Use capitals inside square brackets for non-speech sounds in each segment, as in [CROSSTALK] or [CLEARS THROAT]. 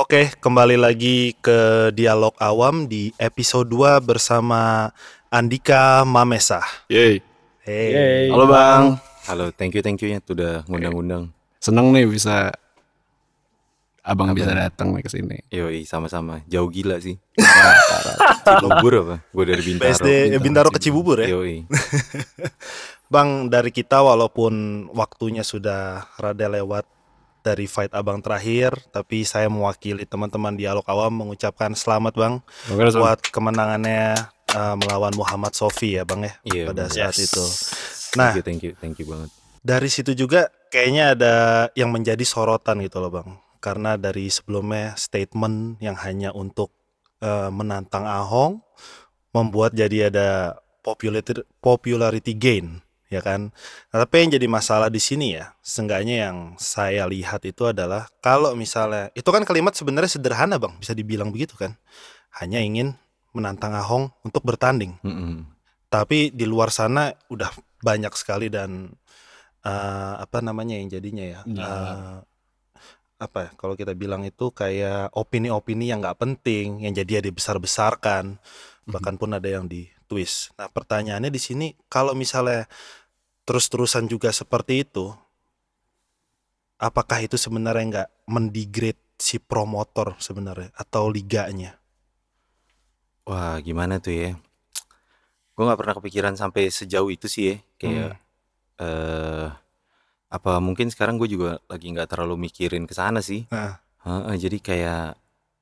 Oke, kembali lagi ke Dialog Awam di episode 2 bersama Andika Mamesa. Yeay. Hey. Yeay. Halo Bang. Halo, thank you thank you ya udah ngundang-undang. Seneng nih bisa Abang bisa datang nih ke sini. Yoi, sama-sama. Jauh gila sih. Cibubur apa? Gue dari Bintaro. BSD eh, Bintaro ke Cibubur ya. Yoi. [LAUGHS] Bang, dari kita walaupun waktunya sudah rada lewat dari fight abang terakhir, tapi saya mewakili teman-teman Dialog Awam mengucapkan selamat Bang Oke, Bang. buat kemenangannya eh, melawan Muhammad Sofi ya Bang ya Iya, pada Bang. saat Yes. itu. Nah, Thank you, thank you, thank you banget. dari situ juga kayaknya ada yang menjadi sorotan gitu loh bang karena dari sebelumnya statement yang hanya untuk eh, menantang Ahong membuat jadi ada popularity popularity gain ya kan? Nah, tapi yang jadi masalah di sini ya seenggaknya yang saya lihat itu adalah kalau misalnya itu kan kalimat sebenarnya sederhana bang bisa dibilang begitu kan? Hanya ingin menantang Ahong untuk bertanding. Mm-mm. tapi di luar sana udah banyak sekali dan eh, apa namanya yang jadinya ya Ya. eh, apa ya, kalau kita bilang itu kayak opini-opini yang nggak penting yang jadi ya dibesar-besarkan bahkan pun ada yang di twist nah pertanyaannya di sini kalau misalnya terus-terusan juga seperti itu apakah itu sebenarnya nggak mendegrade si promotor sebenarnya atau liganya Wah, gimana tuh ya? Gue nggak pernah kepikiran sampai sejauh itu sih ya. Kayak eh apa mungkin sekarang gue juga lagi nggak terlalu mikirin ke sana sih. Nah. Heeh, jadi kayak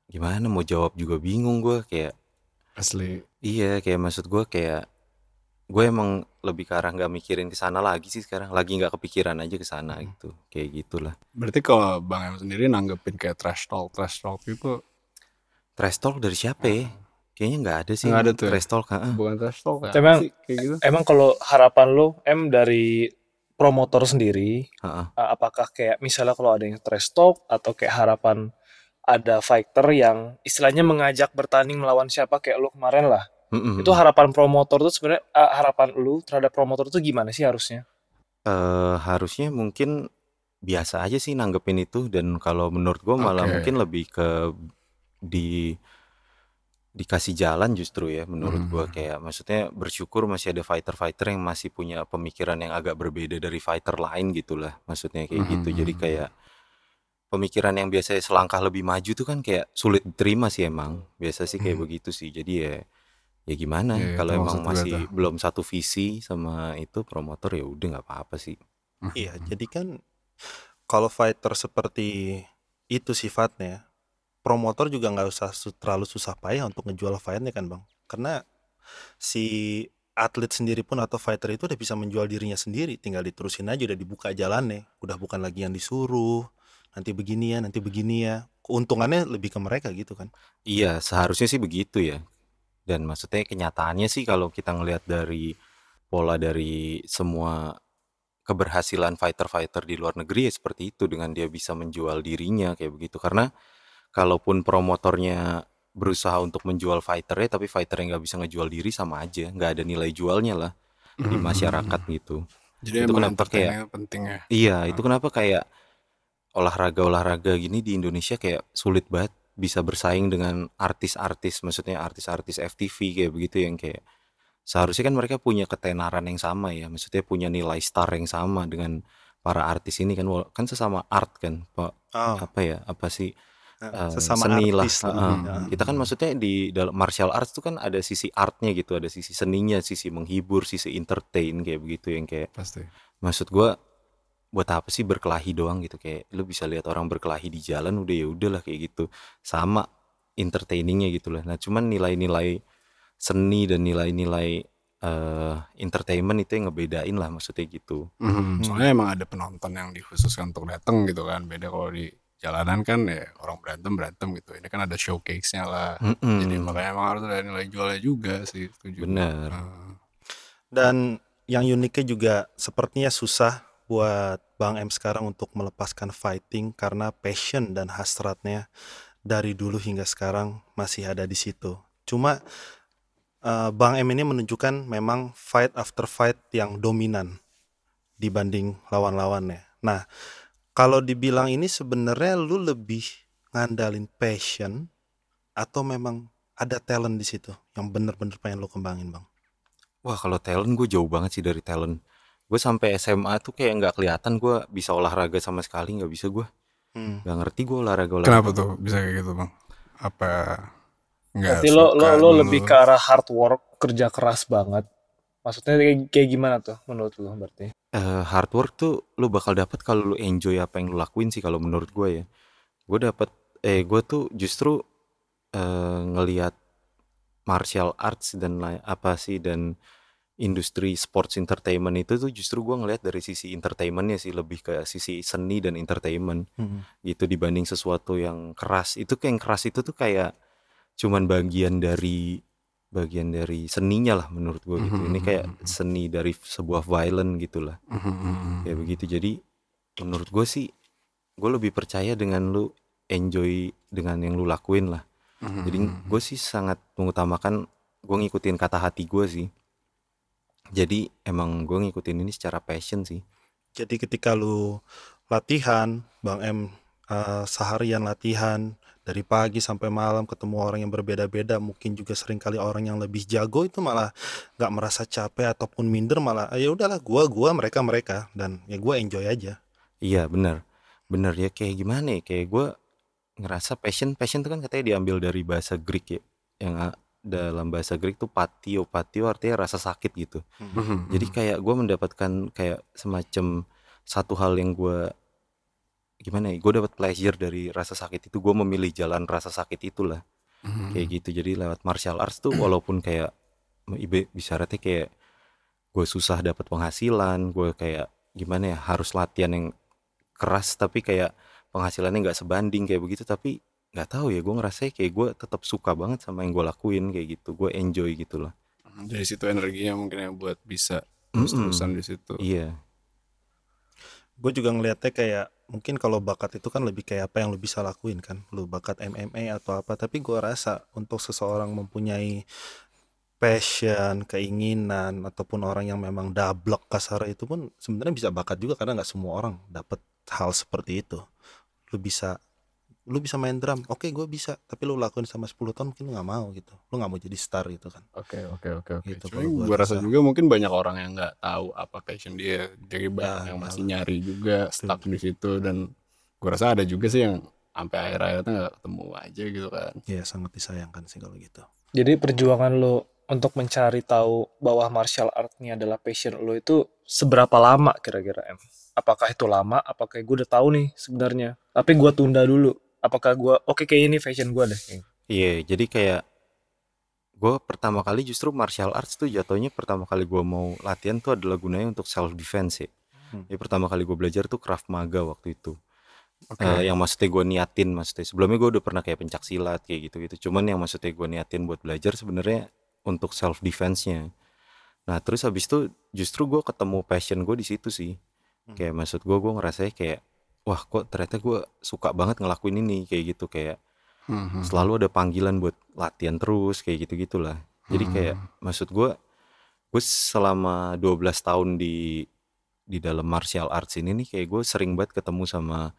gimana mau jawab juga bingung gue kayak Asli. Iya, kayak maksud gue kayak gue emang lebih ke arah nggak mikirin ke sana lagi sih sekarang. Lagi nggak kepikiran aja ke sana gitu. Kayak gitulah. Berarti kalau Bang Em sendiri nanggepin kayak trash talk, trash talk itu Trash talk dari siapa ya? Kayaknya nggak ada sih. Nggak ada tuh ya? Trash talk, heeh. bukan trash talk ya? Emang- sih kayak gitu. Emang kalau harapan lu M dari promotor sendiri, Heeh. uh, apakah kayak misalnya kalau ada yang trash talk atau kayak harapan ada fighter yang istilahnya mengajak bertanding melawan siapa kayak lu kemarin lah. Mm-mm. Itu harapan promotor tuh sebenarnya uh, harapan lu terhadap promotor tuh gimana sih harusnya? Eh, harusnya mungkin biasa aja sih nanggepin itu dan kalau menurut gue malah Oke. mungkin lebih ke di dikasih jalan justru ya menurut gua Hmm. kayak maksudnya bersyukur masih ada fighter-fighter yang masih punya pemikiran yang agak berbeda dari fighter lain gitulah maksudnya kayak gitu jadi Hmm. kayak pemikiran yang biasanya selangkah lebih maju tuh kan kayak sulit diterima sih emang biasa sih kayak Hmm. begitu sih jadi ya ya gimana Iya, kalau itu emang masih tuh. belum satu visi sama itu promotor ya udah nggak apa-apa sih Iya, jadi kan kalau fighter seperti itu sifatnya, promotor juga nggak usah terlalu susah payah untuk ngejual fightnya kan bang, karena si atlet sendiri pun atau fighter itu udah bisa menjual dirinya sendiri, tinggal diterusin aja udah dibuka jalannya, udah bukan lagi yang disuruh, nanti begini ya, nanti begini ya, keuntungannya lebih ke mereka gitu kan. Iya, seharusnya sih begitu ya. Dan maksudnya kenyataannya sih kalau kita ngelihat dari pola dari semua keberhasilan fighter-fighter di luar negeri ya seperti itu dengan dia bisa menjual dirinya kayak begitu. Karena kalaupun promotornya berusaha untuk menjual fighternya tapi fighternya nggak bisa ngejual diri sama aja, nggak ada nilai jualnya lah di Hmm. masyarakat gitu. Jadi Itu kenapa kayak- penting ya. Iya, itu kenapa kayak olahraga-olahraga gini di Indonesia kayak sulit banget bisa bersaing dengan artis-artis, maksudnya artis-artis FTV kayak begitu yang kayak seharusnya kan mereka punya ketenaran yang sama ya, maksudnya punya nilai star yang sama dengan para artis ini kan kan sesama art kan, Pak. Oh, Apa ya? Apa sih eh, sesama seni lah. artis lah. Heeh. Ya. Kita kan maksudnya di dalam martial arts tuh kan ada sisi artnya gitu, ada sisi seninya, sisi menghibur, sisi entertain kayak begitu yang kayak Pasti. maksud gua buat apa sih berkelahi doang gitu kayak lu bisa lihat orang berkelahi di jalan udah ya udahlah kayak gitu sama entertainingnya gitu lah nah cuman nilai-nilai seni dan nilai-nilai eh entertainment itu yang ngebedain lah maksudnya gitu Mhm, Soalnya emang ada penonton yang dikhususkan untuk datang gitu kan. Beda kalau di jalanan kan ya orang berantem berantem gitu. Ini kan ada showcase-nya lah. Mm-mm. Jadi makanya emang harus ada nilai jualnya juga sih. Setuju. bener Dan yang uniknya juga sepertinya susah buat Bang M sekarang untuk melepaskan fighting karena passion dan hasratnya dari dulu hingga sekarang masih ada di situ. Cuma eh, Bang M ini menunjukkan memang fight after fight yang dominan dibanding lawan-lawannya. Nah, kalau dibilang ini sebenarnya lu lebih ngandalin passion atau memang ada talent di situ yang bener-bener pengen lo kembangin bang? Wah kalau talent gue jauh banget sih dari talent. Gue sampai SMA tuh kayak nggak kelihatan gue bisa olahraga sama sekali nggak bisa gue. Hmm. Gak ngerti gue olahraga olahraga. Kenapa tuh bisa kayak gitu bang? Apa nggak Berarti lo lo lo lebih ke arah hard work, kerja keras banget. Maksudnya kayak, kayak gimana tuh menurut lo berarti? Eh, hard work tuh lu bakal dapat kalau lu enjoy apa yang lu lakuin sih kalau menurut gue ya. Gue dapat eh gue tuh justru eh, ngelihat martial arts dan apa sih dan industri sports entertainment itu tuh justru gue ngelihat dari sisi entertainmentnya sih lebih ke sisi seni dan entertainment Hmm. gitu dibanding sesuatu yang keras. Itu kayak yang keras itu tuh kayak cuman bagian dari bagian dari seninya lah menurut gue gitu. Ini kayak seni dari sebuah violent gitulah. Mhm. kayak begitu. Jadi menurut gue sih gue lebih percaya dengan lu enjoy dengan yang lu lakuin lah. Mhm, jadi gue sih sangat mengutamakan gue ngikutin kata hati gue sih jadi emang gue ngikutin ini secara passion sih. Jadi ketika lu latihan, Bang M eh, seharian latihan dari pagi sampai malam ketemu orang yang berbeda-beda, mungkin juga sering kali orang yang lebih jago itu malah nggak merasa capek ataupun minder malah "Ah, ya udahlah gua gua mereka mereka dan ya gua enjoy aja. Iya benar, benar ya kayak gimana ya? Kayak gue ngerasa passion, passion itu kan katanya diambil dari bahasa Greek ya, yang dalam bahasa Greek tuh patio, patio artinya rasa sakit gitu. Mhm, Jadi mhm. kayak gue mendapatkan kayak semacam satu hal yang gue gimana ya, gue dapat pleasure dari rasa sakit itu, gue memilih jalan rasa sakit itulah Mhm. kayak gitu. Jadi lewat martial arts tuh walaupun kayak ibe bisaratnya kayak gue susah dapat penghasilan, gue kayak gimana ya harus latihan yang keras tapi kayak penghasilannya nggak sebanding kayak begitu tapi nggak tahu ya gue ngerasa kayak gue tetap suka banget sama yang gue lakuin kayak gitu gue enjoy gitu lah Dari situ energinya mungkin yang buat bisa terus-terusan di situ. iya Gue juga ngelihatnya kayak mungkin kalau bakat itu kan lebih kayak apa yang lu bisa lakuin kan. Lu bakat MMA atau apa, tapi gua rasa untuk seseorang mempunyai passion, keinginan ataupun orang yang memang dablek kasar itu pun sebenarnya bisa bakat juga karena nggak semua orang dapat hal seperti itu. Lu bisa lu bisa main drum, oke gue bisa, tapi lu lakuin sama 10 tahun mungkin lu nggak mau gitu. Lu nggak mau jadi star gitu kan. Oke oke oke oke. Gitu Cuma gue rasa juga mungkin banyak orang yang nggak tahu apa passion dia. Jadi banyak Ya, yang masih iyalah. nyari juga stuck di situ dan gue rasa ada juga sih yang sampai akhir-akhirnya nggak ketemu aja gitu kan. Ya sangat disayangkan sih kalau gitu. Jadi perjuangan lo untuk mencari tahu bahwa martial art ini adalah passion lo itu seberapa lama kira-kira em? Apakah itu lama? Apakah gue udah tahu nih sebenarnya? Tapi gue tunda dulu. Apakah gue oke kayak ini fashion gue deh? iya jadi kayak gue pertama kali justru martial arts tuh jatuhnya pertama kali gue mau latihan tuh adalah gunanya untuk self defense ya Hmm. jadi pertama kali gue belajar tuh Krav Maga waktu itu Oke. Eh, yang maksudnya gue niatin maksudnya sebelumnya gue udah pernah kayak pencak silat kayak gitu gitu cuman yang maksudnya gue niatin buat belajar sebenarnya untuk self defense nya nah terus habis itu justru gue ketemu passion gue di situ sih Hmm. kayak maksud gue gue ngerasa kayak wah kok ternyata gue suka banget ngelakuin ini kayak gitu kayak Mhm. selalu ada panggilan buat latihan terus kayak gitu gitulah jadi kayak maksud gue gue selama 12 tahun di di dalam martial arts ini nih kayak gue sering banget ketemu sama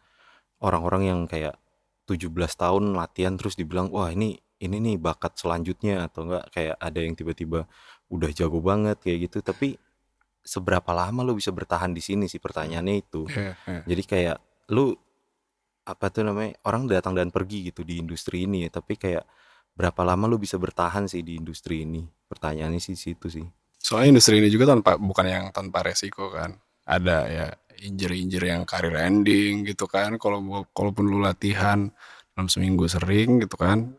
orang-orang yang kayak 17 tahun latihan terus dibilang wah ini ini nih bakat selanjutnya atau enggak kayak ada yang tiba-tiba udah jago banget kayak gitu tapi seberapa lama lu bisa bertahan di sini sih pertanyaannya itu Iya, iya. jadi kayak lu apa tuh namanya orang datang dan pergi gitu di industri ini ya tapi kayak berapa lama lu bisa bertahan sih di industri ini pertanyaannya sih situ sih Soalnya industri ini juga tanpa bukan yang tanpa resiko kan. Ada ya injury-injury yang karir ending gitu kan. Kalau kalaupun lu latihan dalam seminggu sering gitu kan,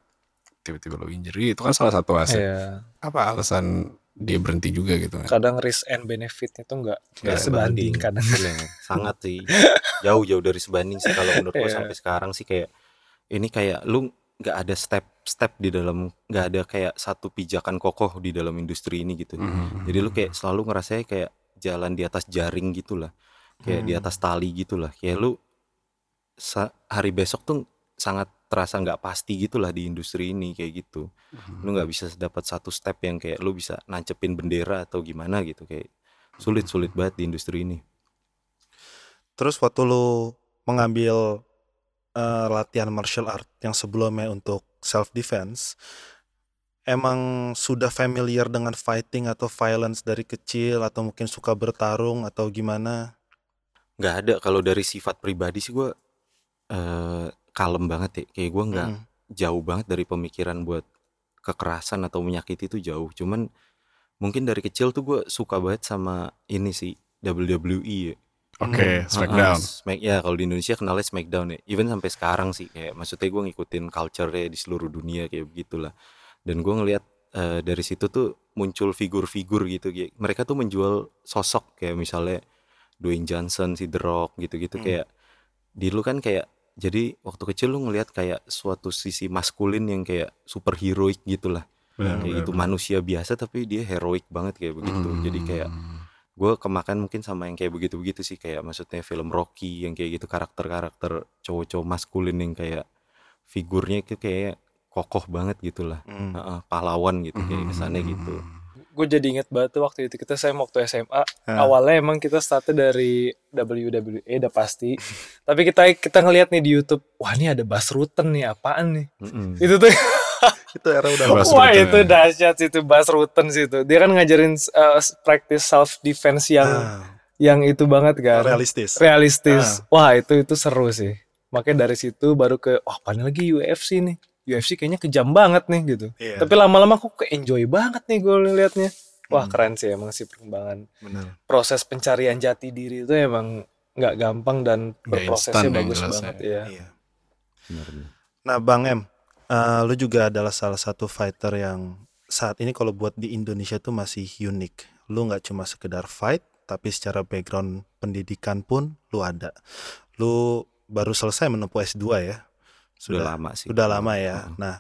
tiba-tiba lu injury itu kan salah satu aset Iya. apa alasan dia berhenti juga gitu kan. Kadang risk and benefitnya tuh nggak nggak Nggak sebanding kadang. Iya, sangat sih [LAUGHS] jauh-jauh dari sebanding sih kalau menurut gue Iya. sampai sekarang sih kayak ini kayak lu nggak ada step-step di dalam nggak ada kayak satu pijakan kokoh di dalam industri ini gitu Mhm. jadi lu kayak selalu ngerasanya kayak jalan di atas jaring gitulah kayak di Hmm. atas tali gitulah kayak lu hari besok tuh sangat terasa nggak pasti gitulah di industri ini kayak gitu Mhm. lu nggak bisa dapat satu step yang kayak lu bisa nancepin bendera atau gimana gitu kayak sulit sulit banget di industri ini Terus waktu lu mengambil eh, latihan martial art yang sebelumnya untuk self defense emang sudah familiar dengan fighting atau violence dari kecil atau mungkin suka bertarung atau gimana? Nggak ada kalau dari sifat pribadi sih gue eh kalem banget ya. Kayak gue nggak Mm. jauh banget dari pemikiran buat kekerasan atau menyakiti itu jauh. Cuman mungkin dari kecil tuh gue suka banget sama ini sih WWE ya. Oke, Hmm. Smackdown. Heeh, Smack ya kalau di Indonesia kenalnya Smackdown ya. Even sampai sekarang sih kayak maksudnya gue ngikutin culture-nya di seluruh dunia kayak begitulah. Dan gue ngelihat eh, dari situ tuh muncul figur-figur gitu. kayak Mereka tuh menjual sosok kayak misalnya Dwayne Johnson, si The Rock gitu-gitu Hmm. kayak di lu kan kayak jadi waktu kecil lu ngelihat kayak suatu sisi maskulin yang kayak super heroik gitu lah. Benar, Kayak benar, gitu benar. manusia biasa tapi dia heroik banget kayak begitu. Jadi kayak Hmm. gue kemakan mungkin sama yang kayak begitu-begitu sih kayak maksudnya film Rocky yang kayak gitu karakter-karakter cowok-cowok maskulin yang kayak figurnya itu kayak kokoh banget gitu lah Mm. Heeh, pahlawan gitu kayak kesannya gitu gue jadi inget banget tuh waktu itu kita saya waktu SMA Ah. awalnya emang kita startnya dari WWE udah pasti. [LAUGHS] Tapi kita kita ngelihat nih di YouTube wah ini ada Bas Rutten nih apaan nih? Mm-mm. itu tuh [LAUGHS] Itu era udah Bas wah itu ya. dahsyat itu Bas Rutten sih itu. Dia kan ngajarin uh, practice self defense yang Ah, yang itu banget kan. Realistis. realistis. Wah itu itu seru sih. Makanya dari situ baru ke wah paling lagi UFC nih UFC kayaknya kejam banget nih gitu Iya, tapi lama-lama aku ke enjoy banget nih gue liatnya wah Hmm. keren sih emang sih perkembangan benar. proses pencarian jati diri itu emang nggak gampang dan berprosesnya instan bagus banget ya. ya. Iya. Benar-benar. Nah, Bang M, eh, lu juga adalah salah satu fighter yang saat ini kalau buat di Indonesia tuh masih unik. Lu nggak cuma sekedar fight, tapi secara background pendidikan pun lu ada. Lu baru selesai menempuh S2 ya? Sudah lama sih Sudah lama ya. Heeh. Nah,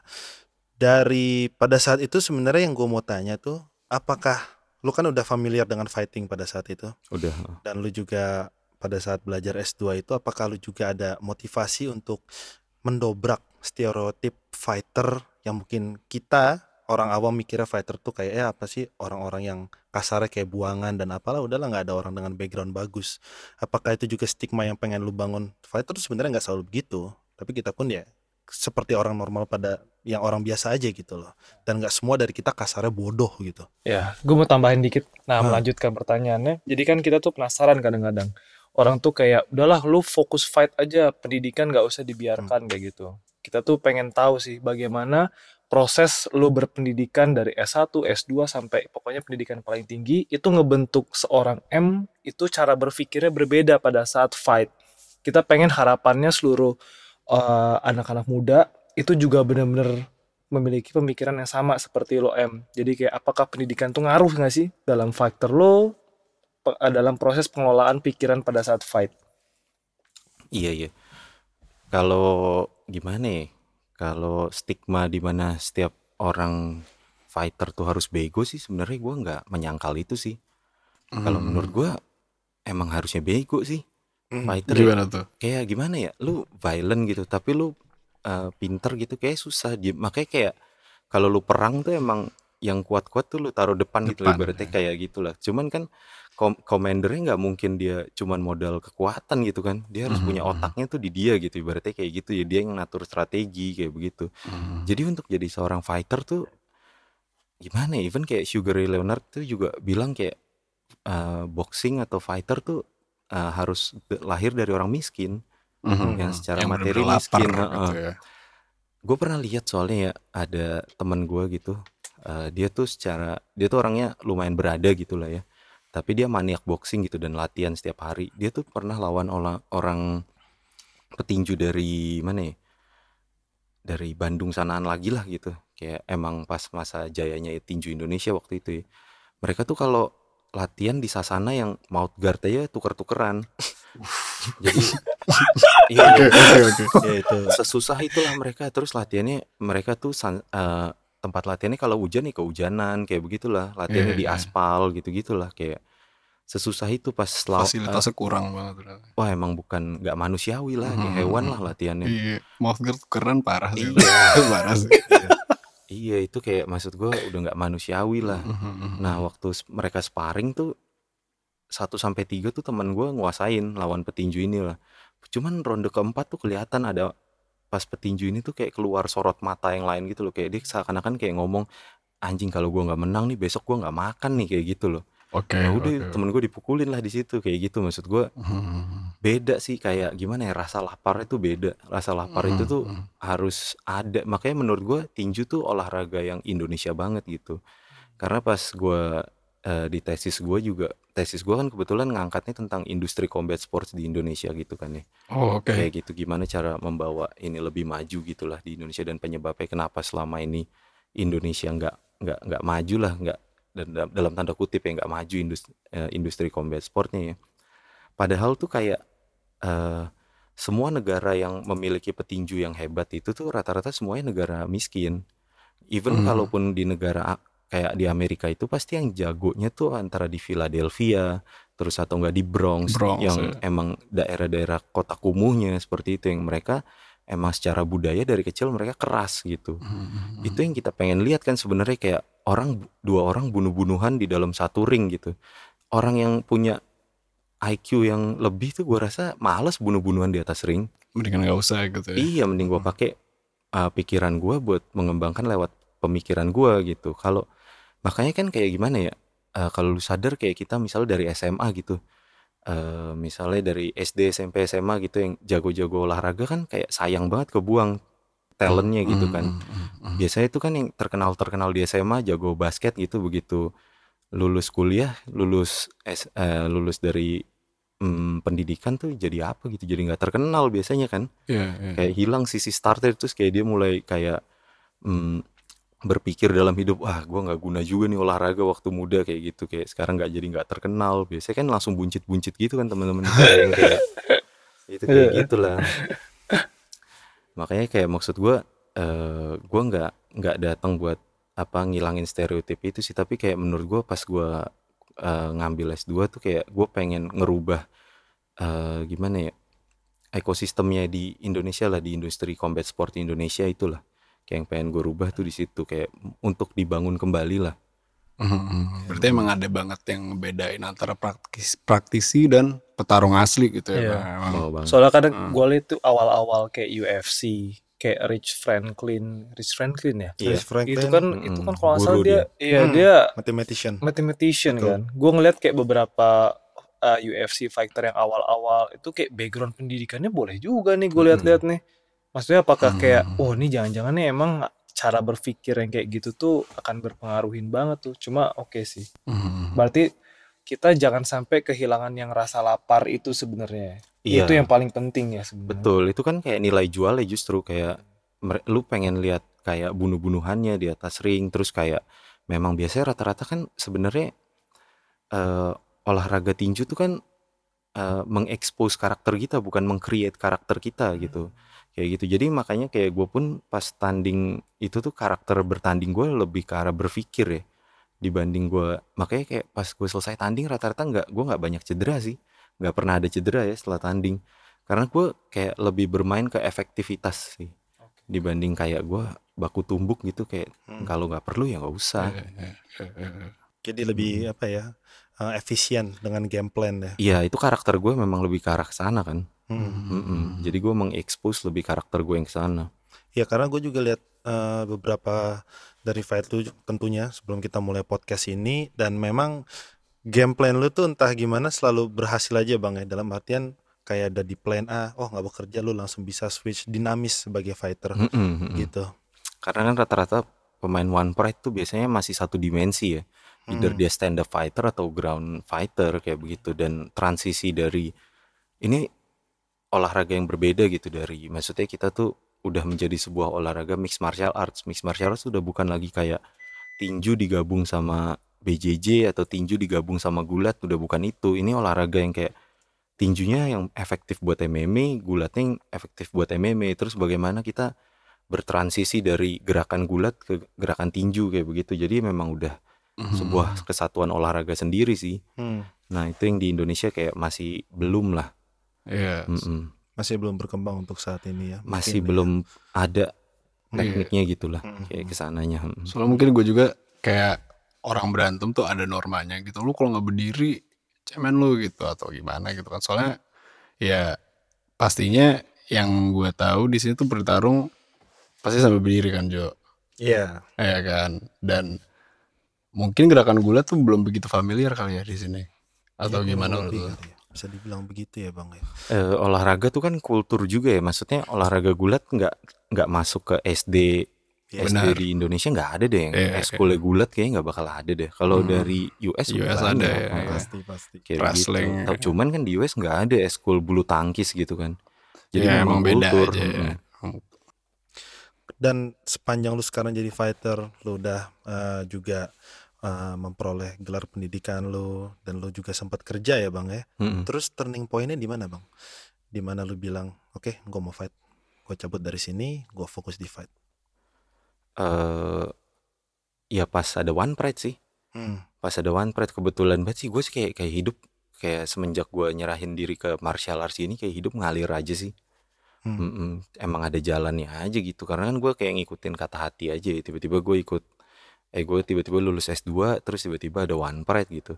dari pada saat itu sebenarnya yang gue mau tanya tuh, apakah lu kan udah familiar dengan fighting pada saat itu? udah dan lu juga pada saat belajar S2 itu apakah lu juga ada motivasi untuk mendobrak stereotip fighter yang mungkin kita orang awam mikirnya fighter tuh kayak eh apa sih orang-orang yang kasarnya kayak buangan dan apalah udahlah nggak ada orang dengan background bagus apakah itu juga stigma yang pengen lu bangun fighter tuh sebenarnya nggak selalu begitu tapi kita pun ya seperti orang normal pada yang orang biasa aja gitu loh dan nggak semua dari kita kasarnya bodoh gitu Ya, gue mau tambahin dikit. Nah, Hah. melanjutkan pertanyaannya. Jadi kan kita tuh penasaran kadang-kadang. Orang tuh kayak, udahlah lu fokus fight aja, pendidikan nggak usah dibiarkan kayak gitu. Kita tuh pengen tahu sih bagaimana proses lu berpendidikan dari S1, S2 sampai pokoknya pendidikan paling tinggi itu ngebentuk seorang M itu cara berpikirnya berbeda pada saat fight. Kita pengen harapannya seluruh eh, anak-anak muda itu juga benar-benar memiliki pemikiran yang sama seperti lo M. Jadi kayak apakah pendidikan tuh ngaruh nggak sih dalam faktor lo pe- eh, dalam proses pengelolaan pikiran pada saat fight? iya iya kalau gimana ya kalau stigma di mana setiap orang fighter tuh harus bego sih sebenarnya gua nggak menyangkal itu sih kalau Hmm. menurut gua emang harusnya bego sih Hmm. fighter ya. Gimana tuh? kayak gimana ya lu violent gitu tapi lu uh, pinter gitu kayak susah makanya kayak kalau lu perang tuh emang yang kuat-kuat tuh lu taruh depan, gitu Depan, ibaratnya ya. kayak gitulah cuman kan kom komandernya nggak mungkin dia cuman modal kekuatan gitu kan dia harus punya Mhm. otaknya tuh di dia gitu ibaratnya kayak gitu ya dia yang ngatur strategi kayak begitu Hmm. jadi untuk jadi seorang fighter tuh gimana ya even kayak Sugar Ray Leonard tuh juga bilang kayak uh, boxing atau fighter tuh uh, harus lahir dari orang miskin Mhm. yang secara Yang materi miskin, gitu ya. gue pernah lihat soalnya ya ada teman gue gitu eh, dia tuh secara dia tuh orangnya lumayan berada gitu lah ya. Tapi dia maniak boxing gitu dan latihan setiap hari. Dia tuh pernah lawan orang orang petinju dari mana ya? Dari Bandung sanaan lagi lah gitu. Kayak emang pas masa jayanya tinju Indonesia waktu itu ya. Mereka tuh kalau latihan di sasana yang mouth guard aja tuker-tukeran [LAUGHS] jadi [LAUGHS] iya Oke oke oke. [LAUGHS] ya itu sesusah itulah mereka terus latihannya mereka tuh san- eh, tempat latihannya kalau hujan nih kehujanan kayak begitulah latihannya Iya, di iya. aspal gitu gitulah kayak sesusah itu pas law- Fasilitasnya kurang banget ternyata. wah emang bukan nggak manusiawi lah kayak Mhm. hewan lah latihannya Iya, mouth guard keren parah sih. Iya. parah sih. iya itu kayak maksud gue udah nggak manusiawi lah. Mhm. nah waktu mereka sparring tuh satu sampai tiga tuh teman gue nguasain lawan petinju ini lah. Cuman ronde keempat tuh kelihatan ada pas petinju ini tuh kayak keluar sorot mata yang lain gitu loh. Kayak dia seakan-akan kayak ngomong anjing kalau gua nggak menang nih besok gua nggak makan nih kayak gitu loh Oke, ya udah oke. temen gue dipukulin lah di situ kayak gitu maksud gua. Hmm, beda sih kayak gimana ya rasa lapar itu beda. Rasa lapar itu tuh hmm, harus ada. Makanya menurut gue tinju tuh olahraga yang Indonesia banget gitu. Karena pas gue eh, di tesis gue juga tesis gue kan kebetulan ngangkatnya tentang industri combat sports di Indonesia gitu kan ya. Oh, oke. kayak gitu gimana cara membawa ini lebih maju gitulah di Indonesia dan penyebabnya kenapa selama ini Indonesia nggak nggak nggak maju lah nggak dan dalam, tanda kutip ya nggak maju industri, industri combat sportnya ya padahal tuh kayak eh, semua negara yang memiliki petinju yang hebat itu tuh rata-rata semuanya negara miskin even Hmm. kalaupun di negara kayak di Amerika itu pasti yang jagonya tuh antara di Philadelphia terus atau enggak di Bronx, Bronx, yang ya. emang daerah-daerah kota kumuhnya seperti itu yang mereka emang secara budaya dari kecil mereka keras gitu. Hmm, itu yang kita pengen lihat kan sebenarnya kayak orang dua orang bunuh-bunuhan di dalam satu ring gitu. Orang yang punya IQ yang lebih tuh gue rasa males bunuh-bunuhan di atas ring. Mendingan nggak usah gitu ya. iya mending gue pakai uh, pikiran gue buat mengembangkan lewat pemikiran gue gitu. Kalau makanya kan kayak gimana ya uh, kalau lu sadar kayak kita misalnya dari SMA gitu uh, misalnya dari SD SMP SMA gitu yang jago-jago olahraga kan kayak sayang banget kebuang talentnya gitu Hmm, kan hmm, hmm, hmm. biasanya itu kan yang terkenal terkenal di SMA jago basket gitu begitu lulus kuliah lulus S, eh, lulus dari mm, pendidikan tuh jadi apa gitu jadi nggak terkenal biasanya kan Iya, iya. kayak hilang sisi starter terus kayak dia mulai kayak mm, berpikir dalam hidup wah gua nggak guna juga nih olahraga waktu muda kayak gitu. Kayak sekarang nggak jadi nggak terkenal. Biasanya kan langsung buncit-buncit gitu kan teman-teman kita yang kayak [LAUGHS] itu kayak gitulah. Makanya kayak maksud gua eh gua nggak nggak datang buat apa ngilangin stereotip itu sih. Tapi kayak menurut gua pas gua eh, ngambil S2 tuh kayak gue pengen ngerubah eh, gimana ya ekosistemnya di Indonesia lah di industri combat sport di Indonesia itulah kayak yang pengen gue rubah tuh di situ kayak untuk dibangun kembali lah Hmm, hmm. Berarti emang ada banget yang ngebedain antara praktis, praktisi dan petarung asli gitu ya. Bang. Emang. oh bang Soalnya kadang Hmm. gue liat tuh awal-awal kayak UFC, kayak Rich Franklin, Rich Franklin ya. Iya. Chris Franklin, Itu kan Mm-mm. itu kan kalau Guru salah dia, iya Hmm. dia mathematician. mathematician Betul. kan. Gue ngeliat kayak beberapa uh, UFC fighter yang awal-awal itu kayak background pendidikannya boleh juga nih gue lihat-lihat nih. Maksudnya apakah kayak, Hmm. oh ini jangan-jangan nih emang cara berpikir yang kayak gitu tuh akan berpengaruhin banget tuh. Cuma oke sih. Hmm. Berarti kita jangan sampai kehilangan yang rasa lapar itu sebenarnya. Iya. Itu yang paling penting ya sebenarnya. betul itu kan kayak nilai jualnya justru kayak lu pengen lihat kayak bunuh-bunuhannya di atas ring terus kayak memang biasanya rata-rata kan sebenarnya eh, olahraga tinju tuh kan eh, mengekspos karakter kita bukan mengcreate karakter kita gitu kayak gitu jadi makanya kayak gue pun pas tanding itu tuh karakter bertanding gue lebih ke arah berpikir ya dibanding gue makanya kayak pas gue selesai tanding rata-rata nggak gue nggak banyak cedera sih nggak pernah ada cedera ya setelah tanding karena gue kayak lebih bermain ke efektivitas sih dibanding kayak gue baku tumbuk gitu kayak Hmm. kalau nggak perlu ya nggak usah Iya, iya, iya. Jadi lebih apa ya? eh, efisien dengan game plan ya. Iya itu karakter gue memang lebih ke arah sana kan Hmm. Mm-mm. jadi gue mengekspos lebih karakter gue yang sana Ya karena gue juga lihat eh, beberapa dari fight lu tentunya sebelum kita mulai podcast ini dan memang game plan lu tuh entah gimana selalu berhasil aja bang ya dalam artian kayak ada di plan A, oh nggak bekerja lu langsung bisa switch dinamis sebagai fighter Mm-mm, mm-mm. gitu. karena kan rata-rata pemain one pride tuh biasanya masih satu dimensi ya either Hmm. dia stand up fighter atau ground fighter kayak begitu dan transisi dari ini olahraga yang berbeda gitu dari maksudnya kita tuh udah menjadi sebuah olahraga mixed martial arts. Mixed martial arts udah bukan lagi kayak tinju digabung sama BJJ atau tinju digabung sama gulat udah bukan itu. Ini olahraga yang kayak tinjunya yang efektif buat MMA gulatnya yang efektif buat MMA terus bagaimana kita bertransisi dari gerakan gulat ke gerakan tinju kayak begitu. Jadi memang udah Hmm. sebuah kesatuan olahraga sendiri sih. Hmm. nah itu yang di Indonesia kayak masih belum lah Iya. Mm-mm. Masih belum berkembang untuk saat ini ya. masih mungkin ya. belum ada Iya. tekniknya gitulah Mm-mm. kayak ke sananya Mm-mm. Soalnya mungkin gue juga kayak orang berantem tuh ada normanya gitu. Lu kalau nggak berdiri cemen lu gitu atau gimana gitu kan. Soalnya ya pastinya yang gue tahu di sini tuh bertarung pasti sambil berdiri kan Jo Iya. ya kan dan mungkin gerakan gulat tuh belum begitu familiar kali ya di sini atau Iya, gimana menurut lebih lu? ya. Bisa dibilang begitu ya bang ya. Eh, olahraga tuh kan kultur juga ya maksudnya olahraga gulat nggak nggak masuk ke SD Iya, SD benar. di Indonesia nggak ada deh yang Iya, ekskulnya gulat kayaknya nggak bakal ada deh kalau Hmm. dari US, US ada ya, Heeh. Pasti pasti. kayak Wrestling. gitu. Tapi Cuman kan di US nggak ada eskul bulu tangkis gitu kan. Jadi ya emang beda kultur. aja ya. Dan sepanjang lu sekarang jadi fighter, lu udah eh, juga eh, memperoleh gelar pendidikan lu dan lu juga sempat kerja ya bang ya. Mm-mm. Terus turning pointnya di mana bang? Di mana lu bilang, oke, gue mau fight, gue cabut dari sini, gue fokus di fight. Eh, ya pas ada One Pride sih. Hmm. Pas ada One Pride kebetulan banget sih gue sih kayak kayak hidup kayak semenjak gue nyerahin diri ke martial arts ini kayak hidup ngalir aja sih. Hmm. Mm-mm. Emang ada jalannya aja gitu karena kan gue kayak ngikutin kata hati aja tiba-tiba gue ikut eh gue tiba-tiba lulus S2 terus tiba-tiba ada One Pride gitu.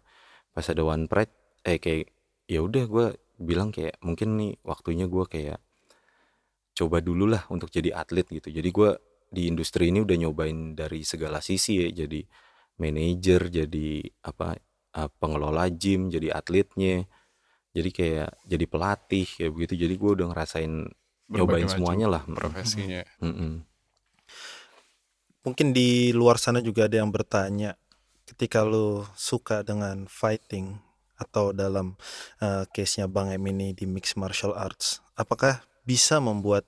Pas ada One Pride eh kayak ya udah gue bilang kayak mungkin nih waktunya gue kayak coba dulu lah untuk jadi atlet gitu. Jadi gue di industri ini udah nyobain dari segala sisi ya jadi manajer jadi apa eh, pengelola gym jadi atletnya jadi kayak jadi pelatih kayak begitu. Jadi gue udah ngerasain nyobain Berbagai macam semuanya lah profesinya. Mm-mm. Mungkin di luar sana juga ada yang bertanya, ketika lu suka dengan fighting atau dalam eh, case-nya Bang Em ini di mixed martial arts, apakah bisa membuat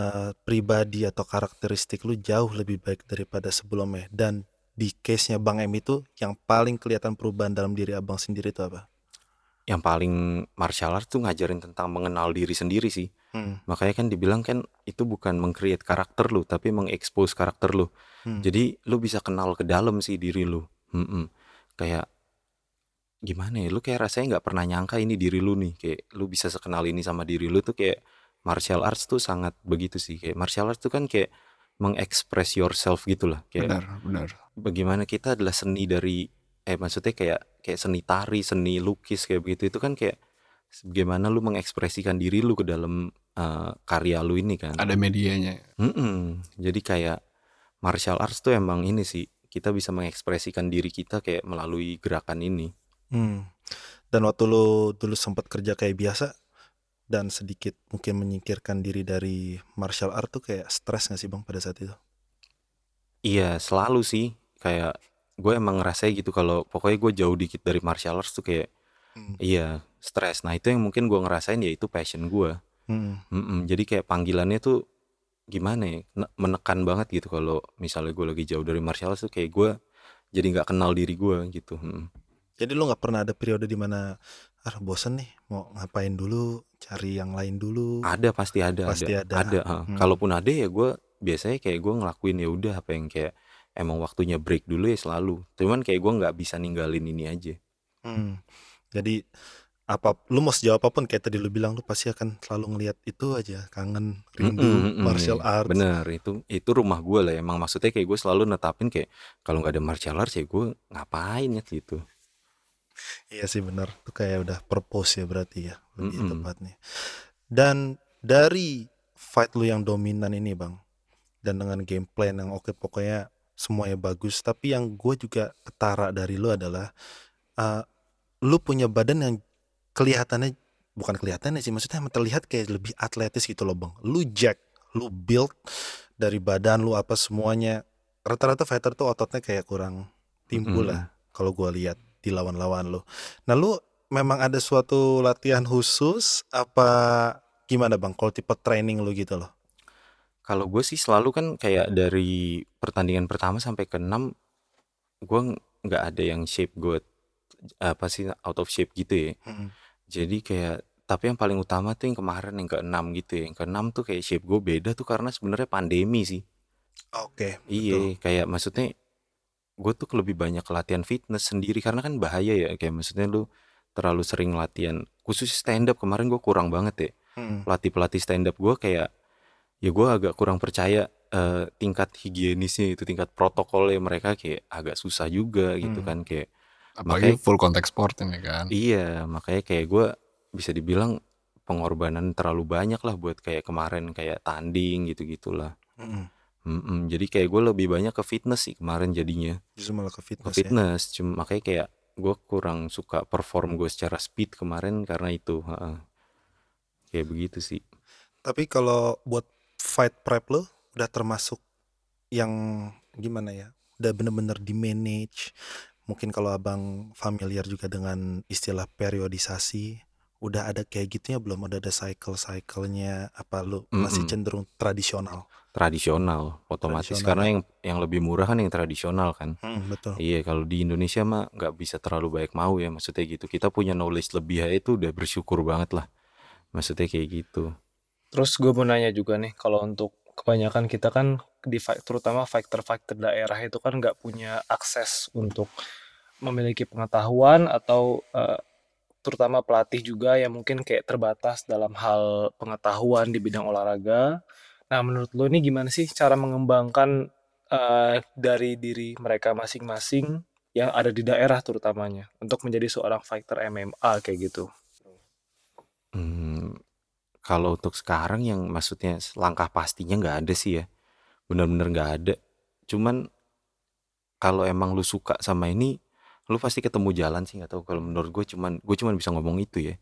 eh, pribadi atau karakteristik lu jauh lebih baik daripada sebelumnya? Dan di case-nya Bang Em itu yang paling kelihatan perubahan dalam diri abang sendiri itu apa? Yang paling martial arts tuh ngajarin tentang mengenal diri sendiri sih. Hmm. makanya kan dibilang kan itu bukan meng-create karakter lu tapi mengekspos karakter lu. Hmm. jadi lu bisa kenal ke dalam sih diri lu. Mm-mm. kayak gimana ya lu kayak rasanya nggak pernah nyangka ini diri lu nih. Kayak lu bisa sekenal ini sama diri lu tuh kayak martial arts tuh sangat begitu sih. Kayak martial arts tuh kan kayak mengekspres yourself gitu lah. Kayak benar benar. bagaimana kita adalah seni dari eh maksudnya kayak kayak seni tari, seni lukis kayak begitu itu kan kayak bagaimana lu mengekspresikan diri lu ke dalam eh, karya lu ini kan. ada medianya Mm-mm. Jadi kayak martial arts tuh emang ini sih kita bisa mengekspresikan diri kita kayak melalui gerakan ini. Hmm. Dan waktu lu dulu sempat kerja kayak biasa dan sedikit mungkin menyingkirkan diri dari martial art tuh kayak stres gak sih bang pada saat itu? Iya selalu sih kayak gue emang ngerasa gitu kalau pokoknya gue jauh dikit dari martial arts tuh kayak Hmm. iya stres. Nah itu yang mungkin gue ngerasain ya itu passion gue. Hmm. Mm-mm, jadi kayak panggilannya tuh gimana ya ne- menekan banget gitu kalau misalnya gue lagi jauh dari martial arts tuh kayak gue jadi nggak kenal diri gue gitu Mm. Jadi lu nggak pernah ada periode di mana ah bosen nih mau ngapain dulu cari yang lain dulu. ada pasti ada Pasti ada ada. Hmm. kalaupun ada ya gue biasanya kayak gue ngelakuin ya udah apa yang kayak emang waktunya break dulu ya selalu cuman kayak gue nggak bisa ninggalin ini aja Hmm. Jadi apa lu mau sejauh apa pun kayak tadi lu bilang lu pasti akan selalu ngelihat itu aja kangen rindu Mm-mm, mm-mm, martial arts. bener itu itu rumah gue lah emang maksudnya kayak gue selalu netapin kayak kalau nggak ada martial arts ya gue ngapain ya gitu Iya sih benar. Itu kayak udah purpose ya berarti ya lebih Mm-mm. tepatnya. Dan dari fight lu yang dominan ini bang, dan dengan game plan yang oke pokoknya semuanya bagus. Tapi yang gue juga ketara dari lu adalah uh, lu punya badan yang kelihatannya bukan kelihatannya sih, maksudnya terlihat kayak lebih atletis gitu loh bang. Lu jack, lu build dari badan lu apa semuanya. Rata-rata fighter tuh ototnya kayak kurang timbul Mm-mm. lah kalau gua lihat di lawan-lawan lu. Nah, lu memang ada suatu latihan khusus apa gimana Bang? Kalau tipe training lu gitu loh. Kalau gue sih selalu kan kayak dari pertandingan pertama sampai ke enam gue nggak ada yang shape gue apa sih out of shape gitu ya. Mm. Jadi kayak tapi yang paling utama tuh yang kemarin yang ke enam gitu ya. Yang ke enam tuh kayak shape gue beda tuh karena sebenarnya pandemi sih. Oke, betul. Iya, kayak maksudnya gue tuh lebih banyak latihan fitness sendiri karena kan bahaya ya kayak maksudnya lu terlalu sering latihan khusus stand up kemarin gue kurang banget ya Mm. pelatih pelatih stand up gue kayak ya gue agak kurang percaya eh, tingkat higienisnya itu tingkat protokolnya mereka kayak agak susah juga gitu Hmm. kan kayak apalagi Makanya- full contact sport ini kan iya makanya kayak gue bisa dibilang pengorbanan terlalu banyak lah buat kayak kemarin kayak tanding gitu-gitulah. Mhm. Mhm, jadi kayak gue lebih banyak ke fitness sih kemarin jadinya. Justru malah ke Ke fitness ya? fitness, cuma makanya kayak gue kurang suka perform gue secara speed kemarin karena itu, heeh. Kayak begitu sih. Tapi kalau buat fight prep lo udah termasuk yang gimana ya? Udah bener-bener di-manage. Mungkin kalau Abang familiar juga dengan istilah periodisasi, udah ada kayak gitunya belum? Udah ada cycle-cyclenya apa lu masih Mhm. cenderung tradisional? Tradisional, otomatis Tradisional karena ya? yang yang lebih murah kan yang tradisional kan. Mhm, betul. Iya, kalau di Indonesia mah nggak bisa terlalu banyak mau ya, maksudnya gitu. Kita punya knowledge lebih itu udah bersyukur banget lah. Maksudnya kayak gitu. Terus gue mau nanya juga nih, kalau untuk kebanyakan kita kan di terutama fighter-fighter daerah itu kan nggak punya akses untuk memiliki pengetahuan atau eh, terutama pelatih juga yang mungkin kayak terbatas dalam hal pengetahuan di bidang olahraga. Nah, menurut lo ini gimana sih cara mengembangkan eh, dari diri mereka masing-masing yang ada di daerah terutamanya untuk menjadi seorang fighter MMA kayak gitu? Hmm, kalau untuk sekarang yang maksudnya langkah pastinya nggak ada sih ya. Bener-bener nggak ada. Cuman kalau emang lu suka sama ini, lu pasti ketemu jalan sih nggak tahu. Kalau menurut gue cuman gue cuman bisa ngomong itu ya.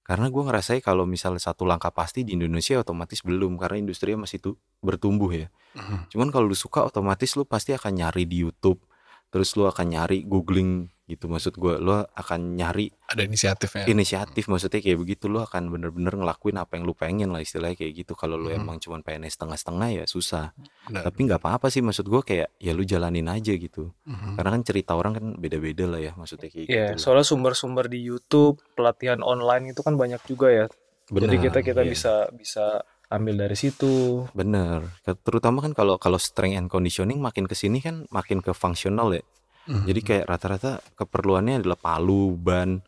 Karena gue ngerasain kalau misalnya satu langkah pasti di Indonesia otomatis belum karena industrinya masih tuh bertumbuh ya. Mhm. Cuman kalau lu suka otomatis lu pasti akan nyari di YouTube, terus lu akan nyari googling gitu maksud gue, lu akan nyari Ada inisiatifnya. inisiatif maksudnya kayak begitu lu akan bener-bener ngelakuin apa yang lu pengen lah istilahnya kayak gitu. Kalau lu Mhm. emang cuman pengen setengah-setengah ya susah. Benar. Tapi nggak apa-apa sih maksud gue kayak ya lu jalanin aja gitu. Mhm. Karena kan cerita orang kan beda-beda lah ya maksudnya kayak Iya, gitu. soalnya sumber-sumber di YouTube, pelatihan online itu kan banyak juga ya. Jadi Benar, kita kita iya. bisa bisa ambil dari situ. Bener, terutama kan kalau kalau strength and conditioning makin ke sini kan makin ke fungsional ya. Mhm. Jadi kayak rata-rata keperluannya adalah palu, ban,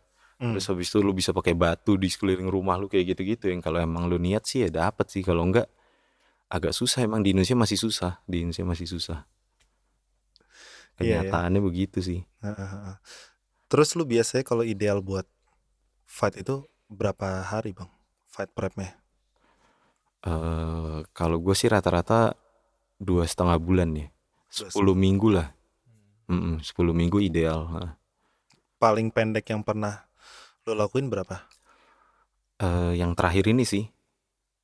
Hmm. terus habis itu lu bisa pakai batu di sekeliling rumah lu kayak gitu-gitu. Yang kalau emang lu niat sih ya dapet sih, kalau enggak agak susah emang di Indonesia masih susah, di Indonesia masih susah. Iya, ya. Kenyataannya begitu sih. Heeh, heeh. Terus lu biasanya kalau ideal buat fight itu berapa hari bang? Fight prepnya? Eh kalau gue sih rata-rata dua setengah bulan ya, 10 minggu lah. Mm-mm, 10 minggu ideal. Paling pendek yang pernah lu lakuin berapa? Eh, yang terakhir ini sih,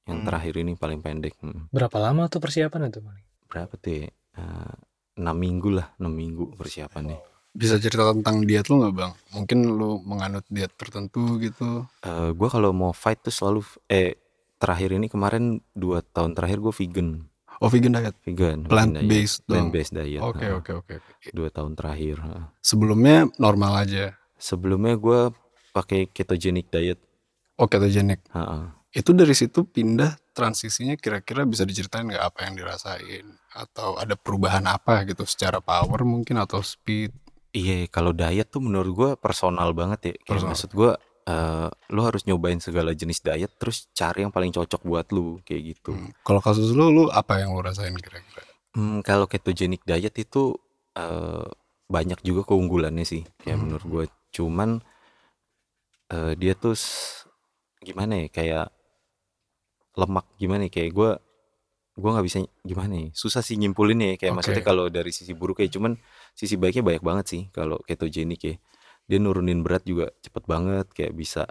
yang Hmm. terakhir ini paling pendek. Mm. Berapa lama tuh persiapan itu, Bang? Berapa tuh? ya? Eh, enam minggu lah, enam minggu persiapannya. Bisa cerita tentang diet lu nggak bang? Mungkin lu menganut diet tertentu gitu. Eh, gue kalau mau fight tuh selalu eh terakhir ini kemarin dua tahun terakhir gue vegan, Oh vegan diet, vegan, plant vegan diet. based dong. plant based diet. Oke oke oke. Dua tahun terakhir. Sebelumnya normal aja. Sebelumnya gue pakai ketogenic diet. Oh ketogenic. heeh. Itu dari situ pindah transisinya kira-kira bisa diceritain nggak apa yang dirasain atau ada perubahan apa gitu secara power mungkin atau speed? Iya, kalau diet tuh menurut gue personal banget ya. Kayak Personal. maksud gue, eh, lu harus nyobain segala jenis diet, terus cari yang paling cocok buat lu kayak gitu. Hmm. Kalau kasus lu, lu apa yang lu rasain kira-kira? Hmm, kalau ketogenic diet itu eh, banyak juga keunggulannya sih, kayak Hmm. menurut gue. Cuman eh, dia tuh gimana ya, kayak lemak gimana ya, kayak gue gue nggak bisa gimana ya, susah sih nyimpulinnya ya. Kayak Oke. maksudnya kalau dari sisi buruk ya, cuman sisi baiknya banyak banget sih kalau ketogenic ya. Dia nurunin berat juga cepet banget, kayak bisa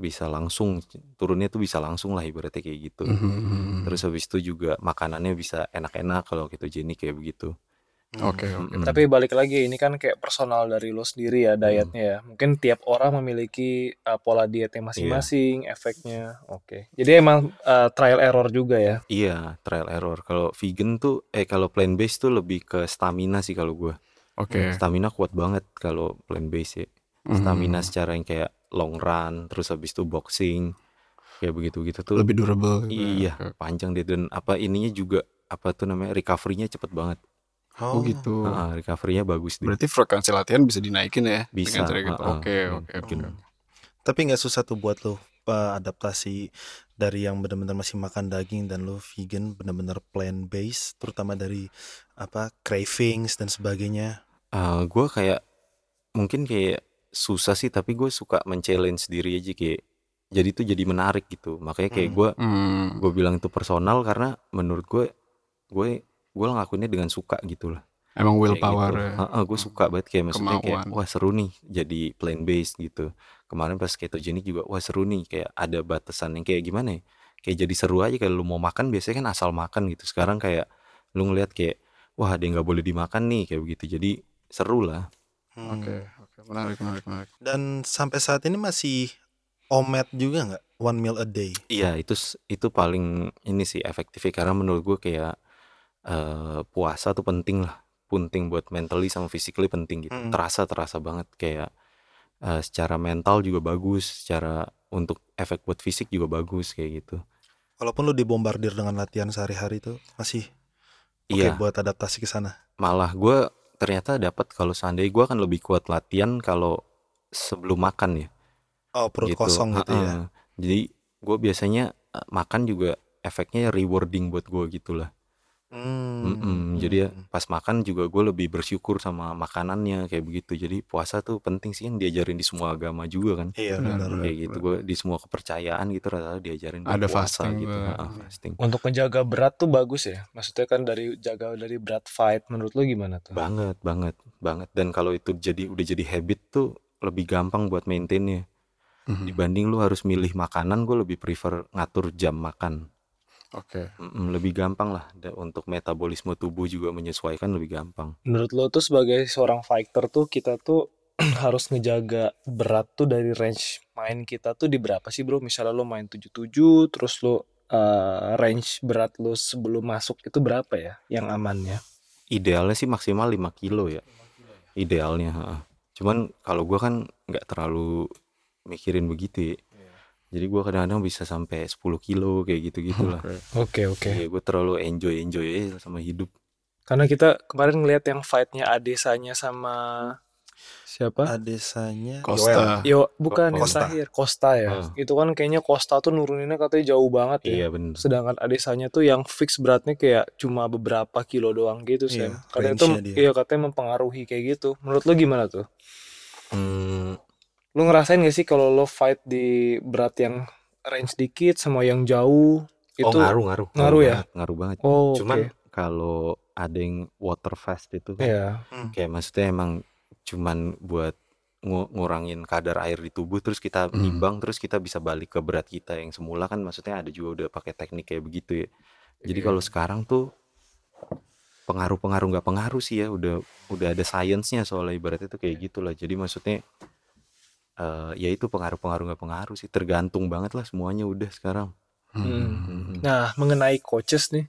bisa langsung turunnya tuh bisa langsung lah ibaratnya kayak gitu. Mhm. Terus habis itu juga makanannya bisa enak-enak kalau ketogenic kayak begitu. Oke oke. Mm-mm. Tapi balik lagi ini kan kayak personal dari lo sendiri ya Hmm. dietnya ya. Mungkin tiap orang memiliki uh, pola dietnya masing-masing, Iya. efeknya. Oke. Jadi emang uh, trial error juga ya. Iya, trial error. Kalau vegan tuh, eh kalau plant based tuh lebih ke stamina sih kalau gua. Oke. Stamina kuat banget kalau plant based ya. Mhm. Stamina secara yang kayak long run, terus habis itu boxing, kayak begitu-gitu tuh. lebih durable. gitu ya. Iya, Oke. panjang deh dan apa ininya juga apa tuh namanya recovery-nya cepet banget. Oh gitu. Heeh, recovery-nya bagus deh. Berarti frekuensi latihan bisa dinaikin ya Bisa. Oke Hmm, oke. Tapi nggak susah tuh buat lo uh, adaptasi dari yang benar-benar masih makan daging dan lo vegan benar-benar plant based, terutama dari apa cravings dan sebagainya. Eh, gue kayak mungkin kayak susah sih tapi gue suka men-challenge diri aja kayak jadi itu jadi menarik gitu makanya kayak Hmm. gue Hmm. gue bilang itu personal karena menurut gue gue gue ngelakuinnya dengan suka gitu lah Emang kayak willpower gitu. ya. Heeh, gue suka banget kayak maksudnya kayak Kemauan. wah seru nih jadi plant based gitu kemarin pas ketogenic juga wah seru nih kayak ada batasan yang kayak gimana ya kayak jadi seru aja kayak lu mau makan biasanya kan asal makan gitu sekarang kayak lu ngeliat kayak wah ada yang nggak boleh dimakan nih kayak begitu jadi seru lah Hmm. Oke, oke, menarik, menarik, menarik. Dan sampai saat ini masih omet juga nggak? One meal a day. Iya itu itu paling ini sih efektifnya karena menurut gue kayak eh, puasa tuh penting lah penting buat mentally sama physically penting gitu Mm. terasa terasa banget kayak eh, secara mental juga bagus secara untuk efek buat fisik juga bagus kayak gitu Walaupun lu dibombardir dengan latihan sehari-hari itu masih oke iya buat adaptasi ke sana. malah gue ternyata dapat kalau seandainya gue akan lebih kuat latihan kalau sebelum makan ya. Oh, perut gitu. kosong gitu ya. Jadi gue biasanya eh, makan juga efeknya rewarding buat gue gitulah Hmm. Mm-mm, jadi ya pas makan juga gue lebih bersyukur sama makanannya kayak begitu jadi puasa tuh penting sih kan diajarin di semua agama juga kan Iya Benar, kayak gitu gue di semua kepercayaan gitu rata-rata diajarin buat Ada puasa fasting gitu. Heeh, fasting Untuk menjaga berat tuh bagus ya. Maksudnya kan dari jaga dari berat fight menurut lu gimana tuh? banget banget banget dan kalau itu jadi udah jadi habit tuh lebih gampang buat maintainnya Mhm. dibanding lu harus milih makanan gue lebih prefer ngatur jam makan Oke. Mm-mm, lebih gampang lah untuk metabolisme tubuh juga menyesuaikan lebih gampang Menurut lo tuh sebagai seorang fighter tuh kita tuh [CLEARS THROAT] harus ngejaga berat tuh dari range main kita tuh di berapa sih bro? Misalnya lo main 77 terus lo eh, range berat lo sebelum masuk itu berapa ya yang amannya? idealnya sih maksimal 5 kilo ya idealnya heeh. cuman kalau gua kan nggak terlalu mikirin begitu ya jadi gua kadang-kadang bisa sampai 10 kilo kayak gitu gitulah Oke. Oke oke. Iya, gue terlalu enjoy enjoy aja sama hidup Karena kita kemarin ngeliat yang fightnya Adesanya sama siapa? Adesanya Costa. Yo bukan yang Costa. terakhir Costa ya. Oh. Itu kan kayaknya Costa tuh nuruninnya katanya jauh banget ya. iya bener Sedangkan Adesanya tuh yang fix beratnya kayak cuma beberapa kilo doang gitu sih. Iya, katanya itu dia. iya katanya mempengaruhi kayak gitu. Menurut lo gimana tuh? Hmm, Lo ngerasain gak sih kalau lo fight di berat yang range dikit sama yang jauh itu oh ngaruh ngaruh ngaruh ya? banget, ngaruh banget Oh, cuman oke. kalau ada yang water fast itu kan Iya. kayak maksudnya emang cuman buat ngu- ngurangin kadar air di tubuh terus kita Hmm. nimbang terus kita bisa balik ke berat kita yang semula kan maksudnya ada juga udah pakai teknik kayak begitu ya jadi Iya. kalau sekarang tuh pengaruh-pengaruh nggak pengaruh sih ya udah udah ada sainsnya soal ibaratnya tuh kayak gitulah jadi maksudnya eh ya itu pengaruh-pengaruh nggak pengaruh sih tergantung banget lah semuanya udah sekarang Hmm. Mm-mm. Nah, mengenai coaches nih,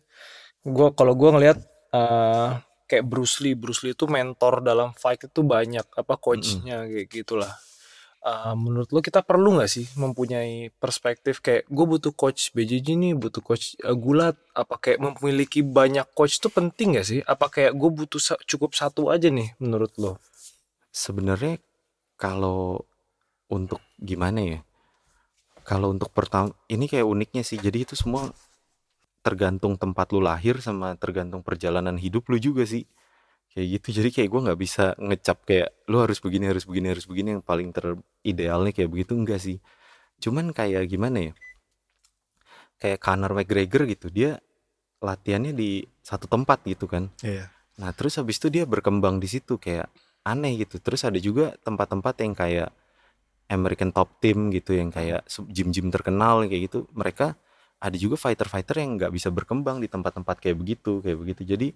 gua kalau gua ngelihat eh, kayak Bruce Lee, Bruce Lee itu mentor dalam fight itu banyak apa coachnya kayak gitulah. Eh, menurut lo kita perlu nggak sih mempunyai perspektif kayak gue butuh coach BJJ nih, butuh coach eh, gulat, apa kayak memiliki banyak coach itu penting nggak sih? Apa kayak gue butuh sa- cukup satu aja nih menurut lo? sebenarnya kalau untuk gimana ya? Kalau untuk pertama ini kayak uniknya sih. Jadi itu semua tergantung tempat lu lahir sama tergantung perjalanan hidup lu juga sih. Kayak gitu. Jadi kayak gue nggak bisa ngecap kayak lu harus begini harus begini harus begini. Yang paling teridealnya kayak begitu enggak sih. Cuman kayak gimana ya? Kayak Conor McGregor gitu. Dia latihannya di satu tempat gitu kan. Iya. Nah, terus habis itu dia berkembang di situ kayak aneh gitu. Terus ada juga tempat-tempat yang kayak American Top Team gitu yang kayak sub- gym-gym terkenal kayak gitu. Mereka ada juga fighter-fighter yang nggak bisa berkembang di tempat-tempat kayak begitu, kayak begitu. Jadi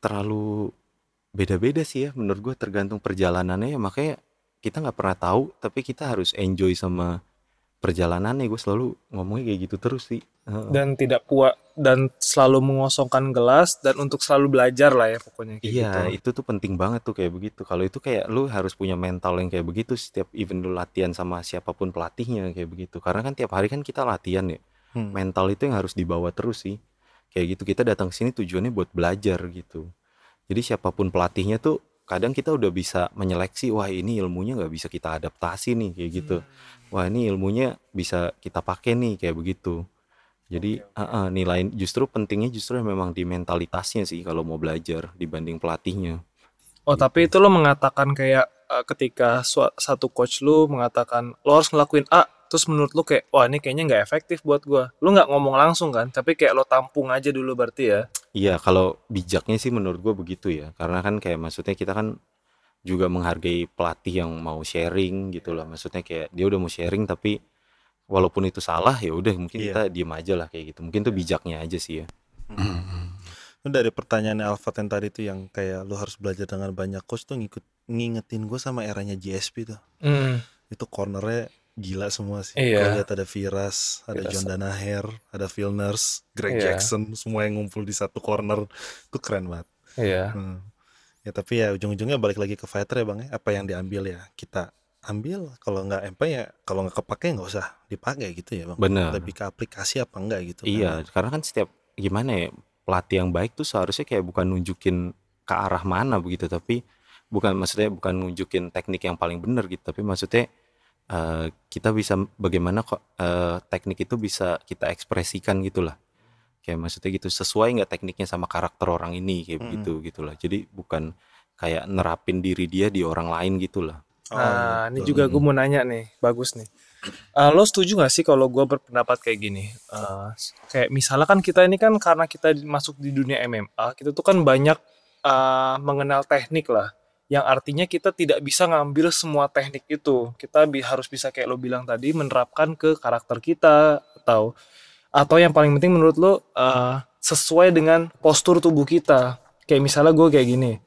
terlalu beda-beda sih ya menurut gue tergantung perjalanannya ya makanya kita nggak pernah tahu tapi kita harus enjoy sama perjalanannya gue selalu ngomongnya kayak gitu terus sih. Dan tidak puas dan selalu mengosongkan gelas dan untuk selalu belajar lah ya pokoknya kayak Iya, gitu. itu tuh penting banget tuh kayak begitu. Kalau itu kayak lu harus punya mental yang kayak begitu setiap even lu latihan sama siapa pun pelatihnya kayak begitu. Karena kan tiap hari kan kita latihan ya. Hmm. Mental itu yang harus dibawa terus sih. Kayak gitu kita datang sini tujuannya buat belajar gitu. Jadi siapa pun pelatihnya tuh kadang kita udah bisa menyeleksi wah ini ilmunya nggak bisa kita adaptasi nih kayak gitu. Wah ini ilmunya bisa kita pakai nih kayak begitu. Jadi uh-uh, nilai justru pentingnya justru memang di mentalitasnya sih kalau mau belajar dibanding pelatihnya. Oh, tapi itu lo mengatakan kayak eh, ketika satu coach lu mengatakan lo harus ngelakuin A, terus menurut lu kayak wah ini kayaknya nggak efektif buat gua lu nggak ngomong langsung kan tapi kayak lo tampung aja dulu berarti ya Iya, kalau bijaknya sih menurut gue begitu ya. Karena kan kayak maksudnya kita kan juga menghargai pelatih yang mau sharing gitu lah. Maksudnya kayak dia udah mau sharing tapi walaupun itu salah ya udah mungkin Iya. kita diem aja lah kayak gitu. Mungkin tuh bijaknya aja sih ya. [CLEARS THROAT] Lu dari pertanyaan Alfat yang tadi tuh yang kayak lu harus belajar dengan banyak coach tuh ngikut ngingetin gue sama eranya GSP tuh. Hmm, Itu cornernya gila semua sih. Iya. Gua lihat ada Viras, ada Viras. John Danaher, ada Phil Nurse, Greg Iya. Jackson, semua yang ngumpul di satu corner. Itu keren banget. iya Hmm. Ya tapi ya ujung-ujungnya balik lagi ke fighter ya bang ya. Apa yang diambil ya kita ambil. Kalau nggak empa ya kalau nggak kepake nggak usah dipakai gitu ya bang. Benar. Lebih ke aplikasi apa enggak gitu. kan. Iya, karena kan setiap gimana ya pelatih yang baik tuh seharusnya kayak bukan nunjukin ke arah mana begitu, tapi bukan maksudnya bukan nunjukin teknik yang paling benar gitu, tapi maksudnya eh, kita bisa bagaimana kok eh, teknik itu bisa kita ekspresikan gitulah. Kayak maksudnya gitu sesuai nggak tekniknya sama karakter orang ini kayak Mm-mm. begitu gitulah. Jadi bukan kayak nerapin diri dia di orang lain gitulah. Oh, Nah, iya, ini betul. juga gue mau nanya nih, bagus nih. Eh, lo setuju gak sih kalau gue berpendapat kayak gini? Eh, kayak misalnya kan kita ini kan karena kita masuk di dunia MMA, kita tuh kan banyak eh, mengenal teknik lah. Yang artinya kita tidak bisa ngambil semua teknik itu. Kita bi- harus bisa kayak lo bilang tadi menerapkan ke karakter kita atau atau yang paling penting menurut lo eh, sesuai dengan postur tubuh kita. Kayak misalnya gue kayak gini,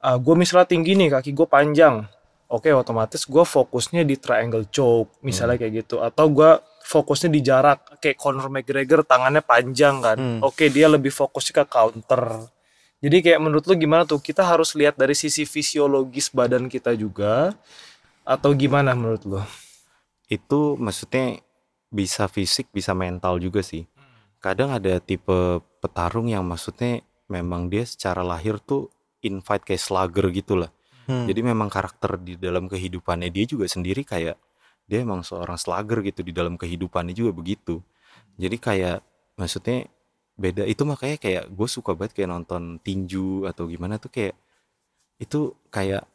gue misalnya tinggi nih, kaki gue panjang, oke otomatis gue fokusnya di triangle choke misalnya kayak gitu. Atau gue fokusnya di jarak kayak Conor McGregor tangannya panjang kan. Hmm. oke dia lebih fokusnya ke counter. Jadi kayak menurut lu gimana tuh? Kita harus lihat dari sisi fisiologis badan kita juga atau gimana menurut lu Itu maksudnya bisa fisik, bisa mental juga sih. Kadang ada tipe petarung yang maksudnya memang dia secara lahir tuh in fight kayak slugger gitu lah. Hmm. Jadi memang karakter di dalam kehidupannya dia juga sendiri kayak dia emang seorang slugger gitu di dalam kehidupannya juga begitu. Jadi kayak maksudnya beda itu makanya kayak gue suka banget kayak nonton tinju atau gimana tuh kayak itu kayak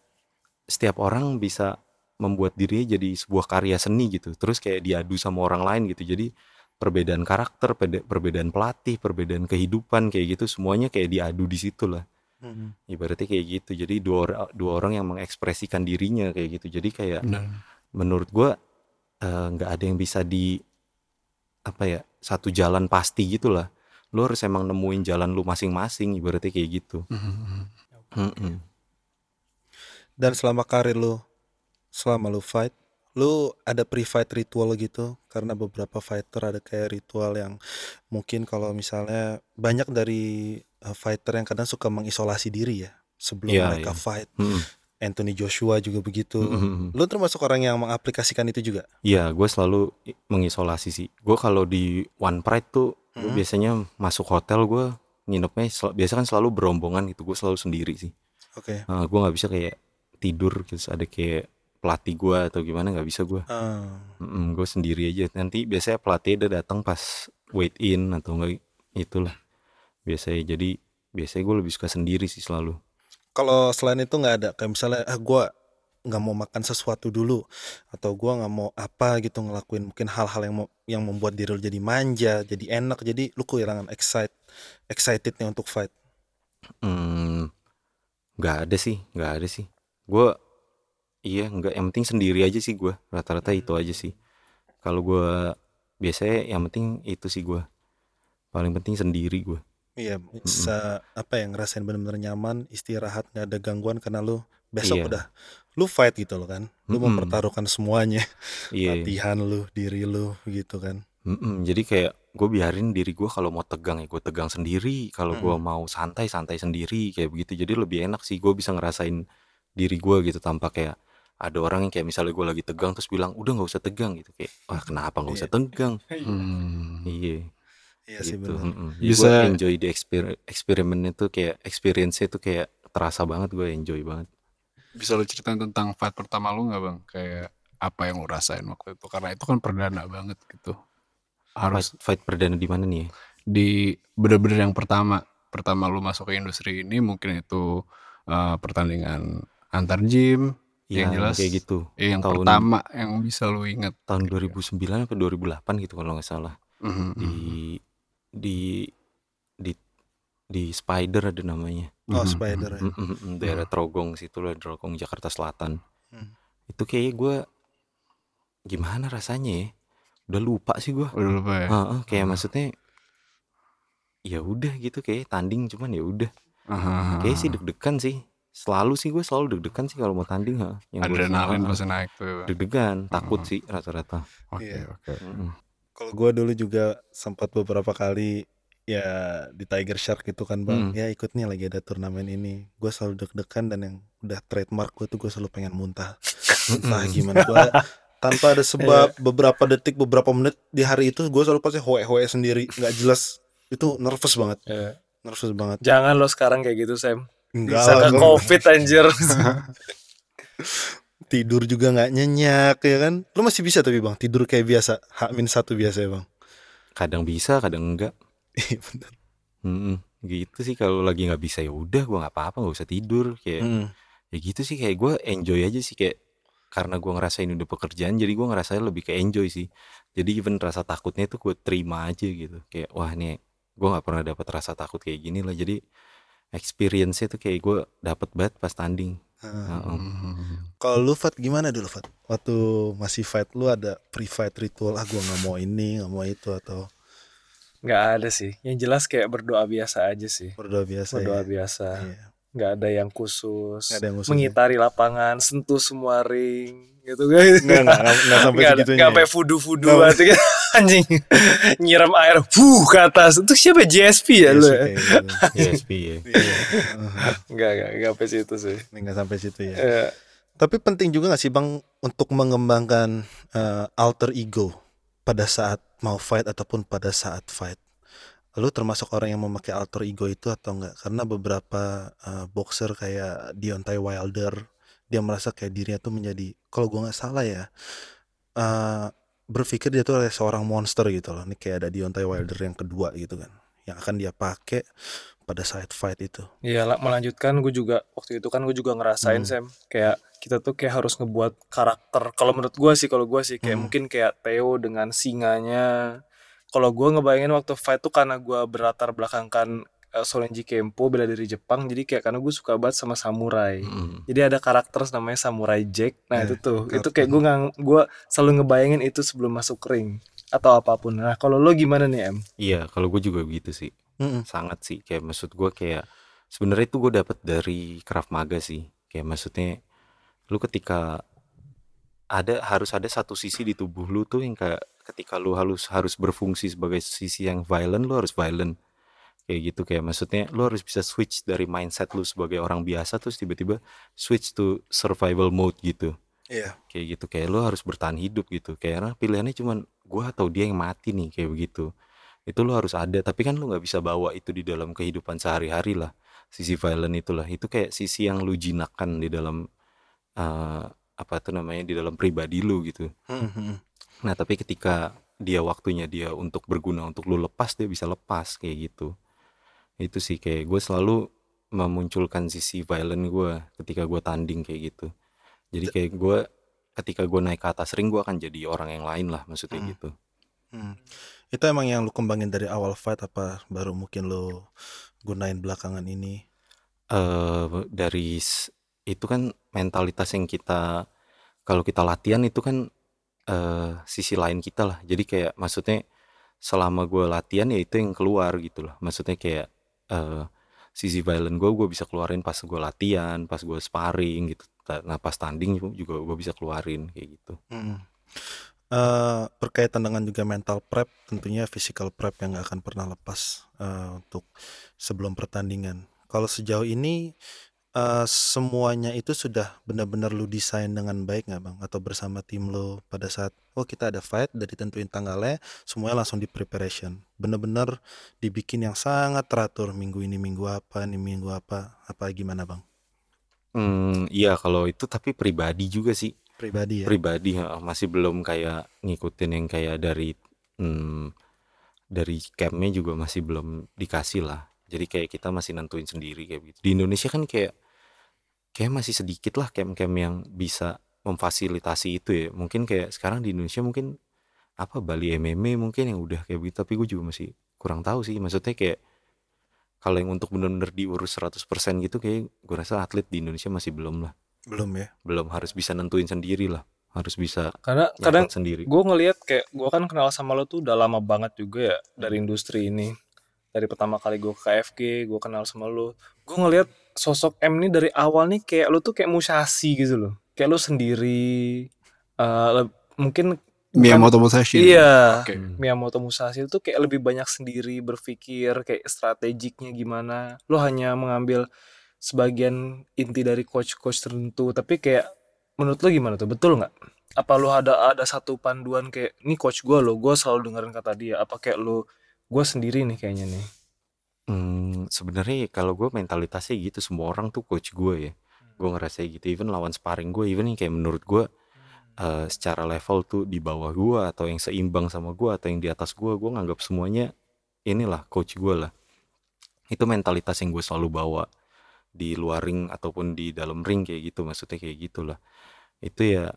setiap orang bisa membuat dirinya jadi sebuah karya seni gitu. Terus kayak diadu sama orang lain gitu. Jadi perbedaan karakter, perbedaan pelatih, perbedaan kehidupan kayak gitu semuanya kayak diadu di situ lah Hmm. ibaratnya kayak gitu jadi dua orang dua orang yang mengekspresikan dirinya kayak gitu jadi kayak Benar. menurut gua eh, nggak ada yang bisa di apa ya satu jalan pasti gitulah lu harus emang nemuin jalan lu masing-masing ibaratnya kayak gitu Mhm. Mm-mm. Dan selama karir lu, selama lu fight, lu ada pre-fight ritual gitu? Karena beberapa fighter ada kayak ritual yang mungkin kalau misalnya banyak dari uh, fighter yang kadang suka mengisolasi diri ya sebelum Iya, mereka iya. fight. Mm-mm. Anthony Joshua juga begitu. Mm-mm. Lu termasuk orang yang mengaplikasikan itu juga? Iya, gue selalu mengisolasi sih. Gue kalau di One Pride tuh, Mhm. biasanya masuk hotel gue nginepnya sel- biasa kan selalu berombongan gitu. Gue selalu sendiri sih. Oke. Nah, gue nggak bisa kayak tidur terus ada kayak pelatih gue atau gimana nggak bisa gue. Ah, gue sendiri aja. Nanti biasanya pelatih udah datang pas wait in atau enggak itulah. Biasanya jadi biasanya gue lebih suka sendiri sih selalu. Kalau selain itu nggak ada kayak misalnya ah gua nggak mau makan sesuatu dulu atau gua nggak mau apa gitu ngelakuin mungkin hal-hal yang mau yang membuat diri lu jadi manja, jadi enak, jadi lu kehilangan excite excitednya untuk fight. Hmm, nggak ada sih, nggak ada sih. Gue iya nggak yang penting sendiri aja sih gue. Rata-rata itu aja sih. Kalau gue biasanya yang penting itu sih gue. Paling penting sendiri gue. Iya, bisa apa ya ngerasain bener-bener nyaman, istirahat nggak ada gangguan karena lu besok Iya. udah lu fight gitu loh kan. Lu Mm-mm. mempertaruhkan semuanya, Iya. latihan lu, diri lu gitu kan. Mm-mm, jadi kayak gue biarin diri gue kalau mau tegang ya gue tegang sendiri kalau gue mau santai santai sendiri kayak begitu jadi lebih enak sih gue bisa ngerasain diri gue gitu tanpa kayak ada orang yang kayak misalnya gue lagi tegang terus bilang udah nggak usah tegang gitu kayak wah kenapa nggak usah tegang [LAUGHS] Hmm. iya Iya sih gitu Bisa- enjoy di eksper- eksperimen itu kayak experience itu kayak terasa banget gue enjoy banget Bisa lu ceritain tentang fight pertama lu nggak bang? Kayak apa yang lu rasain waktu itu? Karena itu kan perdana banget gitu. Harus fight, fight perdana di mana nih ya? di bener-bener yang pertama pertama lu masuk ke industri ini mungkin itu eh, pertandingan antar gym Yang Yang jelas kayak gitu. eh, yang Tahun pertama yang bisa lu inget. tahun 2009 apa 2008 gitu kalau nggak salah. Mhm, Di mhm. di di di Spider ada namanya. Oh, Mhm, Spider ya. Mm, mm, mm, daerah Mhm. Trogong situ lah, Trogong Jakarta Selatan. Hmm. Itu kayaknya gue gimana rasanya ya? Udah lupa sih gue. Udah lupa ya? Heeh, kayak Heeh. maksudnya ya udah gitu kayak tanding cuman ya udah. Aha, Kayak sih deg-degan sih. Selalu sih gue selalu deg-degan sih kalau mau tanding ha. Yang gue Adrenalin pasti naik tuh. deg-degan, takut Heeh. sih rata-rata. Oke, Iya. oke. Mm-mm. Kalau gue dulu juga sempat beberapa kali ya di Tiger Shark gitu kan bang Hmm. ya ikut nih lagi ada turnamen ini gue selalu deg-degan dan yang udah trademark gue tuh gue selalu pengen muntah entah gimana gue tanpa ada sebab beberapa detik beberapa menit di hari itu gue selalu pasti hoe hoe sendiri nggak jelas itu nervous banget Ya. nervous banget Jangan lo sekarang kayak gitu Sam. Enggak Bisa ke gua covid anjir. [LAUGHS] tidur juga nggak nyenyak ya kan lu masih bisa tapi bang tidur kayak biasa H min satu biasa ya bang Kadang bisa, kadang enggak. [LAUGHS] Iya, bener. Mm-mm. Gitu sih kalau lagi nggak bisa ya udah gue nggak apa-apa nggak usah tidur kayak Mm. ya gitu sih kayak gue enjoy aja sih kayak karena gue ngerasain udah pekerjaan jadi gue ngerasain lebih ke enjoy sih jadi even rasa takutnya itu gue terima aja gitu kayak wah nih gue nggak pernah dapat rasa takut kayak gini lah jadi experience-nya tuh kayak gue dapat banget pas tanding. Heeh. Mhm. Kalau lu Fat gimana dulu Fat? Waktu masih fight lu ada pre-fight ritual ah gua nggak mau ini nggak mau itu atau Nggak ada sih. Yang jelas kayak berdoa biasa aja sih. berdoa biasa Berdoa ya? biasa. Iya. Nggak ada yang khusus. Nggak ada yang khusus ya? Mengitari lapangan, sentuh semua ring gitu guys. Nggak, nggak, nggak, nggak sampai Nggak segitunya nggak ya? sampai fudu-fudu Nggak. gitu kan. [LAUGHS] anjing nyiram air fuh ke atas itu siapa GSP ya [LAUGHS] Iya lu sih, ya? Iya. Enggak, enggak, enggak sampai situ sih. Nggak sampai situ ya. Eh, Tapi penting juga gak sih bang untuk mengembangkan eh, alter ego pada saat mau fight ataupun pada saat fight. Lu termasuk orang yang memakai alter ego itu atau enggak? Karena beberapa eh, boxer kayak Deontay Wilder dia merasa kayak dirinya tuh menjadi kalau gua nggak salah ya eh, berpikir dia tuh seorang monster gitu loh. Ini kayak ada Deontay Wilder yang kedua gitu kan, yang akan dia pakai pada saat fight itu. Iya melanjutkan gue juga waktu itu kan gue juga ngerasain Hmm. Sam kayak kita tuh kayak harus ngebuat karakter kalau menurut gue sih kalau gue sih kayak Hmm. mungkin kayak Theo dengan singanya kalau gue ngebayangin waktu fight tuh karena gue berlatar belakangkan uh, Sorenji Kempo bela diri Jepang jadi kayak karena gue suka banget sama samurai Mm-mm. jadi ada karakter namanya Samurai Jack nah Eh, itu tuh itu karakter. kayak gue ngang gue selalu ngebayangin itu sebelum masuk ring atau apa pun nah kalau lo gimana nih em iya kalau gue juga begitu sih Mm-mm. sangat sih kayak maksud gue kayak sebenarnya itu gue dapat dari Krav Maga sih kayak maksudnya lu ketika ada harus ada satu sisi di tubuh lu tuh yang kayak ketika lu harus harus berfungsi sebagai sisi yang violent lu harus violent. Kayak gitu kayak maksudnya lu harus bisa switch dari mindset lu sebagai orang biasa terus tiba-tiba switch to survival mode gitu. Iya. kayak gitu kayak lu harus bertahan hidup gitu. Karena pilihannya cuman gua atau dia yang mati nih kayak begitu. Itu lu harus ada tapi kan lu nggak bisa bawa itu di dalam kehidupan sehari-hari lah sisi violent itulah itu kayak sisi yang lu jinakkan di dalam eh, apa tuh namanya di dalam pribadi lu gitu. Mm-mm. Nah tapi ketika dia waktunya dia untuk berguna untuk lu lepas dia bisa lepas kayak gitu itu sih kayak gue selalu memunculkan sisi violent gue ketika gue tanding kayak gitu jadi kayak gue ketika gue naik ke atas ring gue akan jadi orang yang lain lah maksudnya Hmm. gitu Hmm. Itu emang yang lu kembangin dari awal fight apa baru mungkin lu gunain belakangan ini? eh dari itu kan mentalitas yang kita kalau kita latihan itu kan eh sisi lain kita lah jadi kayak maksudnya selama gue latihan ya itu yang keluar gitu loh maksudnya kayak eh sisi violent gue gue bisa keluarin pas gue latihan pas gue sparring gitu nah pas tanding juga gue bisa keluarin kayak gitu Mm. Eh, berkaitan dengan juga mental prep, tentunya physical prep yang gak akan pernah lepas eh, untuk sebelum pertandingan. Kalau sejauh ini eh, semuanya itu sudah benar-benar lu desain dengan baik nggak bang? Atau bersama tim lu pada saat oh kita ada fight, udah ditentuin tanggalnya, semuanya langsung di preparation. Benar-benar dibikin yang sangat teratur minggu ini minggu apa, ini minggu apa, apa gimana bang? hmm iya kalau itu tapi pribadi juga sih Pribadi ya. pribadi masih belum kayak ngikutin yang kayak dari hmm, dari campnya juga masih belum dikasih lah jadi kayak kita masih nentuin sendiri kayak gitu di Indonesia kan kayak kayak masih sedikit lah camp-camp yang bisa memfasilitasi itu ya. Mungkin kayak sekarang di Indonesia mungkin apa Bali MMA mungkin yang udah kayak begitu tapi gue juga masih kurang tahu sih. Maksudnya kayak kalau yang untuk bener-bener diurus 100% gitu kayak gue rasa atlet di Indonesia masih belum lah. Belum ya. belum harus bisa nentuin sendiri lah. Harus bisa Karena kadang sendiri. gue ngelihat kayak gue kan kenal sama lo tuh udah lama banget juga ya dari industri ini dari pertama kali gue ke KFG gue kenal sama lo gue ngelihat sosok M ini dari awal nih kayak lo tuh kayak musashi gitu loh. Kayak lo sendiri le- mungkin Miyamoto Musashi. Iya. Hmm. Miyamoto Musashi itu kayak lebih banyak sendiri berpikir kayak strategiknya gimana. Lo hanya mengambil sebagian inti dari coach-coach tertentu tapi kayak menurut lo gimana tuh? Betul nggak? Apa lo ada ada satu panduan kayak ini coach gue lo gue selalu dengerin kata dia. Apa kayak lo gue sendiri nih kayaknya nih. Hmm, sebenarnya kalau gue mentalitasnya gitu semua orang tuh coach gue ya. Gue ngerasa gitu even lawan sparring gue even yang kayak menurut gue eh, secara level tuh di bawah gue atau yang seimbang sama gue atau yang di atas gue gue nganggap semuanya inilah coach gue lah. Itu mentalitas yang gue selalu bawa di luar ring ataupun di dalam ring kayak gitu maksudnya kayak gitulah. Itu ya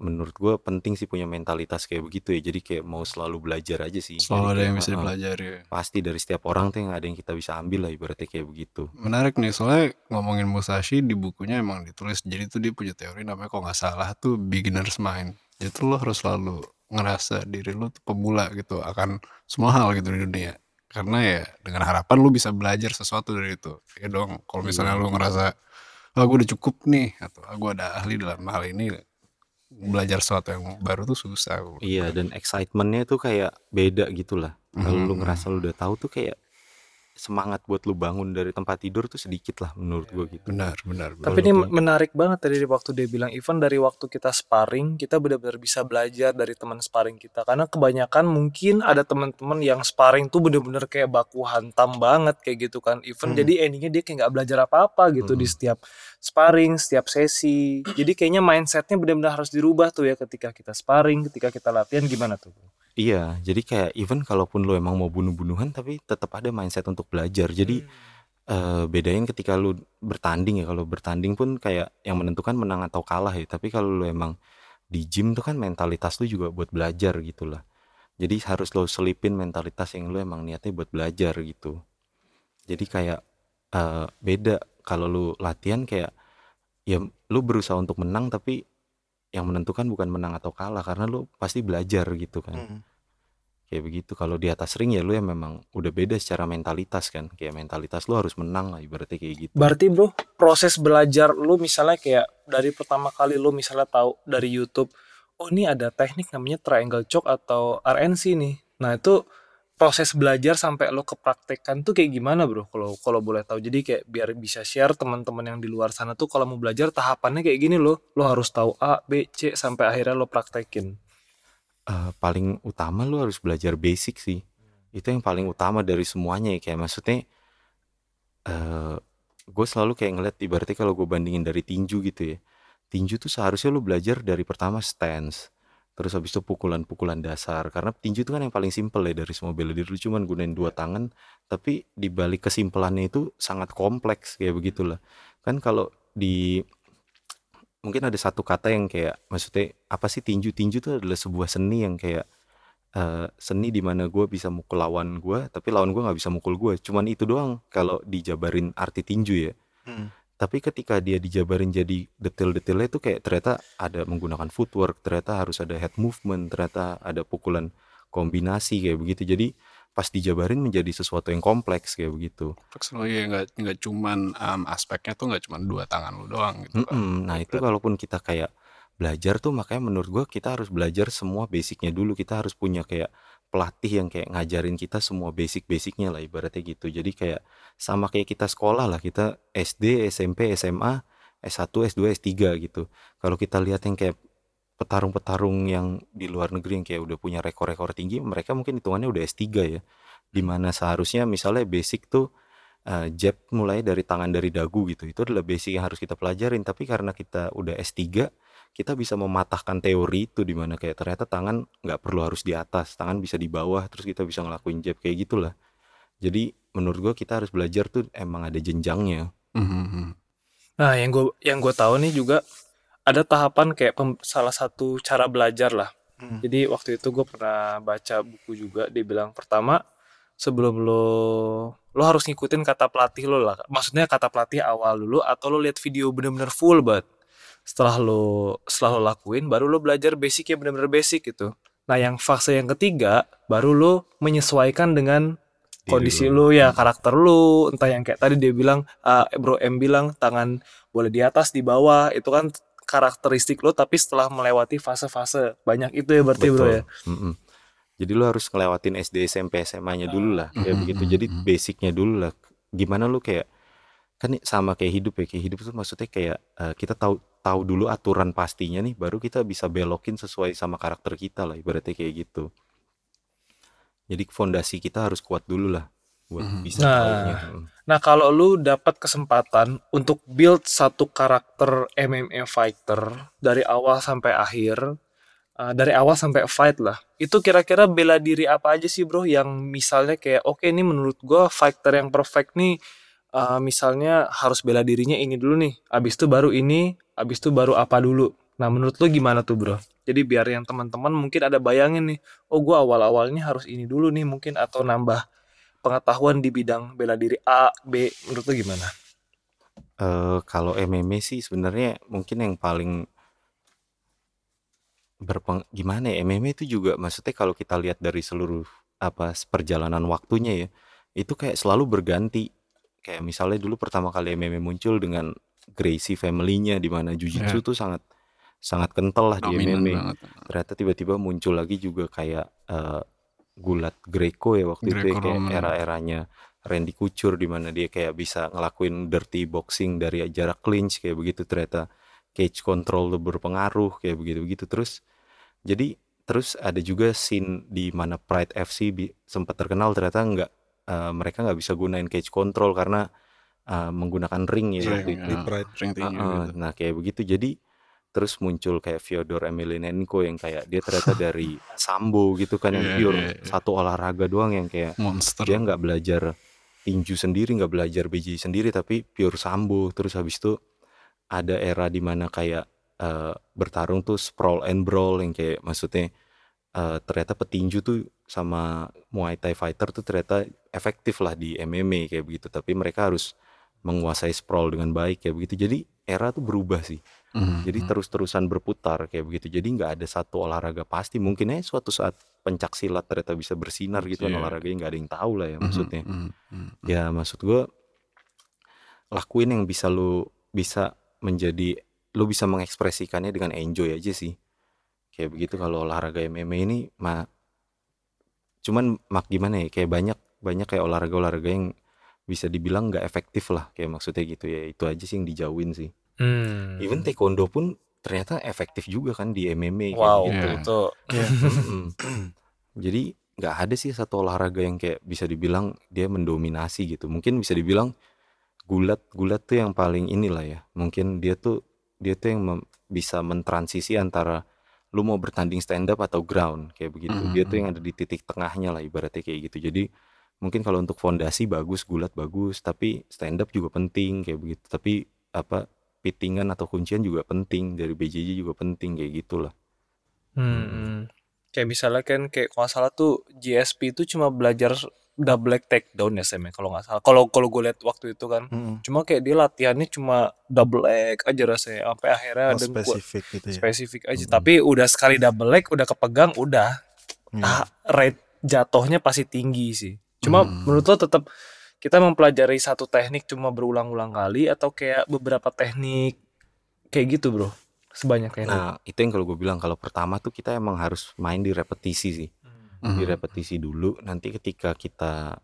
menurut gue penting sih punya mentalitas kayak begitu ya. Jadi kayak mau selalu belajar aja sih. Selalu Jadi ada yang bisa "Ah, ah, dipelajari. Pasti dari setiap orang tuh yang ada yang kita bisa ambil lah ibaratnya kayak begitu. Menarik nih soalnya ngomongin Musashi di bukunya emang ditulis. Jadi tuh dia punya teori namanya kalau nggak salah tuh beginner's mind. Jadi tuh lo harus selalu ngerasa diri lo tuh pemula gitu akan semua hal gitu di dunia. Karena ya dengan harapan lo bisa belajar sesuatu dari itu. Ya dong kalau misalnya lo ngerasa ah gue udah cukup nih atau ah gue ada ahli dalam hal ini belajar sesuatu yang baru tuh susah. Iya dan excitementnya tuh kayak beda gitu lah. Kalau lu Mhm. ngerasa lu udah tahu tuh kayak semangat buat lu bangun dari tempat tidur tuh sedikit lah menurut gua gitu. Benar, benar. benar. tapi ini menarik banget dari waktu dia bilang even dari waktu kita sparring kita benar-benar bisa belajar dari teman sparring kita karena kebanyakan mungkin ada teman-teman yang sparring tuh bener-bener kayak baku hantam banget kayak gitu kan even Hmm. jadi endingnya dia kayak nggak belajar apa-apa gitu di Hmm. setiap sparring setiap sesi jadi kayaknya mindsetnya benar-benar harus dirubah tuh ya ketika kita sparring ketika kita latihan gimana tuh Iya, jadi kayak even kalaupun lu emang mau bunuh-bunuhan tapi tetap ada mindset untuk belajar. Jadi eh, bedain ketika lu bertanding ya. Kalau bertanding pun kayak yang menentukan menang atau kalah ya. Tapi kalau lu emang di gym tuh kan mentalitas lu juga buat belajar gitu lah. Jadi harus lo selipin mentalitas yang lu emang niatnya buat belajar gitu. Jadi kayak eh, beda kalau lu latihan kayak ya lu berusaha untuk menang tapi yang menentukan bukan menang atau kalah karena lu pasti belajar gitu kan Hmm. kayak begitu kalau di atas ring ya lu ya memang udah beda secara mentalitas kan kayak mentalitas lu harus menang lah ibaratnya kayak gitu Berarti bro, proses belajar lu misalnya kayak dari pertama kali lu misalnya tahu dari YouTube, oh ini ada teknik namanya triangle choke atau RNC nih. Nah itu proses belajar sampai lo kepraktekan tuh kayak gimana bro? Kalau kalau boleh tahu. Jadi kayak biar bisa share teman-teman yang di luar sana tuh kalau mau belajar tahapannya kayak gini loh. Lo harus tahu A, B, C sampai akhirnya lo praktekin. Eh, paling utama lu harus belajar basic sih itu yang paling utama dari semuanya ya kayak maksudnya eh gue selalu kayak ngeliat ibaratnya kalau gue bandingin dari tinju gitu ya tinju tuh seharusnya lu belajar dari pertama stance terus habis itu pukulan-pukulan dasar. Karena tinju itu kan yang paling simpel ya dari semua bela diri. Lu cuman gunain dua tangan. Tapi di balik kesimpelannya itu sangat kompleks kayak begitulah. Kan kalau di mungkin ada satu kata yang kayak maksudnya apa sih tinju? Tinju itu adalah sebuah seni yang kayak eh, seni di mana gue bisa mukul lawan gue tapi lawan gue nggak bisa mukul gue cuman itu doang kalau dijabarin arti tinju ya. Hmm. Tapi ketika dia dijabarin jadi detail-detailnya itu kayak ternyata ada menggunakan footwork ternyata harus ada head movement ternyata ada pukulan kombinasi kayak begitu. Jadi pas dijabarin menjadi sesuatu yang kompleks kayak begitu. Kompleks. Ya nggak nggak cuman um, aspeknya tuh nggak cuman dua tangan lo doang gitu kan. Mm-mm. Nah itu kalaupun kita kayak belajar tuh makanya menurut gua kita harus belajar semua basicnya dulu. Kita harus punya kayak pelatih yang kayak ngajarin kita semua basic-basicnya lah ibaratnya gitu. Jadi kayak sama kayak kita sekolah lah kita SD SMP SMA S1 S2 S3 gitu. Kalau kita lihat yang kayak petarung-petarung yang di luar negeri yang kayak udah punya rekor-rekor tinggi mereka mungkin hitungannya udah S3 ya. Di mana seharusnya misalnya basic tuh eh, jab mulai dari tangan dari dagu gitu. Itu adalah basic yang harus kita pelajarin. Tapi karena kita udah S3 kita bisa mematahkan teori itu di mana kayak ternyata tangan nggak perlu harus di atas tangan bisa di bawah terus kita bisa ngelakuin jab kayak gitulah jadi menurut gua kita harus belajar tuh emang ada jenjangnya Mhm. Nah, yang gue yang gue tahu nih juga ada tahapan kayak pem- salah satu cara belajar lah. Hmm. Jadi waktu itu gue pernah baca buku juga dia bilang pertama sebelum lo lo harus ngikutin kata pelatih lo lah. Maksudnya kata pelatih awal dulu atau lo lihat video bener-bener full banget. Setelah lo setelah lo lakuin baru lo belajar basic ya bener-bener basic gitu. Nah, yang fase yang ketiga baru lo menyesuaikan dengan Diri kondisi lo. lu ya karakter lu entah yang kayak tadi dia bilang ah, bro M bilang tangan boleh di atas di bawah itu kan karakteristik lu tapi setelah melewati fase-fase banyak itu ya berarti bro ya Mm-mm. Jadi lu harus ngelewatin SD, SMP, SMA-nya dulu lah, kayak Mhm, begitu. mhm, Jadi basicnya dulu lah. Gimana lu kayak kan sama kayak hidup ya, kayak hidup itu maksudnya kayak eh, kita tahu tahu dulu aturan pastinya nih, baru kita bisa belokin sesuai sama karakter kita lah, ibaratnya kayak gitu. Jadi fondasi kita harus kuat dulu lah buat Mhm. bisa Nah. nah kalau lu dapat kesempatan untuk build satu karakter MMA fighter dari awal sampai akhir uh, dari awal sampai fight lah itu kira-kira bela diri apa aja sih bro yang misalnya kayak oke ini menurut gua fighter yang perfect nih uh, misalnya harus bela dirinya ini dulu nih abis itu baru ini abis itu baru apa dulu. Nah menurut lu gimana tuh bro? Jadi biar yang teman-teman mungkin ada bayangin nih oh gua awal-awalnya harus ini dulu nih mungkin atau nambah pengetahuan di bidang bela diri A B menurut lu gimana? Eh, kalau MMA sih sebenarnya mungkin yang paling berpeng gimana ya MMA itu juga maksudnya kalau kita lihat dari seluruh apa perjalanan waktunya ya itu kayak selalu berganti kayak misalnya dulu pertama kali MMA muncul dengan Gracie family-nya di mana Jiu-Jitsu Iya. tuh sangat sangat kental lah di Dominan MMA banget. ternyata tiba-tiba muncul lagi juga kayak eh, gulat Greco ya waktu itu ya kayak era-eranya Randy Couture di mana dia kayak bisa ngelakuin dirty boxing dari jarak clinch kayak begitu ternyata cage control tuh berpengaruh kayak begitu-begitu terus jadi terus ada juga scene di mana Pride FC sempat terkenal ternyata nggak eh, mereka nggak bisa gunain cage control karena eh, menggunakan ring ya Ring, waktu itu Di. Pride. Ring Heeh, gitu. nah kayak begitu jadi terus muncul kayak Fyodor Emelianenko yang kayak dia ternyata [LAUGHS] dari sambo gitu kan yang pure iya, iya. satu olahraga doang yang kayak Monster. dia nggak belajar tinju sendiri nggak belajar BJJ sendiri tapi pure sambo terus habis itu ada era di mana kayak eh, bertarung tuh sprawl and brawl yang kayak maksudnya eh, ternyata petinju tuh sama Muay Thai fighter tuh ternyata efektif lah di MMA kayak begitu. Tapi mereka harus menguasai sprawl dengan baik kayak begitu. Jadi era tuh berubah sih. Mhm, jadi mhm. terus-terusan berputar kayak begitu. Jadi nggak ada satu olahraga pasti. Mungkin aja suatu saat pencak silat ternyata bisa bersinar gitu kan Iya. olahraganya nggak ada yang tahu lah ya Mhm, maksudnya. mhm, mhm. ya maksud gue lakuin yang bisa lu bisa menjadi lu bisa mengekspresikannya dengan enjoy aja sih kayak begitu kalau olahraga MMA ini mah cuman mak gimana ya kayak banyak banyak kayak olahraga olahraga yang bisa dibilang nggak efektif lah kayak maksudnya gitu ya itu aja sih yang dijauhin sih hmm. even taekwondo pun ternyata efektif juga kan di MMA kayak wow gitu Iya. itu [LAUGHS] Mm-mm. Jadi nggak ada sih satu olahraga yang kayak bisa dibilang dia mendominasi gitu. Mungkin bisa dibilang gulat gulat tuh yang paling inilah ya. Mungkin dia tuh dia tuh yang mem- bisa mentransisi antara lu mau bertanding stand up atau ground kayak begitu. Dia tuh yang ada di titik tengahnya lah ibaratnya kayak gitu. Jadi mungkin kalau untuk fondasi bagus, gulat bagus, tapi stand up juga penting kayak begitu. Tapi apa pittingan atau kuncian juga penting dari BJJ juga penting kayak gitulah. Hmm, hmm. Kayak misalnya kan kayak kalau salah tuh GSP itu cuma belajar double leg takedown ya Sam ya, kalau nggak salah. Kalau kalau gue lihat waktu itu kan Mm-mm. cuma kayak dia latihannya cuma double leg aja rasanya sampai akhirnya Oh, spesifik gitu ya. spesifik aja. Mm-mm. Tapi udah sekali double leg udah kepegang udah Iya. ah, rate jatuhnya pasti tinggi sih. Cuma Hmm. menurut lo tetap kita mempelajari satu teknik cuma berulang-ulang kali atau kayak beberapa teknik kayak gitu bro sebanyak teknik. Nah, itu yang kalau gue bilang kalau pertama tuh kita emang harus main di repetisi sih. Hmm. Di Mhm. repetisi dulu, nanti ketika kita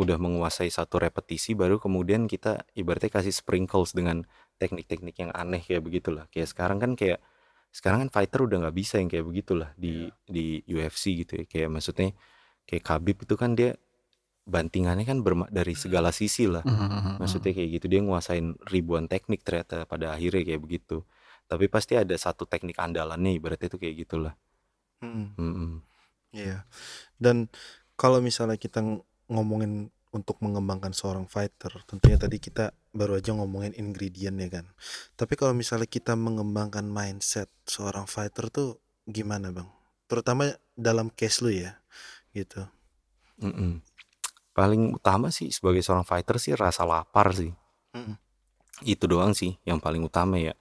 udah menguasai satu repetisi baru kemudian kita ibaratnya kasih sprinkles dengan teknik-teknik yang aneh kayak begitulah. Kayak sekarang kan kayak sekarang kan fighter udah nggak bisa yang kayak begitulah di di UFC gitu ya. Kayak maksudnya kayak Khabib itu kan dia bantingannya kan berma- dari segala sisi lah. Mhm, mhm, Maksudnya kayak gitu dia nguasain ribuan teknik ternyata pada akhirnya kayak begitu. Tapi pasti ada satu teknik andalannya ibaratnya itu kayak gitulah. Mm, Mm-mm. Iya. Dan kalau misalnya kita ng- ngomongin untuk mengembangkan seorang fighter, tentunya tadi kita baru aja ngomongin ingredient ya kan. Tapi kalau misalnya kita mengembangkan mindset seorang fighter tuh gimana bang? Terutama dalam case lu ya, gitu. Mm-mm. Paling utama sih sebagai seorang fighter sih rasa lapar sih. Mm-mm. Itu doang sih yang paling utama ya.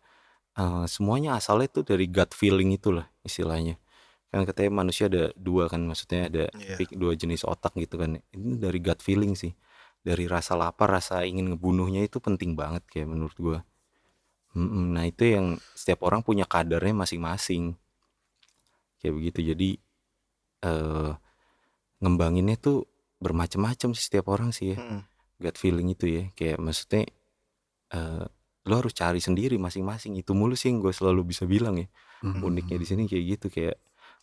Eh, semuanya asalnya tuh dari gut feeling itulah istilahnya. Kan katanya manusia ada dua kan, maksudnya ada pik- dua jenis otak gitu kan. Ini dari gut feeling sih. Dari rasa lapar, rasa ingin ngebunuhnya itu penting banget kayak menurut gua. Nah itu yang setiap orang punya kadarnya masing-masing. Kayak begitu. Jadi eh ngembanginnya tuh bermacam-macam sih setiap orang sih ya. Mm-mm. Gut feeling itu ya. Kayak maksudnya eh lo harus cari sendiri masing-masing. Itu mulu sih yang gue selalu bisa bilang ya. Mhm. Uniknya di sini kayak gitu kayak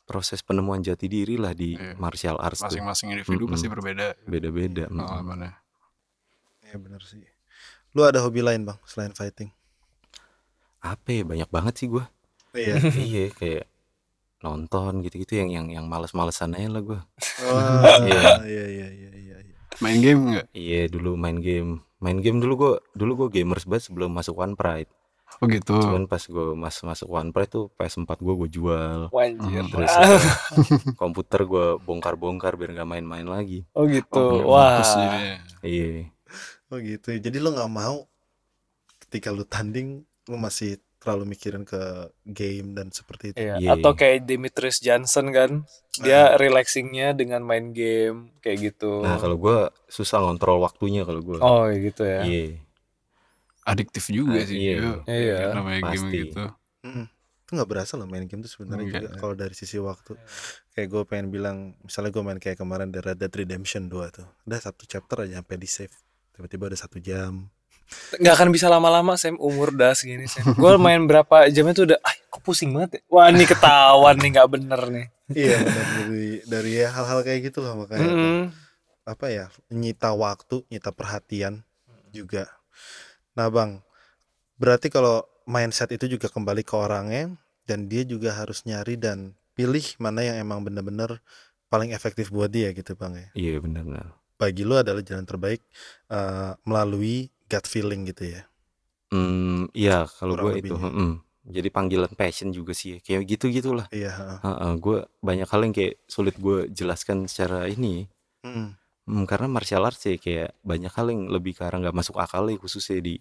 proses penemuan jati diri lah di Iya. martial arts tuh Masing-masing individu pasti Mm-mm. berbeda beda-beda. mm-mm. pengalamannya. Iya benar sih. Lu ada hobi lain bang selain fighting? Apa ya banyak banget sih gue. Iya. [LAUGHS] iya kayak nonton gitu-gitu yang yang yang males-malesan aja lah gue. Wah, Iya. iya iya iya iya. iya. Main game nggak? Iya dulu main game, main game dulu gue dulu gue gamers banget sebelum masuk One Pride. Oh gitu. Cuman pas gue mas masuk One Pride tuh PS4 gue gue jual. Wanjir. Hmm, Terus eh, komputer gue bongkar-bongkar biar nggak main-main lagi. Oh gitu. Oh, Wah. Iya. Oh gitu. Jadi lu nggak mau ketika lu tanding lu masih terlalu mikirin ke game dan seperti itu. Iya. Iya. Atau kayak Demetrius Johnson kan, dia relaxingnya dengan main game kayak gitu. Nah kalau gue susah ngontrol waktunya kalau gue. Oh gitu ya. Iya. Adiktif juga Ah, sih. iya. Iya. Iya. Namanya game Pasti. gitu. Mm-mm. Itu nggak berasa loh main game tuh sebenarnya juga kalau dari sisi waktu. Kayak gue pengen bilang, misalnya gue main kayak kemarin The Red Dead Redemption 2 tuh. Udah satu chapter aja sampai di save. Tiba-tiba udah satu jam. Nggak akan bisa lama-lama Sam umur udah segini Sam. Gue main berapa jamnya tuh udah, ah kok pusing banget ya. Wah ini ketahuan nih nggak bener nih. iya benar dari dari ya hal-hal kayak gitu loh makanya tuh. Mm-mm. apa ya nyita waktu nyita perhatian juga nah bang berarti kalau mindset itu juga kembali ke orangnya dan dia juga harus nyari dan pilih mana yang emang bener-bener paling efektif buat dia gitu bang ya Iya benar-benar. bagi lu adalah jalan terbaik eh, melalui gut feeling gitu ya Hmm, iya kalau gue itu. lebihnya. mm. Jadi panggilan passion juga sih. ya. Kayak gitu gitulah. iya heeh. gue banyak hal yang kayak sulit gue jelaskan secara ini. Mm, Hmm, karena martial arts ya kayak banyak hal yang lebih ke arah nggak masuk akal ya khususnya di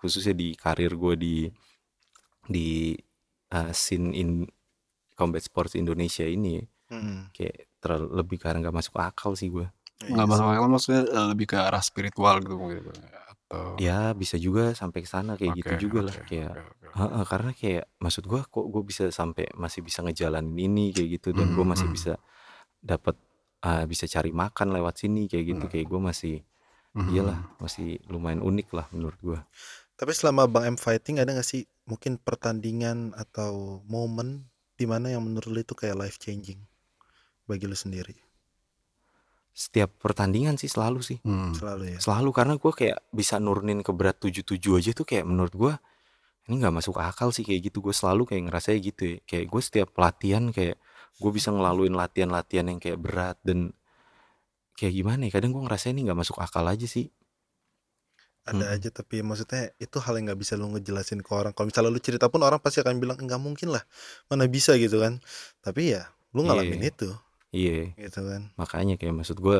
khususnya di karir gue di di uh, scene in combat sports Indonesia ini mm. kayak terlalu lebih ke arah nggak masuk akal sih gue. Iya Nggak sih. masuk akal maksudnya eh, lebih ke arah spiritual gitu mungkin. Atau Ya bisa juga sampai ke sana kayak gitu Oke, juga lah oke, kayak oke, oke. Heeh, karena kayak maksud gue kok gue bisa sampai masih bisa ngejalanin ini kayak gitu dan gue Mhm, masih mhm. bisa dapat ah, bisa cari makan lewat sini kayak gitu Hmm. kayak gue masih Mhm. iyalah masih lumayan unik lah menurut gue. tapi selama bang M fighting ada gak sih mungkin pertandingan atau momen di mana yang menurut lu itu kayak life changing bagi lu sendiri Setiap pertandingan sih selalu sih Hmm. selalu ya selalu karena gue kayak bisa nurunin ke berat 77 aja tuh kayak menurut gue ini nggak masuk akal sih kayak gitu gue selalu kayak ngerasa gitu ya kayak gue setiap latihan kayak gue bisa ngelaluin latihan-latihan yang kayak berat dan kayak gimana ya kadang gue ngerasa ini nggak masuk akal aja sih. Ada Mm-mm. aja tapi maksudnya itu hal yang nggak bisa lu ngejelasin ke orang. Kalau misalnya lu cerita pun orang pasti akan bilang nggak mungkin lah mana bisa gitu kan. Tapi ya lu Iya. ngalamin itu. Iya. Gitu kan. Makanya kayak maksud gue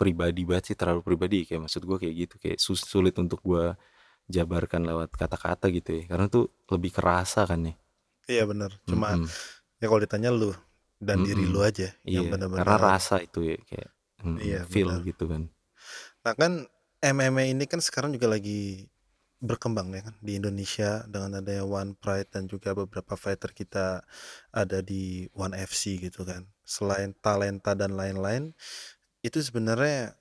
pribadi banget sih terlalu pribadi. Kayak maksud gue kayak gitu kayak sus- sulit untuk gue jabarkan lewat kata-kata gitu ya. Karena tuh lebih kerasa kan ya. Iya benar cuma Mm-mm. ya kalau ditanya lu dan diri Mm-mm. lu aja iya yang benar-benar karena rasa itu ya kayak mm, Iya, feel benar. gitu kan Nah kan MMA ini kan sekarang juga lagi berkembang ya kan di Indonesia dengan adanya One Pride dan juga beberapa fighter kita ada di One FC gitu kan. Selain talenta dan lain-lain, itu sebenarnya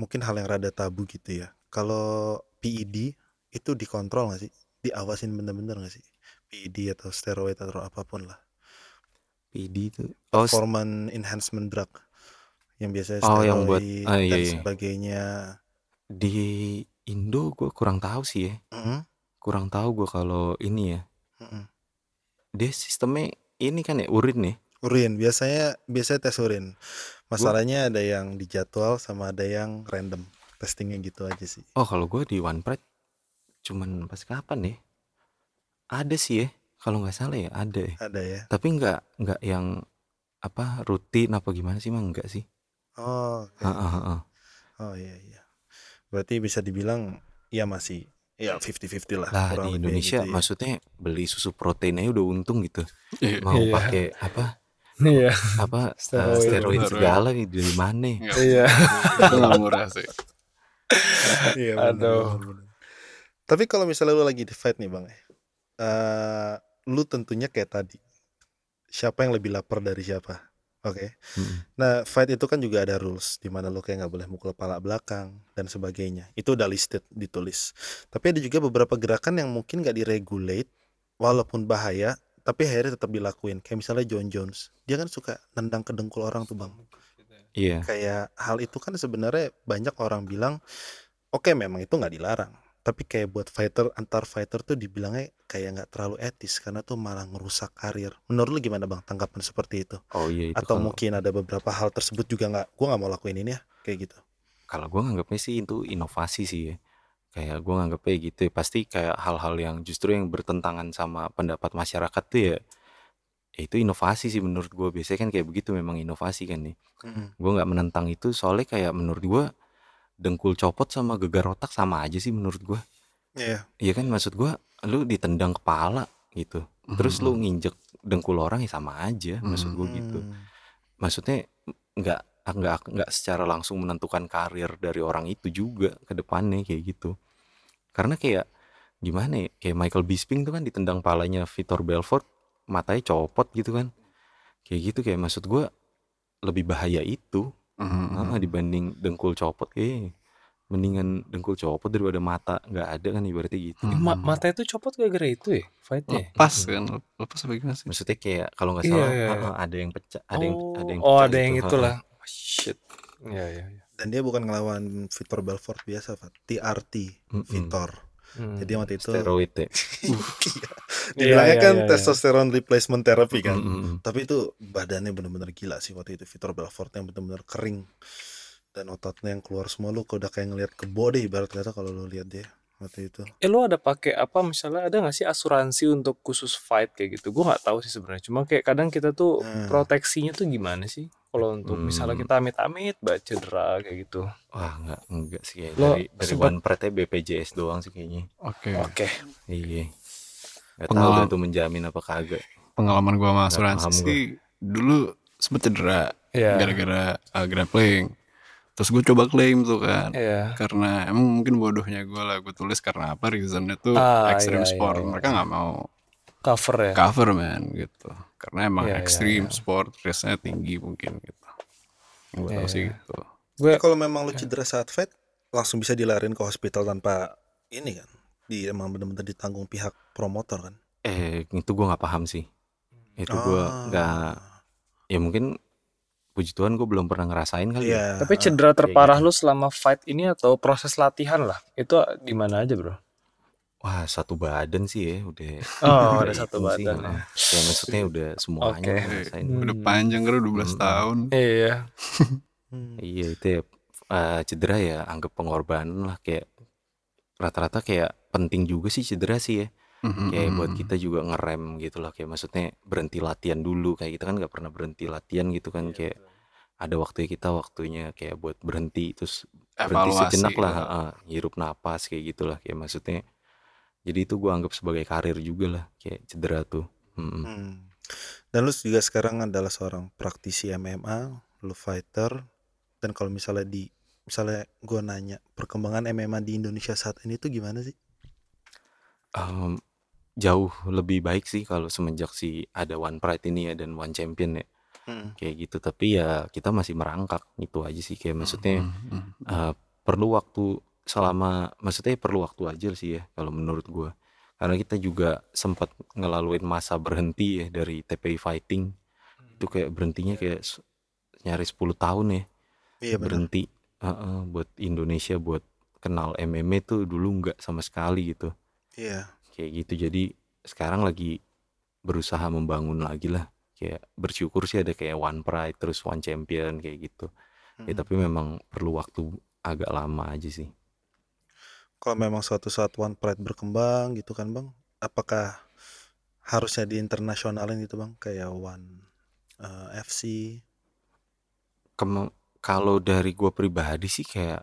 mungkin hal yang rada tabu gitu ya. Kalau PED itu dikontrol nggak sih? Diawasin bener-bener nggak sih? PED atau steroid atau apa pun lah. PD itu oh Performance enhancement drug yang biasanya Oh, yang buat- ah, iya, dan iya. sebagainya. di Indo gue kurang tahu sih ya Mhm, kurang tahu gue kalau ini ya mhm. dia sistemnya ini kan ya urin nih Urin biasanya biasanya tes urin. Masalahnya ada yang dijadwal sama ada yang random. testingnya gitu aja sih. Oh kalau gue di One Pride cuman pas kapan ya? Ada sih ya, kalau nggak salah ya ada ya. Ada ya. Tapi nggak nggak yang apa rutin apa gimana sih mah enggak sih? Oh, oke. Heeh, heeh. oh iya iya. Berarti bisa dibilang ya masih ya 50-50 lah. Lah di Indonesia gitu ya. maksudnya beli susu protein aja udah untung gitu. Iya. Mau Iya. pakai apa Iya. apa eh, Steroid. steroid Steroid. segala nih dari mana? Nggak, Iya. itu nggak [LAUGHS] murah sih. Iya, Aduh. Tapi kalau misalnya lu lagi di fight nih bang, eh lu tentunya kayak tadi, siapa yang lebih lapar dari siapa, oke? Mm. Nah fight itu kan juga ada rules, di mana lu kayak nggak boleh mukul kepala belakang dan sebagainya. Itu udah listed, ditulis. Tapi ada juga beberapa gerakan yang mungkin nggak diregulate, walaupun bahaya, tapi akhirnya tetap dilakuin. Kayak misalnya John Jones, dia kan suka nendang ke dengkul orang tuh bang Iya. kayak hal itu kan sebenarnya banyak orang bilang oke memang itu nggak dilarang tapi kayak buat fighter antar fighter tuh dibilangnya kayak nggak terlalu etis karena tuh malah ngerusak karir. Menurut lu gimana bang tanggapan seperti itu? Oh iya itu atau kalau mungkin ada beberapa hal tersebut juga nggak gua nggak mau lakuin ini ya kayak gitu? Kalau gue nganggapnya sih itu inovasi sih ya. Kayak gue nganggapnya gitu ya. Pasti kayak hal-hal yang justru yang bertentangan sama pendapat masyarakat tuh ya ya itu inovasi sih menurut gue biasanya kan kayak begitu memang inovasi kan nih gue nggak menentang itu soalnya kayak menurut gue dengkul copot sama gegar otak sama aja sih menurut gue Iya. Iya kan maksud gue lu ditendang kepala gitu. Terus lu Mhm. nginjek dengkul orang ya sama aja maksud gue gitu. Hmm. maksudnya nggak nggak nggak secara langsung menentukan karir dari orang itu juga ke depannya kayak gitu. Karena kayak gimana ya kayak Michael Bisping tuh kan ditendang palanya Vitor Belfort matanya copot gitu kan. Kayak gitu kayak maksud gue lebih bahaya itu Mhm. Heeh, dibanding dengkul copot kayak mendingan dengkul copot daripada mata nggak ada kan ibaratnya gitu Hmm. Ma- mata itu copot gara-gara itu ya fightnya. Lepas kan, lepas apa gimana sih? maksudnya kayak kalau nggak Iya, salah iya, iya. heeh, ada yang pecah ada yang oh, ada yang oh pecah ada yang gitu, itulah. heeh. Oh, shit. Iya iya iya. dan dia bukan ngelawan Vitor Belfort biasa Fat. TRT Mm-mm. Vitor Hmm. jadi waktu itu steroid ya [LAUGHS] Iya. Iya, dibilangnya iya, kan iya, iya. testosteron replacement therapy kan Mm-mm. tapi itu badannya bener-bener gila sih waktu itu Vitor Belfort yang bener-bener kering dan ototnya yang keluar semua lu udah kayak ngelihat kebo deh ibarat kata kalau lu lihat dia waktu itu Eh lo ada pakai apa misalnya ada nggak sih asuransi untuk khusus fight kayak gitu? Gue nggak tahu sih sebenarnya. Cuma kayak kadang kita tuh Hmm. proteksinya tuh gimana sih? Kalau untuk misalnya Hmm. kita amit-amit baca cedera kayak gitu. wah nggak enggak sih kayak Lo dari dari one pride BPJS doang sih kayaknya Oke. Oke. iya nggak tahu Pengalaman- dah tuh menjamin apa kagak Pengalaman gua sama Nggak asuransi sih dulu sempet cedera Iya. gara-gara uh, grappling. Terus gue coba klaim tuh kan. Iya. Karena emang mungkin bodohnya gue lah gue tulis karena apa reasonnya tuh Ah, extreme iya, iya, sport iya. mereka nggak mau Cover ya. cover man gitu karena emang Iya, iya, extreme sport risknya tinggi mungkin gitu yang gue tahu Iya, sih gitu Gue kalau memang lu cedera saat fight langsung bisa dilarin ke hospital tanpa ini kan di emang bener-bener ditanggung pihak promotor kan eh itu gue nggak paham sih itu gue Ah. nggak ya mungkin puji Tuhan gue belum pernah ngerasain kali ya Iya. tapi cedera terparah gitu. lu selama fight ini atau proses latihan lah itu di mana aja bro? wah satu badan sih ya udah Oh [LAUGHS] udah ada satu hitung sih, badan. heeh. ya maksudnya udah semuanya Oke. ngerasain. Hmm. udah panjang kan udah 12 Hmm. tahun Iya. Hmm. [LAUGHS] Iya itu ya eh, cedera ya anggap pengorbanan lah kayak rata-rata kayak penting juga sih cedera sih ya Mhm, kayak buat mhm. kita juga ngerem gitu lah kayak maksudnya berhenti latihan dulu kayak kita kan nggak pernah berhenti latihan gitu kan kayak ada waktunya kita waktunya kayak buat berhenti terus berhenti Evaluasi sejenak lah gitu. heeh, hirup napas kayak gitulah kayak maksudnya jadi itu gua anggap sebagai karir juga lah kayak cedera tuh Mm-mm. Hmm. Dan lu juga sekarang adalah seorang praktisi MMA, lu fighter. Dan kalau misalnya di misalnya gua nanya perkembangan MMA di Indonesia saat ini tuh gimana sih? Em, jauh lebih baik sih kalau semenjak si ada One Pride ini ya dan One Champion ya Hmm. kayak gitu. Tapi ya kita masih merangkak gitu aja sih. Kayak maksudnya Mhm, mhm. eh, perlu waktu selama maksudnya perlu waktu aja sih ya kalau menurut gua. Karena kita juga sempat ngelaluin masa berhenti ya dari TPI fighting. Itu kayak berhentinya kayak s- nyaris 10 tahun ya. Iya berhenti Heeh, buat Indonesia buat kenal MMA tuh dulu nggak sama sekali gitu. Iya. kayak gitu. Jadi sekarang lagi berusaha membangun lagi lah kayak bersyukur sih ada kayak One Pride terus One Champion kayak gitu ya Hmm. tapi memang perlu waktu agak lama aja sih. Kalau memang suatu saat One Pride berkembang gitu kan Bang, apakah harusnya di internasionalin gitu Bang, kayak One eh, FC? Kem- kalau dari gue pribadi sih kayak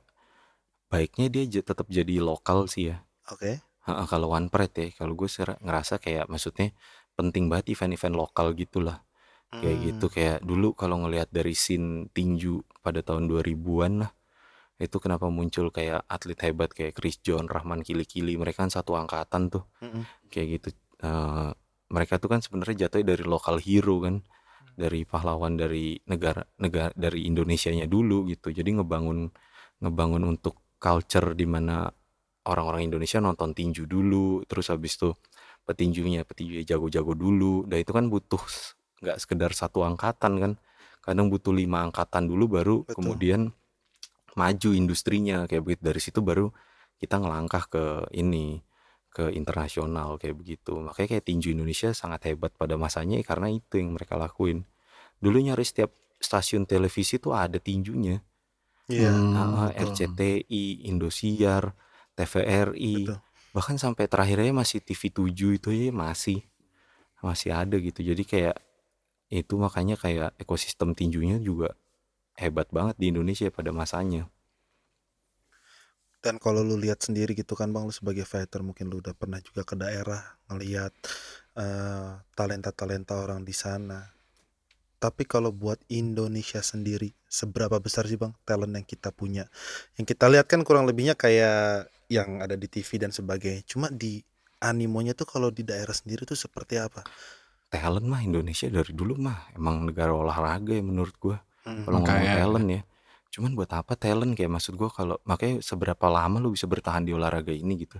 baiknya dia tetap jadi lokal sih ya. Oke. Ha-ha, kalau One Pride ya, kalau gue ngerasa kayak maksudnya penting banget event-event lokal gitulah. Kayak gitu Hmm. kayak dulu kalau ngelihat dari scene tinju pada tahun 2000-an lah. Itu kenapa muncul kayak atlet hebat kayak Chris John, Rahman Kili-Kili, mereka kan satu angkatan tuh. Mm-mm. Kayak gitu. Eh, mereka tuh kan sebenarnya jatuhnya dari lokal hero kan. Dari pahlawan dari negara negara dari Indonesianya dulu gitu. Jadi ngebangun ngebangun untuk culture di mana orang-orang Indonesia nonton tinju dulu, terus habis itu petinjunya petinjunya jago-jago dulu. Dan itu kan butuh nggak sekedar satu angkatan kan. Kadang butuh lima angkatan dulu baru Betul. kemudian maju industrinya kayak begitu. Dari situ baru kita ngelangkah ke ini ke internasional kayak begitu. Makanya kayak tinju Indonesia sangat hebat pada masanya ya karena itu yang mereka lakuin. Dulu nyaris setiap stasiun televisi tuh ada tinjunya. Iya. Hmm, Ah. RCTI, Indosiar, TVRI, Betul. Bahkan sampai terakhirnya masih TV7 itu ya masih masih ada gitu. Jadi kayak itu makanya kayak ekosistem tinjunya juga hebat banget di Indonesia pada masanya. Dan kalau lu lihat sendiri gitu kan Bang, lu sebagai fighter mungkin lu udah pernah juga ke daerah ngelihat eh, talenta-talenta orang di sana. Tapi kalau buat Indonesia sendiri, seberapa besar sih Bang talent yang kita punya? Yang kita lihat kan kurang lebihnya kayak yang ada di TV dan sebagainya. Cuma di animonya tuh kalau di daerah sendiri tuh seperti apa? Talent mah Indonesia dari dulu mah emang negara olahraga ya menurut gua. Hmm. Kalau ngomong talent ya. Cuman buat apa talent kayak maksud gua kalau makanya seberapa lama lu bisa bertahan di olahraga ini gitu.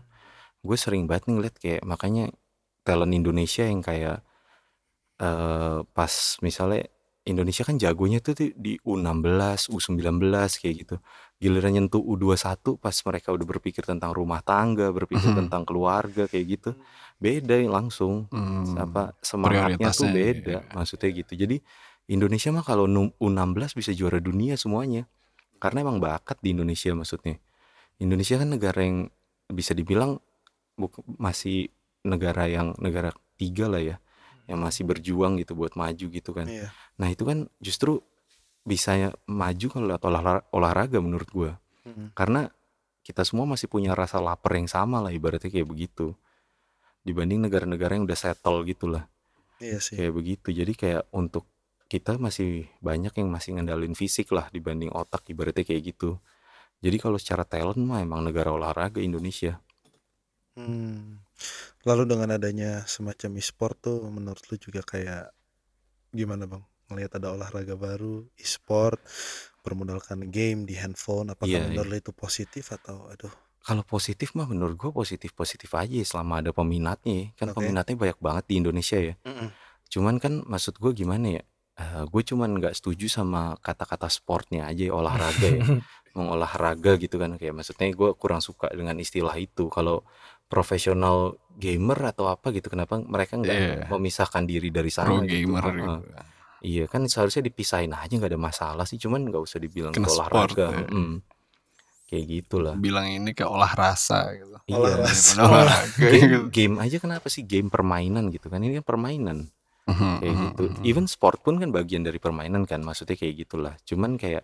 Gue sering banget nih ngeliat kayak makanya talent Indonesia yang kayak eh pas misalnya Indonesia kan jagonya tuh di- di U16, U19 kayak gitu. Giliran nyentuh U21 pas mereka udah berpikir tentang rumah tangga, berpikir Mhm. tentang keluarga kayak gitu. Beda langsung Hmm. apa semangatnya tuh beda iya. maksudnya gitu jadi Indonesia mah kalau nu- U16 bisa juara dunia semuanya karena emang bakat di Indonesia maksudnya Indonesia kan negara yang bisa dibilang masih negara yang negara tiga lah ya yang masih berjuang gitu buat maju gitu kan Iya. nah itu kan justru bisa maju kalau lewat olah- olahraga menurut gua Hmm. karena kita semua masih punya rasa lapar yang sama lah ibaratnya kayak begitu dibanding negara-negara yang udah settle gitu lah Iya sih. kayak begitu jadi kayak untuk kita masih banyak yang masih ngandalin fisik lah dibanding otak ibaratnya kayak gitu jadi kalau secara talent mah emang negara olahraga Indonesia Hmm. Lalu dengan adanya semacam e-sport tuh menurut lu juga kayak gimana bang? Ngelihat ada olahraga baru, e-sport, bermodalkan game di handphone, apakah Iya, menurut lu itu positif atau aduh? kalau positif mah menurut gue positif positif aja selama ada peminatnya ya. kan Oke. peminatnya banyak banget di Indonesia ya cuman kan maksud gue gimana ya gue cuman nggak setuju sama kata-kata sportnya aja ya, olahraga ya [LAUGHS] mengolahraga gitu kan kayak maksudnya gue kurang suka dengan istilah itu kalau profesional gamer atau apa gitu kenapa mereka nggak Iya. memisahkan diri dari Pro sana gitu gamer gitu. Iya kan seharusnya dipisahin aja nggak ada masalah sih cuman nggak usah dibilang Kena itu sport olahraga ya. Mm. kayak gitulah Bilang ini kayak olah rasa gitu. iya Olah Daripada rasa. olahraga game, gitu. game aja kenapa sih game permainan gitu kan ini kan permainan Mhm, kayak mhm, gitu mhm. even sport pun kan bagian dari permainan kan maksudnya kayak gitulah cuman kayak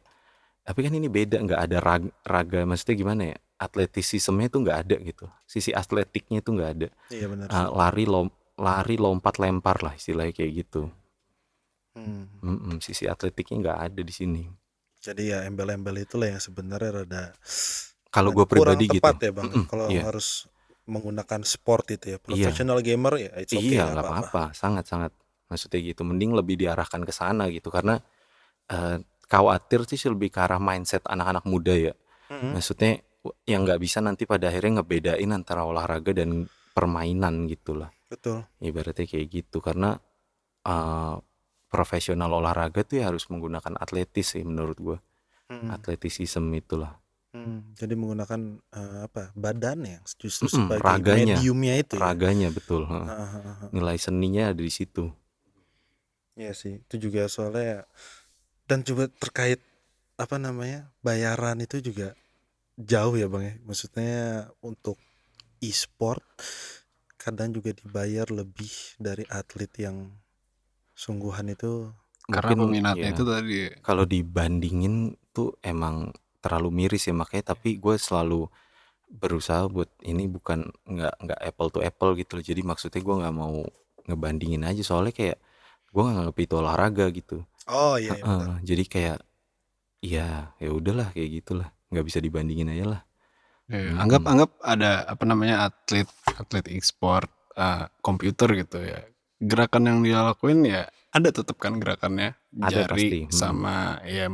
tapi kan ini beda nggak ada raga, raga maksudnya gimana ya atletisismenya tuh nggak ada gitu sisi atletiknya tuh nggak ada Iya benar. Ah, lari lom lari lompat lempar lah istilahnya kayak gitu Hmm. Mm-mm, sisi atletiknya nggak ada di sini Jadi ya embel-embel itulah yang sebenarnya rada kalau gue kurang pribadi gitu tepat ya bang. Mm-mm, Kalau iya. harus menggunakan sport itu ya, Iya. professional gamer ya, it's okay iya nggak apa-apa sangat sangat maksudnya gitu mending lebih diarahkan ke sana gitu karena eh, khawatir sih lebih ke arah mindset anak-anak muda ya Mm-mm. maksudnya yang nggak bisa nanti pada akhirnya ngebedain antara olahraga dan permainan gitu lah Betul. ibaratnya kayak gitu karena eh, profesional olahraga tuh ya harus menggunakan atletis sih menurut gua Mm. atletisisme itulah Hmm, jadi menggunakan eh, apa badan yang justru Mm-mm, sebagai raganya. mediumnya itu ya. raganya betul ah. nilai seninya ada di situ Iya sih, itu juga soalnya dan juga terkait apa namanya bayaran itu juga jauh ya bang ya maksudnya untuk e-sport kadang juga dibayar lebih dari atlet yang sungguhan itu Karena Mungkin peminatnya ya itu tadi. Kalau dibandingin tuh emang terlalu miris ya makanya tapi gue selalu berusaha buat ini bukan nggak nggak apple to apple gitu loh. Jadi maksudnya gue nggak mau ngebandingin aja soalnya kayak gue nggak nganggep itu olahraga gitu. Oh iya, iya. Heeh, jadi kayak ya ya udahlah kayak gitulah. Nggak bisa dibandingin aja lah. Ya, Mm-mm. anggap anggap ada apa namanya atlet atlet e-sport eh, komputer gitu ya. Gerakan yang dia lakuin ya ada tetap kan gerakannya Ada jari pasti, hmm. sama ya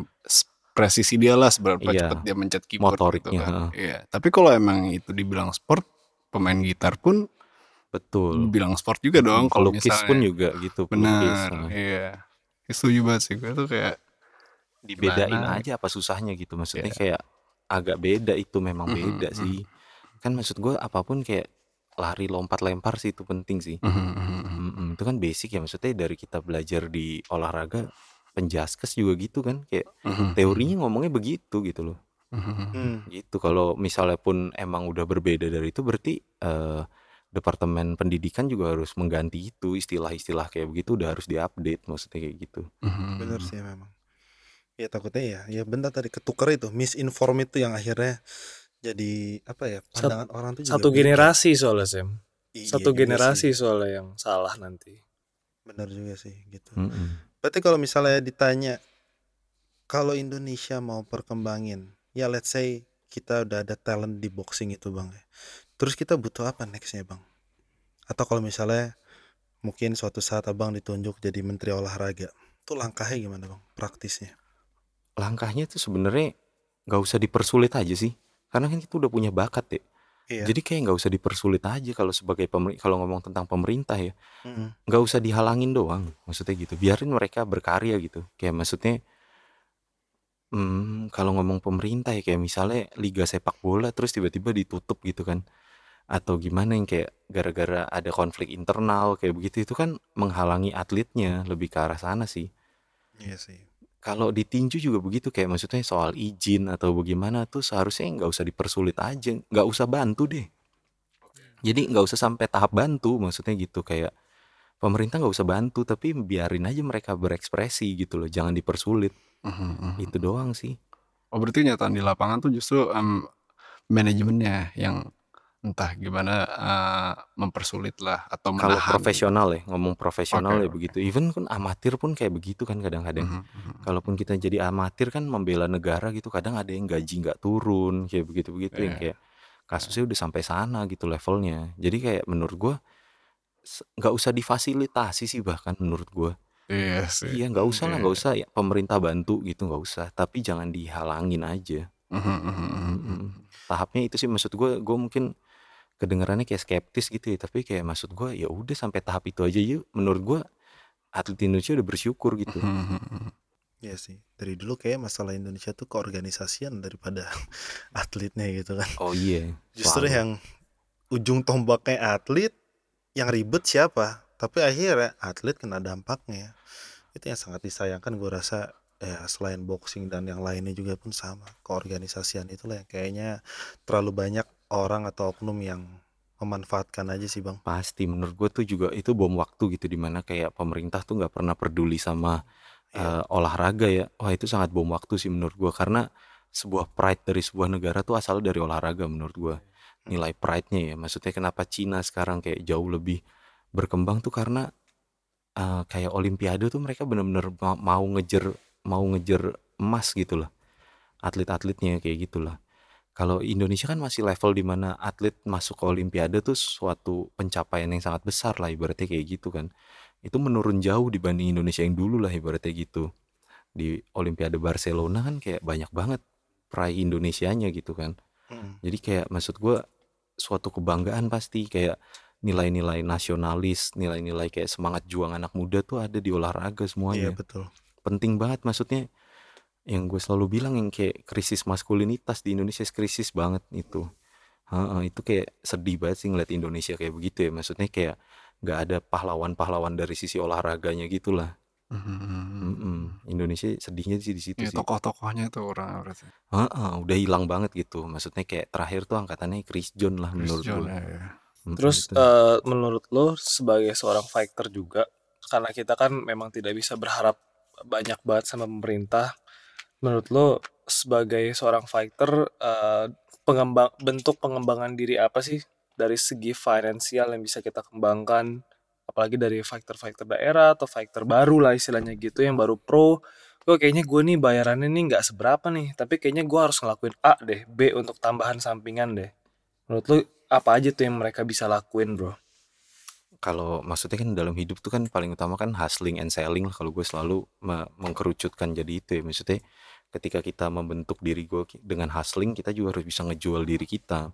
presisi dia lah seberapa Iya, cepat dia mencet keyboard gitu motoriknya, kan. heeh. Iya. Tapi kalau emang itu dibilang sport, pemain gitar pun betul bilang sport juga dong kalau misalnya. pun juga gitu Benar, heeh. iya. Setuju banget sih gue tuh kayak dibedain Gimana? aja apa susahnya gitu maksudnya Iya. kayak agak beda itu memang beda sih kan maksud gue apa pun kayak lari lompat lempar sih itu penting sih mhm, mhm, mhm. Mm-mm, itu kan basic ya maksudnya dari kita belajar di olahraga penjaskes juga gitu kan kayak Mhm, teorinya ngomongnya begitu gitu loh mhm, mhm. Hmm, gitu kalau misalnya pun emang udah berbeda dari itu berarti eh, departemen pendidikan juga harus mengganti itu istilah-istilah kayak begitu udah harus diupdate maksudnya kayak gitu Mhm. bener sih memang ya takutnya ya ya benar tadi ketukar itu misinform itu yang akhirnya jadi apa ya pandangan orang tuh juga Satu generasi soalnya Sam. Iya Satu juga generasi sih. soalnya yang salah nanti. benar juga sih gitu Mm-mm. berarti kalau misalnya ditanya kalau Indonesia mau perkembangin ya let's say kita udah ada talent di boxing itu bang terus kita butuh apa nextnya bang atau kalau misalnya mungkin suatu saat abang ditunjuk jadi menteri olahraga itu langkahnya gimana bang praktisnya langkahnya tuh sebenarnya nggak usah dipersulit aja sih karena kan kita udah punya bakat ya iya. Jadi kayak nggak usah dipersulit aja kalau sebagai pemer- kalau ngomong tentang pemerintah ya. Nggak usah dihalangin doang maksudnya gitu. Biarin mereka berkarya gitu. Kayak maksudnya hmm, kalau ngomong pemerintah ya kayak misalnya liga sepak bola terus tiba-tiba ditutup gitu kan. Atau gimana yang kayak gara-gara ada konflik internal kayak begitu itu kan menghalangi atletnya lebih ke arah sana sih. Iya sih kalau ditinju juga begitu kayak maksudnya soal izin atau bagaimana tuh seharusnya nggak usah dipersulit aja nggak usah bantu deh. Jadi nggak usah sampai tahap bantu maksudnya gitu kayak pemerintah nggak usah bantu tapi biarin aja mereka berekspresi gitu loh jangan dipersulit. Mhm, mhm. itu doang sih. Oh berarti nyataan di lapangan tuh justru em, manajemennya yang entah gimana mempersulit lah atau kalau menahan. profesional ya ngomong profesional Oke, ya oke. begitu even kan amatir pun kayak begitu kan kadang-kadang Mhm, mhm. kalaupun kita jadi amatir kan membela negara gitu kadang ada yang gaji nggak turun kayak begitu-begitu yang Iya. kayak kasusnya udah sampai sana gitu levelnya jadi kayak menurut gua se- nggak usah difasilitasi sih bahkan menurut gua Iya sih. iya nggak usah lah Iya. nggak usah ya pemerintah bantu gitu nggak usah tapi jangan dihalangin aja Mhm, mhm, mhm, mhm. Mm-mm. tahapnya itu sih maksud gua gua mungkin kedengarannya kayak skeptis gitu ya tapi kayak maksud gua ya udah sampai tahap itu aja yuk. Menurut gua atlet Indonesia udah bersyukur [LAUGHS] gitu. Iya sih dari dulu kayak masalah Indonesia tuh keorganisasian daripada [LAUGHS] atletnya gitu kan. Oh iya justru selalu. yang ujung tombaknya atlet yang ribet siapa? Tapi akhirnya atlet kena dampaknya. Itu yang sangat disayangkan gue rasa ya selain boxing dan yang lainnya juga pun sama. Keorganisasian itulah yang kayaknya terlalu banyak orang atau oknum yang memanfaatkan aja sih bang Pasti menurut gue tuh juga itu bom waktu gitu di mana kayak pemerintah tuh nggak pernah peduli sama Iya. eh, olahraga ya. Wah itu sangat bom waktu sih menurut gue karena sebuah pride dari sebuah negara tuh asal dari olahraga menurut gue. Nilai pride-nya ya. Maksudnya kenapa Cina sekarang kayak jauh lebih berkembang tuh karena eh, kayak Olimpiade tuh mereka bener-bener ma- mau ngejar mau ngejar emas gitu lah. Atlet-atletnya kayak gitulah. Kalau Indonesia kan masih level di mana atlet masuk ke Olimpiade tuh suatu pencapaian yang sangat besar lah ibaratnya kayak gitu kan. Itu menurun jauh dibanding Indonesia yang dulu lah ibaratnya gitu. Di Olimpiade Barcelona kan kayak banyak banget peraih Indonesianya gitu kan. Mm. Jadi kayak maksud gua suatu kebanggaan pasti kayak nilai-nilai nasionalis, nilai-nilai kayak semangat juang anak muda tuh ada di olahraga iya semuanya betul penting banget maksudnya yang gue selalu bilang yang kayak krisis maskulinitas di Indonesia krisis banget itu Heeh, itu kayak sedih banget sih ngeliat Indonesia kayak begitu ya maksudnya kayak nggak ada pahlawan-pahlawan dari sisi olahraganya gitulah Mhm. Mhm, Indonesia sedihnya sih di situ Ya sih. tokoh-tokohnya tuh kurang berarti. Heeh, udah hilang banget gitu. Maksudnya kayak terakhir tuh angkatannya Chris John lah Chris menurut John gue. ya, ya. Terus itu. eh, menurut lo sebagai seorang fighter juga karena kita kan memang tidak bisa berharap banyak banget sama pemerintah. Menurut lo sebagai seorang fighter eh, pengembang bentuk pengembangan diri apa sih? Dari segi finansial yang bisa kita kembangkan apalagi dari fighter-fighter daerah atau fighter baru lah istilahnya gitu yang baru pro. Gue kayaknya gue nih bayarannya nih nggak seberapa nih tapi kayaknya gue harus ngelakuin A deh B untuk tambahan sampingan deh. Menurut lu apa aja tuh yang mereka bisa lakuin bro? Kalau maksudnya kan dalam hidup tuh kan paling utama kan hustling and selling lah kalau gue selalu me- mengkerucutkan jadi itu ya. Maksudnya ketika kita membentuk diri gue dengan hustling kita juga harus bisa ngejual diri kita.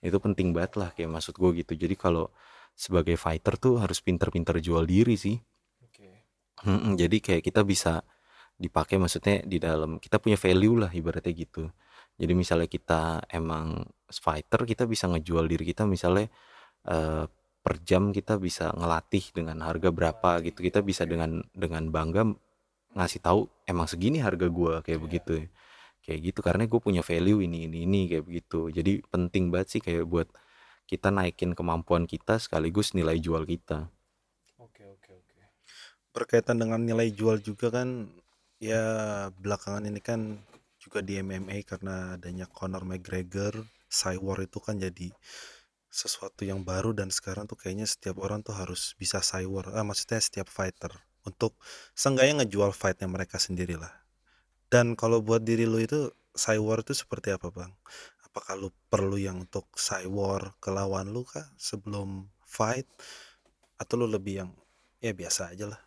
Itu penting banget lah kayak maksud gue gitu. Jadi kalau sebagai fighter tuh harus pinter-pinter jual diri sih. Mm-mm, jadi kayak kita bisa dipakai maksudnya di dalam kita punya value lah ibaratnya gitu. Jadi misalnya kita emang fighter kita bisa ngejual diri kita misalnya eh, per jam kita bisa ngelatih dengan harga berapa gitu. Kita bisa dengan dengan bangga ngasih tahu emang segini harga gua kayak begitu ya. Kayak gitu karena gue punya value ini ini ini kayak begitu. Jadi penting banget sih kayak buat kita naikin kemampuan kita sekaligus nilai jual kita. oke oke oke berkaitan dengan nilai jual juga kan ya belakangan ini kan juga di MMA karena adanya Conor McGregor, Cywar itu kan jadi sesuatu yang baru dan sekarang tuh kayaknya setiap orang tuh harus bisa Cywar, ah maksudnya setiap fighter untuk seenggaknya ngejual fightnya mereka sendiri lah. Dan kalau buat diri lu itu Cywar itu seperti apa bang? Apakah lu perlu yang untuk Cywar ke lawan lu kah sebelum fight? Atau lu lebih yang ya biasa aja lah?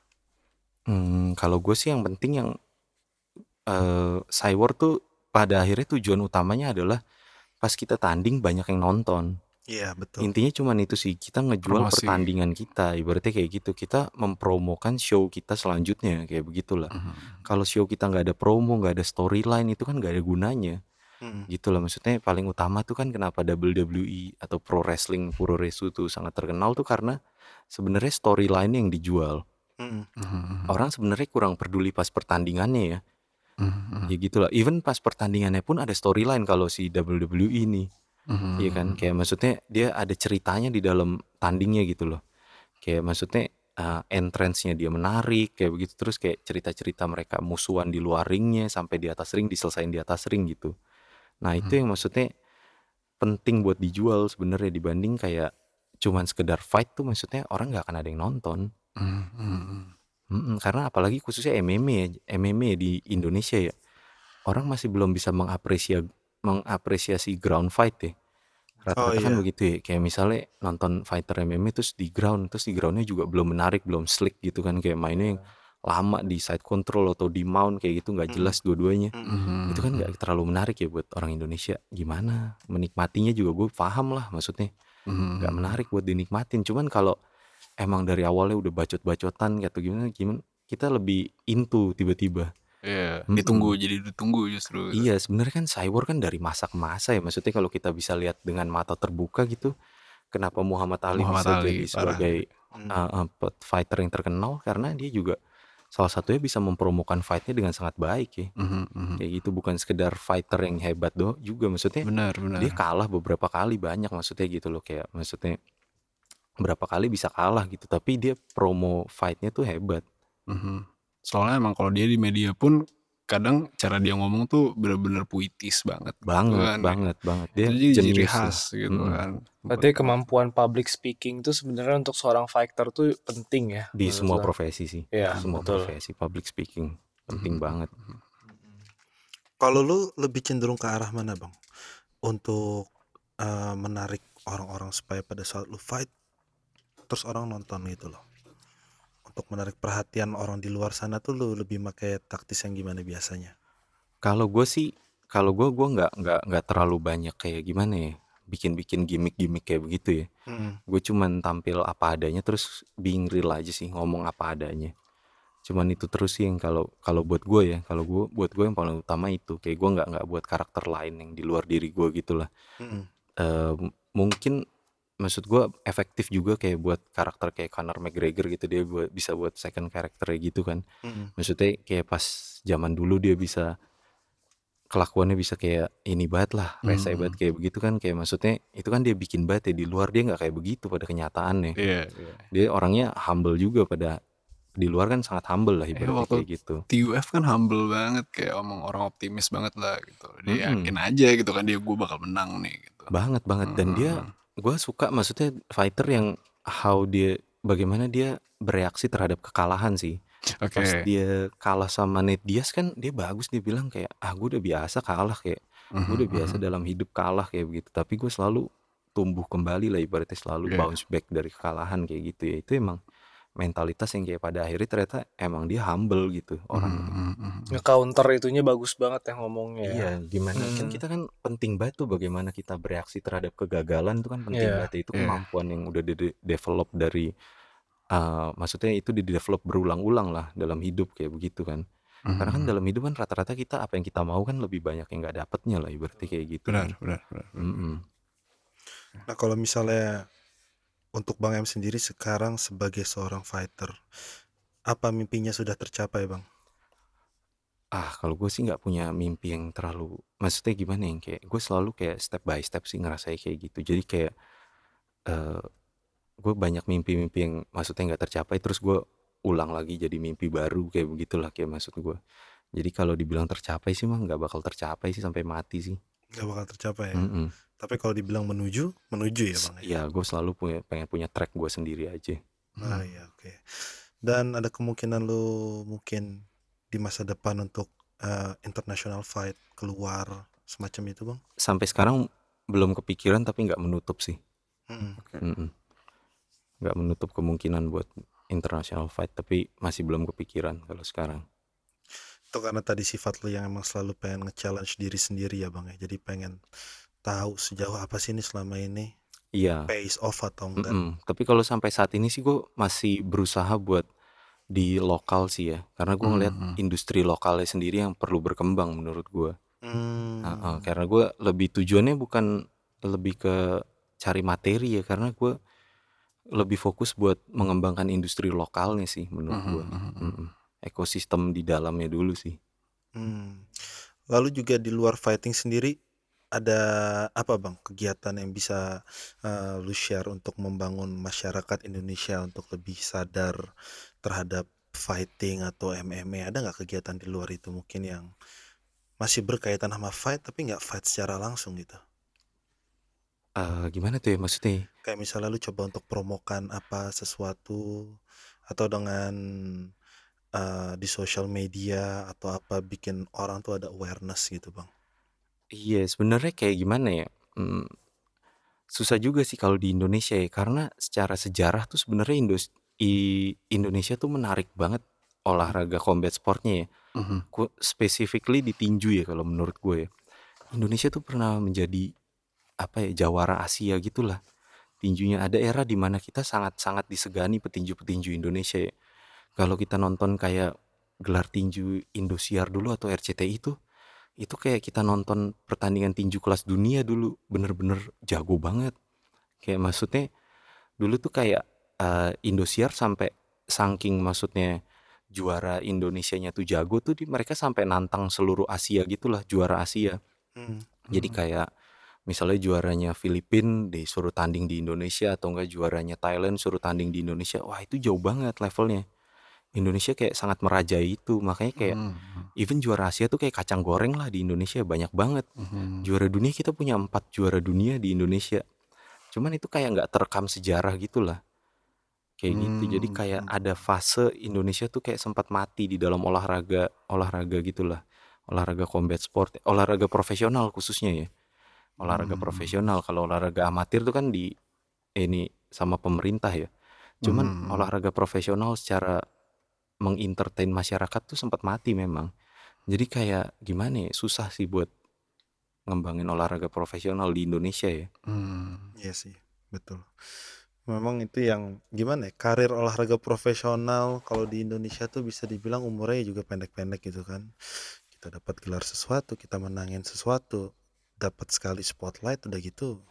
Hmm, kalau gue sih yang penting yang eh Cywar tuh pada akhirnya tujuan utamanya adalah pas kita tanding banyak yang nonton. Iya betul. Intinya cuman itu sih kita ngejual Promosi. pertandingan kita. Ibaratnya kayak gitu kita mempromokan show kita selanjutnya kayak begitulah. Mhm. Kalau show kita nggak ada promo, nggak ada storyline itu kan nggak ada gunanya. Mm. Gitu lah maksudnya paling utama tuh kan kenapa WWE atau pro wrestling Puroresu tuh sangat terkenal tuh karena sebenarnya storyline yang dijual. Mm. Mhm. Orang sebenarnya kurang peduli pas pertandingannya ya. Mhm. Ya gitulah. Even pas pertandingannya pun ada storyline kalau si WWE ini. Mhm. Iya kan? Kayak maksudnya dia ada ceritanya di dalam tandingnya gitu loh. Kayak maksudnya uh, entrance-nya dia menarik kayak begitu terus kayak cerita-cerita mereka musuhan di luar ringnya sampai di atas ring diselesain di atas ring gitu. Nah, itu yang maksudnya penting buat dijual sebenarnya dibanding kayak cuman sekedar fight tuh maksudnya orang nggak akan ada yang nonton. Mhm. Mm-mm, karena apalagi khususnya MMA ya, MMA di Indonesia ya. Orang masih belum bisa mengapresiasi mengapresiasi ground fight ya. Rata-rata Oh, kan iya. begitu ya. Kayak misalnya nonton fighter MMA terus di ground, terus di groundnya juga belum menarik, belum slick gitu kan kayak mainnya yang lama di side control atau di mount kayak gitu nggak Mm. jelas dua-duanya. Mhm. Itu kan nggak terlalu menarik ya buat orang Indonesia. Gimana menikmatinya juga gue paham lah maksudnya Mhm. nggak menarik buat dinikmatin. Cuman kalau emang dari awalnya udah bacot-bacotan atau gimana gimana kita lebih into tiba-tiba. Iya, Mm-mm. ditunggu jadi ditunggu justru. gitu. Iya, sebenarnya kan Cywar kan dari masa ke masa ya. Maksudnya kalau kita bisa lihat dengan mata terbuka gitu, kenapa Muhammad Ali Muhammad bisa Ali, jadi sebagai uh, uh, fighter yang terkenal karena dia juga salah satunya bisa mempromokan fightnya dengan sangat baik ya. Mhm, mhm. Kayak gitu bukan sekedar fighter yang hebat doh juga maksudnya Benar, benar. dia kalah beberapa kali banyak maksudnya gitu loh kayak maksudnya berapa kali bisa kalah gitu tapi dia promo fightnya tuh hebat. Mhm. Soalnya emang kalau dia di media pun kadang cara dia ngomong tuh bener-bener puitis banget. Banget, Kan, banget, banget. Dia Itu jadi ciri khas gitu Mm-mm. kan. berarti kemampuan public speaking tuh sebenarnya untuk seorang fighter tuh penting ya Di semua profesi sih. Iya, semua betul. profesi public speaking penting Mhm. banget. Kalau lu lebih cenderung ke arah mana bang? Untuk eh, menarik orang-orang supaya pada saat lu fight, terus orang nonton gitu loh. Untuk menarik perhatian orang di luar sana tuh lu lebih pakai taktis yang gimana biasanya? Kalau gue sih, kalau gue gue nggak nggak nggak terlalu banyak kayak gimana ya, bikin-bikin gimmick-gimmick kayak begitu ya. Mm. Gue cuman tampil apa adanya terus being real aja sih, ngomong apa adanya. Cuman itu terus sih yang kalau kalau buat gue ya, kalau gue buat gue yang paling utama itu kayak gue nggak nggak buat karakter lain yang di luar diri gue gitulah. Mm. Eh, mungkin maksud gua efektif juga kayak buat karakter kayak Conor McGregor gitu dia buat bisa buat second character gitu kan. Mhm. Maksudnya kayak pas zaman dulu dia bisa kelakuannya bisa kayak ini banget lah, rese Hmm. banget kayak begitu kan kayak maksudnya itu kan dia bikin banget ya di luar dia nggak kayak begitu pada kenyataannya. Iya, iya. Dia orangnya humble juga pada di luar kan sangat humble lah Eh, ibaratnya waktu kayak gitu. TUF kan humble banget kayak omong orang optimis banget lah gitu. Dia Mm-mm. yakin aja gitu kan dia gue bakal menang nih gitu. Banget banget dan dia Hmm. Gue suka maksudnya fighter yang how dia bagaimana dia bereaksi terhadap kekalahan sih. Oke. Pas dia kalah sama Nate Diaz kan dia bagus dia bilang kayak ah gue udah biasa kalah kayak gue udah Mhm, biasa mhm. dalam hidup kalah kayak begitu tapi gue selalu tumbuh kembali lah ibaratnya selalu Iya. bounce back dari kekalahan kayak gitu ya itu emang mentalitas yang kayak pada akhirnya ternyata emang dia humble gitu orang Mhm, mhm, mhm. Nge-counter itunya bagus banget ya ngomongnya ya. Iya, gimana kan Hmm. kita kan penting banget tuh bagaimana kita bereaksi terhadap kegagalan itu kan penting Iya, banget itu iya. kemampuan yang udah di develop dari uh, maksudnya itu di develop berulang-ulang lah dalam hidup kayak begitu kan. Karena kan Mhm. dalam hidup kan rata-rata kita apa yang kita mau kan lebih banyak yang nggak dapetnya lah ibaratnya kayak gitu Benar, kan. benar, benar. benar. Mm-mm. Nah, kalau misalnya untuk Bang M sendiri sekarang sebagai seorang fighter, apa mimpinya sudah tercapai, Bang? Ah, kalau gue sih nggak punya mimpi yang terlalu, maksudnya gimana yang kayak gue selalu kayak step by step sih ngerasanya kayak gitu. Jadi kayak eh gue banyak mimpi-mimpi yang maksudnya nggak tercapai, terus gue ulang lagi jadi mimpi baru kayak begitulah kayak maksud gue. Jadi kalau dibilang tercapai sih mah nggak bakal tercapai sih sampai mati sih. Gak bakal tercapai ya. Mm-mm. Tapi kalau dibilang menuju, menuju ya, Bang. ya? Ya gue selalu punya pengen punya track gue sendiri aja. Ah, iya, oke. Dan ada kemungkinan lu mungkin di masa depan untuk eh, international fight keluar semacam itu, Bang? Sampai sekarang belum kepikiran tapi nggak menutup sih. Mm-mm. Mm-mm. nggak menutup kemungkinan buat international fight tapi masih belum kepikiran kalau sekarang Itu karena tadi sifat lu yang emang selalu pengen nge-challenge diri sendiri ya, Bang ya. Jadi pengen tahu sejauh apa sih ini selama ini iya pays off atau enggak. mm-mm. tapi kalau sampai saat ini sih gue masih berusaha buat di lokal sih ya karena gue ngeliat Mhm. industri lokalnya sendiri yang perlu berkembang menurut gue Hmm. Heeh, karena gue lebih tujuannya bukan lebih ke cari materi ya karena gue lebih fokus buat mengembangkan industri lokalnya sih menurut gue mhm, mhm. ekosistem di dalamnya dulu sih Hmm. Lalu juga di luar fighting sendiri ada apa bang kegiatan yang bisa eh, lu share untuk membangun masyarakat Indonesia untuk lebih sadar terhadap fighting atau MMA ada nggak kegiatan di luar itu mungkin yang masih berkaitan sama fight tapi nggak fight secara langsung gitu? Eh, gimana tuh ya maksudnya? Kayak misalnya lu coba untuk promokan apa sesuatu atau dengan eh, di sosial media atau apa bikin orang tuh ada awareness gitu bang Iya, sebenarnya kayak gimana ya? Hmm, susah juga sih kalau di Indonesia ya, karena secara sejarah tuh sebenarnya Indos- i- Indonesia tuh menarik banget olahraga combat sportnya ya. Mhm. Ku- Specifically di tinju ya kalau menurut gue ya. Indonesia tuh pernah menjadi apa ya jawara Asia gitulah. Tinjunya ada era di mana kita sangat-sangat disegani petinju-petinju Indonesia ya. Kalau kita nonton kayak gelar tinju Indosiar dulu atau RCTI itu itu kayak kita nonton pertandingan tinju kelas dunia dulu bener-bener jago banget. Kayak maksudnya dulu tuh kayak eh, Indosiar sampai saking maksudnya juara Indonesianya tuh jago tuh di mereka sampai nantang seluruh Asia gitulah juara Asia. Hmm. jadi kayak misalnya juaranya Filipina disuruh tanding di Indonesia atau enggak juaranya Thailand suruh tanding di Indonesia wah itu jauh banget levelnya Indonesia kayak sangat merajai itu makanya kayak Mhm. even juara Asia tuh kayak kacang goreng lah di Indonesia banyak banget Mhm. juara dunia kita punya empat juara dunia di Indonesia cuman itu kayak nggak terekam sejarah gitulah kayak gitu jadi kayak Hmm. ada fase Indonesia tuh kayak sempat mati di dalam olahraga olahraga gitulah olahraga combat sport olahraga profesional khususnya ya olahraga Hmm. profesional kalau olahraga amatir tuh kan di ini sama pemerintah ya cuman Hmm. olahraga profesional secara mengentertain masyarakat tuh sempat mati memang jadi kayak gimana ya susah sih buat ngembangin olahraga profesional di Indonesia ya Hmm. Iya sih, betul. Memang itu yang gimana ya, karir olahraga profesional kalau di Indonesia tuh bisa dibilang umurnya juga pendek-pendek gitu kan. Kita dapat gelar sesuatu, kita menangin sesuatu, dapat sekali spotlight udah gitu.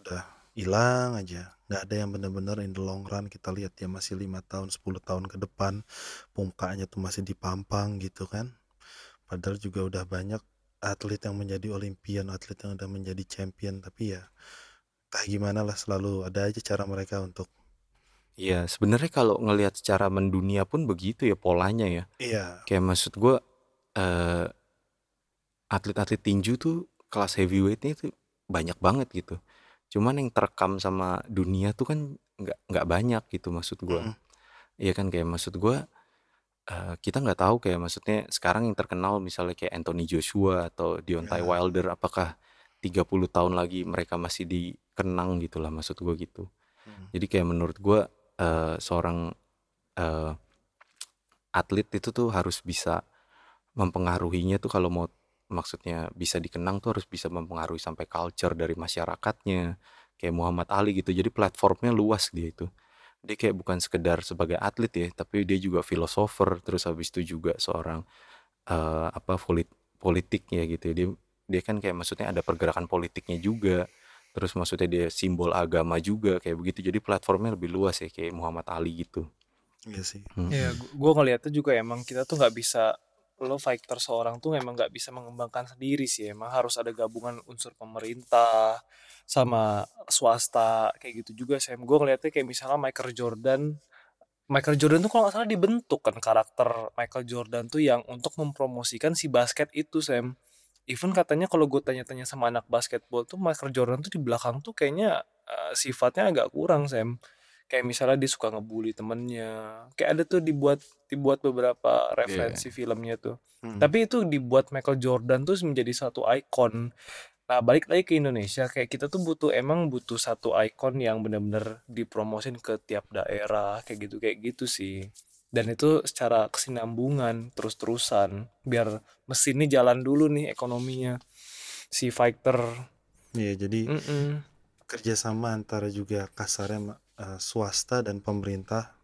Udah hilang aja. Nggak ada yang benar-benar in the long run kita lihat dia masih lima tahun 10 tahun ke depan mukanya tuh masih dipampang gitu kan. Padahal juga udah banyak atlet yang menjadi olimpian, atlet yang udah menjadi champion tapi ya kayak gimana lah selalu ada aja cara mereka untuk Iya, sebenarnya kalau ngelihat secara mendunia pun begitu ya polanya ya. iya Kayak maksud gua eh atlet-atlet tinju tuh kelas heavyweightnya itu banyak banget gitu. Cuman yang terekam sama dunia tuh kan nggak nggak banyak gitu maksud gua. Mm-mm. Iya kan kayak maksud gua eh, kita nggak tahu kayak maksudnya sekarang yang terkenal misalnya kayak Anthony Joshua atau Deontay Ya. Wilder apakah 30 tahun lagi mereka masih dikenang gitu lah maksud gua gitu. Hmm. Jadi kayak menurut gua eh, seorang eh, atlet itu tuh harus bisa mempengaruhinya tuh kalau mau maksudnya bisa dikenang tuh harus bisa mempengaruhi sampai culture dari masyarakatnya kayak Muhammad Ali gitu. Jadi platformnya luas dia itu. Dia kayak bukan sekedar sebagai atlet ya tapi dia juga filosofer terus habis itu juga seorang eh, apa polit politik ya. Gitu dia dia kan kayak maksudnya ada pergerakan politiknya juga terus maksudnya dia simbol agama juga kayak begitu. Jadi platformnya lebih luas ya kayak Muhammad Ali gitu. Iya sih. Mm-mm. Iya, gue ngeliatnya juga emang kita tuh nggak bisa lo fighter seorang tuh emang nggak bisa mengembangkan sendiri sih. Emang harus ada gabungan unsur pemerintah sama swasta kayak gitu juga sih. Gue ngeliatnya kayak misalnya Michael Jordan. Michael Jordan tuh kalau nggak salah dibentuk kan karakter Michael Jordan tuh yang untuk mempromosikan si basket itu Sam. Even katanya kalau gue tanya-tanya sama anak basketball tuh Michael Jordan tuh di belakang tuh kayaknya eh, sifatnya agak kurang Sam kayak misalnya dia suka ngebully temennya. Kayak ada tuh dibuat dibuat beberapa referensi filmnya tuh. Hmm. tapi itu dibuat Michael Jordan tuh menjadi satu ikon. Nah balik lagi ke Indonesia kayak kita tuh butuh emang butuh satu ikon yang benar-benar dipromosin ke tiap daerah kayak gitu kayak gitu sih. Dan itu secara kesinambungan terus-terusan biar mesinnya jalan dulu nih ekonominya si fighter. Iya, jadi Mm-mm. kerjasama antara juga kasarnya eh, swasta dan pemerintah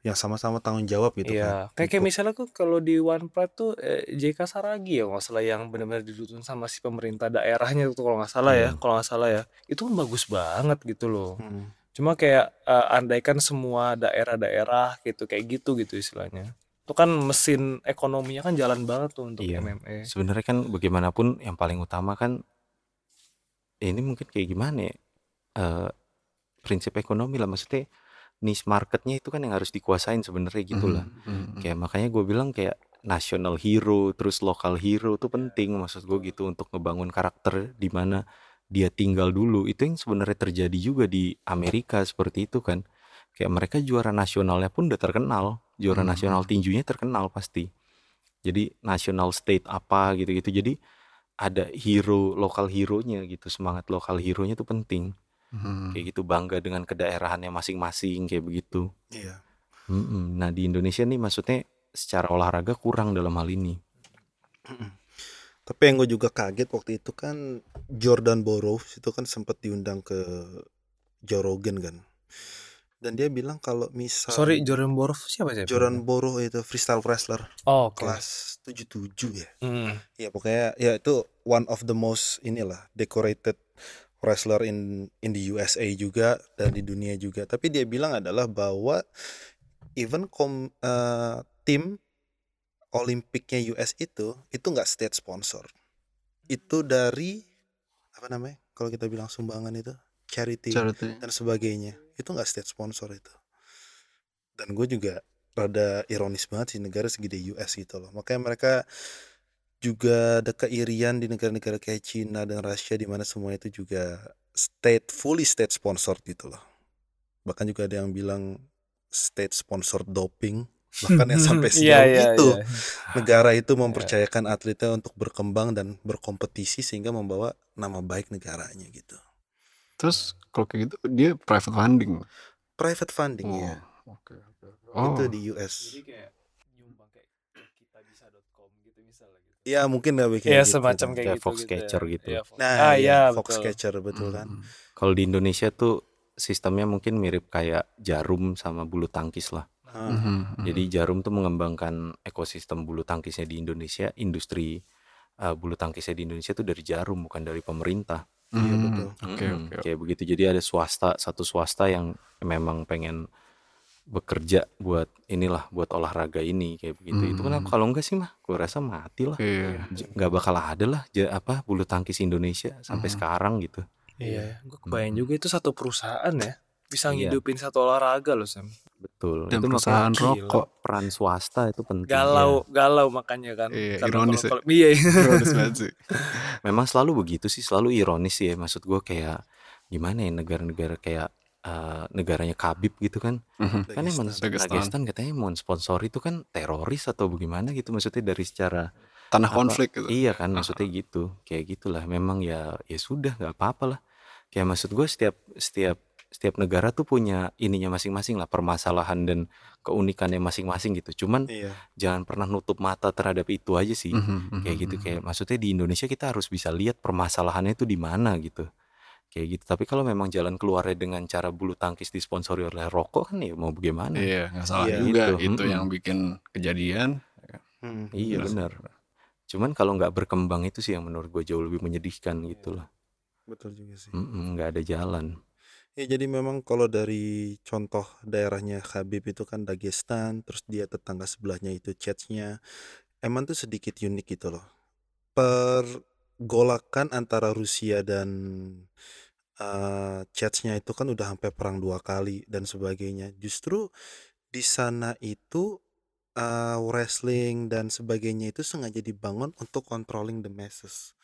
yang sama-sama tanggung jawab gitu Iya, kan. kayak kayak untuk- misalnya tuh kalau di One Pride tuh eh, JK Saragi ya nggak salah yang benar-benar didukung sama si pemerintah daerahnya tuh kalau nggak salah ya, Hmm. kalau nggak salah ya, itu kan bagus banget gitu loh. Hmm. Cuma kayak eh, andaikan semua daerah-daerah gitu kayak gitu gitu istilahnya, itu kan mesin ekonominya kan jalan banget tuh untuk Iya. MMA. sebenarnya kan bagaimanapun yang paling utama kan ini mungkin kayak gimana ya eh, prinsip ekonomi lah maksudnya niche marketnya itu kan yang harus dikuasain sebenarnya gitu lah. Mhm. kayak makanya gue bilang kayak national hero terus local hero tuh penting maksud gue gitu untuk ngebangun karakter di mana dia tinggal dulu. Itu yang sebenarnya terjadi juga di Amerika seperti itu kan. Kayak mereka juara nasionalnya pun udah terkenal juara Mhm. nasional tinjunya terkenal pasti. Jadi national state apa gitu-gitu. Jadi ada hero lokal hero-nya gitu semangat lokal hero-nya tuh penting Mhm. kayak gitu bangga dengan kedaerahannya masing-masing kayak begitu Iya. Mm-mm. nah di Indonesia nih maksudnya secara olahraga kurang dalam hal ini Tapi yang gue juga kaget waktu itu kan Jordan Burroughs itu kan sempat diundang ke Joe Rogan kan. Dan dia bilang kalau misal Sorry, Jordan Borov siapa sih? Jordan Burroughs itu freestyle wrestler Oh, oke. kelas 77 ya. Hmm. Ya pokoknya ya itu one of the most inilah decorated wrestler in in the USA juga dan di dunia juga. Tapi dia bilang adalah bahwa even kom, eh, tim Olimpiknya US itu itu nggak state sponsor. Itu dari apa namanya? Kalau kita bilang sumbangan itu charity Charity. dan sebagainya. Itu nggak state sponsor itu. Dan gue juga rada ironis banget sih negara segede US gitu loh. Makanya mereka juga ada keirian di negara-negara kayak Cina dan Rusia di mana semua itu juga state fully state sponsored gitu loh. Bahkan juga ada yang bilang state sponsored doping. Bahkan yang sampai [LAUGHS] sejauh Iya, iya, itu iya. negara itu [LAUGHS] mempercayakan atletnya untuk berkembang dan berkompetisi sehingga membawa nama baik negaranya gitu. Terus kalau kayak gitu dia private funding. Private funding Oh, ya. Oke oke. Oh. Itu di US. Jadi kayak nyumbang kayak kitabisa.com gitu misalnya gitu. Ya mungkin nggak bikin Ya gitu semacam kan. kayak Kayak gitu Foxcatcher ya. gitu. Iya, Fox- Nah, ah ya, iya Fox betul. Catcher betul kan. Mhm. Kalau di Indonesia tuh sistemnya mungkin mirip kayak jarum sama bulu tangkis lah. Ah, Mhm. Jadi jarum tuh mengembangkan ekosistem bulu tangkisnya di Indonesia, industri uh, bulu tangkisnya di Indonesia tuh dari jarum bukan dari pemerintah. Iya, Hmm, betul. Oke Mm-mm, oke. kayak begitu. Jadi ada swasta, satu swasta yang memang pengen bekerja buat inilah, buat olahraga ini kayak begitu. Itu kenapa Hmm. kalau enggak sih mah, gue rasa mati lah. Iya. Nggak bakal ada lah apa bulu tangkis Indonesia sampai Mhm. sekarang gitu. Iya, gue kebayang Mhm. juga itu satu perusahaan ya bisa Iya. ngidupin satu olahraga loh Sam. Betul. Dan itu perusahaan gila. rokok. peran swasta itu penting. Galau, galau makanya kan. Iya, Karena ironis kalau- ya. kalau- Iya. [LAUGHS] Ironis banget sih. Memang selalu begitu sih, selalu ironis sih ya. Maksud gue kayak gimana ya negara-negara kayak eh, negaranya Khabib gitu kan. Mhm. Kan emang Dagestan. Dagestan. Dagestan katanya mau sponsor itu kan teroris atau bagaimana gitu maksudnya dari secara Tanah apa, konflik gitu. Iya kan maksudnya gitu. Kayak gitulah. Memang ya ya sudah nggak apa-apa lah. Kayak maksud gue setiap setiap setiap negara tuh punya ininya masing-masing lah permasalahan dan keunikannya masing-masing gitu. Cuman Iya. jangan pernah nutup mata terhadap itu aja sih. Mhm, Kayak mhm, gitu mhm. kayak maksudnya di Indonesia kita harus bisa lihat permasalahannya itu di mana gitu. Kayak gitu. Tapi kalau memang jalan keluarnya dengan cara bulu tangkis disponsori oleh rokok kan ya mau bagaimana? Iya, nggak salah Iya, juga gitu. itu Mm-mm. yang bikin kejadian. Hmm, Iya benar. Cuman kalau nggak berkembang itu sih yang menurut gue jauh lebih menyedihkan gitu lah. Betul juga sih. Nggak ada jalan. Ya jadi memang kalau dari contoh daerahnya Habib itu kan Dagestan, terus dia tetangga sebelahnya itu Chechnya, emang tuh sedikit unik gitu loh. Pergolakan antara Rusia dan eh Chechnya itu kan udah sampai perang dua kali dan sebagainya. Justru di sana itu eh, wrestling dan sebagainya itu sengaja dibangun untuk controlling the masses.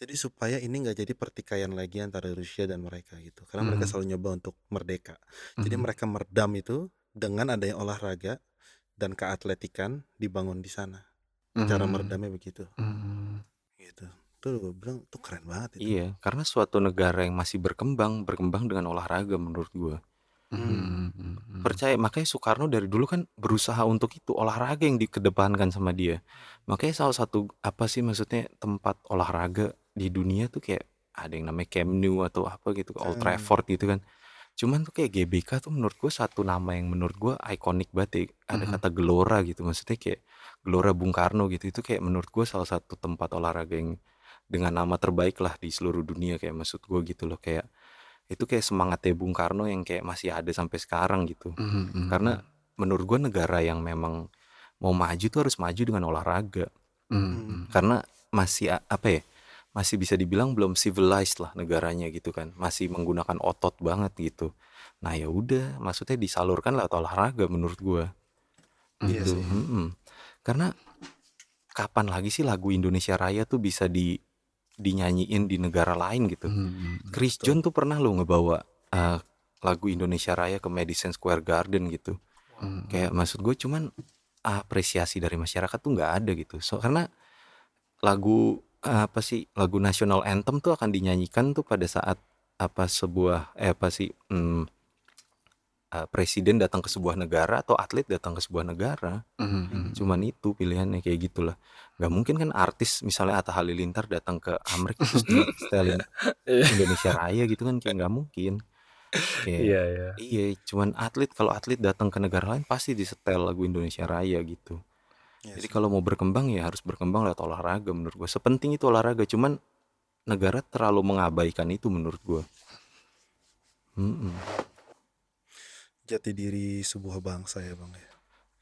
Jadi supaya ini nggak jadi pertikaian lagi antara Rusia dan mereka gitu. Karena mereka Mhm. selalu nyoba untuk merdeka. Jadi Mhm. mereka meredam itu dengan adanya olahraga dan keatletikan dibangun di sana. Cara Mhm. meredamnya begitu. Mhm. Gitu. Tuh gue bilang tuh keren banget itu. Iya, karena suatu negara yang masih berkembang, berkembang dengan olahraga menurut gue. Mhm. Mhm. Percaya, makanya Soekarno dari dulu kan berusaha untuk itu olahraga yang dikedepankan sama dia. Makanya salah satu apa sih maksudnya tempat olahraga di dunia tuh kayak ada yang namanya Camp Nou atau apa gitu, Old Hmm. Trafford gitu kan. Cuman tuh kayak GBK tuh menurut gue satu nama yang menurut gue ikonik banget ya. Ada kata Gelora gitu, maksudnya kayak Gelora Bung Karno gitu. Itu kayak menurut gue salah satu tempat olahraga yang dengan nama terbaik lah di seluruh dunia kayak maksud gue gitu loh kayak itu kayak semangatnya Bung Karno yang kayak masih ada sampai sekarang gitu. Mhm. Karena menurut gue negara yang memang mau maju tuh harus maju dengan olahraga. Mhm. Karena masih apa ya? Masih bisa dibilang belum civilized lah negaranya gitu kan. Masih menggunakan otot banget gitu. Nah ya udah, maksudnya disalurkan lewat olahraga menurut gue. Gitu. Mm-mm. Karena kapan lagi sih lagu Indonesia Raya tuh bisa di dinyanyiin di negara lain gitu. Mhm. Chris John tuh pernah lo ngebawa uh, lagu Indonesia Raya ke Madison Square Garden gitu. Mhm. Kayak maksud gue cuman apresiasi dari masyarakat tuh nggak ada gitu. So karena lagu uh, apa sih lagu national anthem tuh akan dinyanyikan tuh pada saat apa sebuah eh apa sih hmm, uh, presiden datang ke sebuah negara atau atlet datang ke sebuah negara. Mhm. Cuman itu pilihannya kayak gitulah. Gak mungkin kan artis misalnya Atta Halilintar datang ke Amerika terus di [LAUGHS] setelin Indonesia Raya gitu kan kayak nggak mungkin. Kayak, Iya, iya. Iya, cuman atlet kalau atlet datang ke negara lain pasti disetel lagu Indonesia Raya gitu. Iya Jadi kalau mau berkembang ya harus berkembang lewat olahraga menurut gue. Sepenting itu olahraga, cuman negara terlalu mengabaikan itu menurut gue. Mm-mm. Jati diri sebuah bangsa ya bang ya.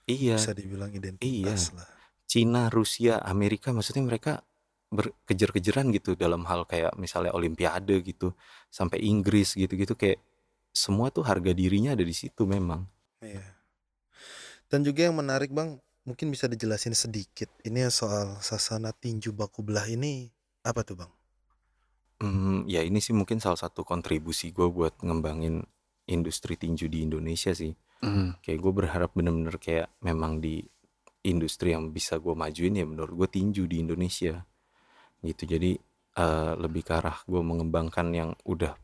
Iya, Bisa dibilang identitas lah. Cina, Rusia, Amerika, maksudnya mereka berkejar-kejaran gitu dalam hal kayak misalnya Olimpiade gitu, sampai Inggris gitu-gitu kayak semua tuh harga dirinya ada di situ memang. Iya. Dan juga yang menarik bang, mungkin bisa dijelasin sedikit. Ini soal sasana tinju baku belah ini apa tuh bang? Hmm, ya ini sih mungkin salah satu kontribusi gue buat ngembangin industri tinju di Indonesia sih. Mhm. Kayak gue berharap bener-bener kayak memang di industri yang bisa gue majuin ya menurut gue tinju di Indonesia. Gitu. Jadi eh, lebih ke arah gue mengembangkan yang udah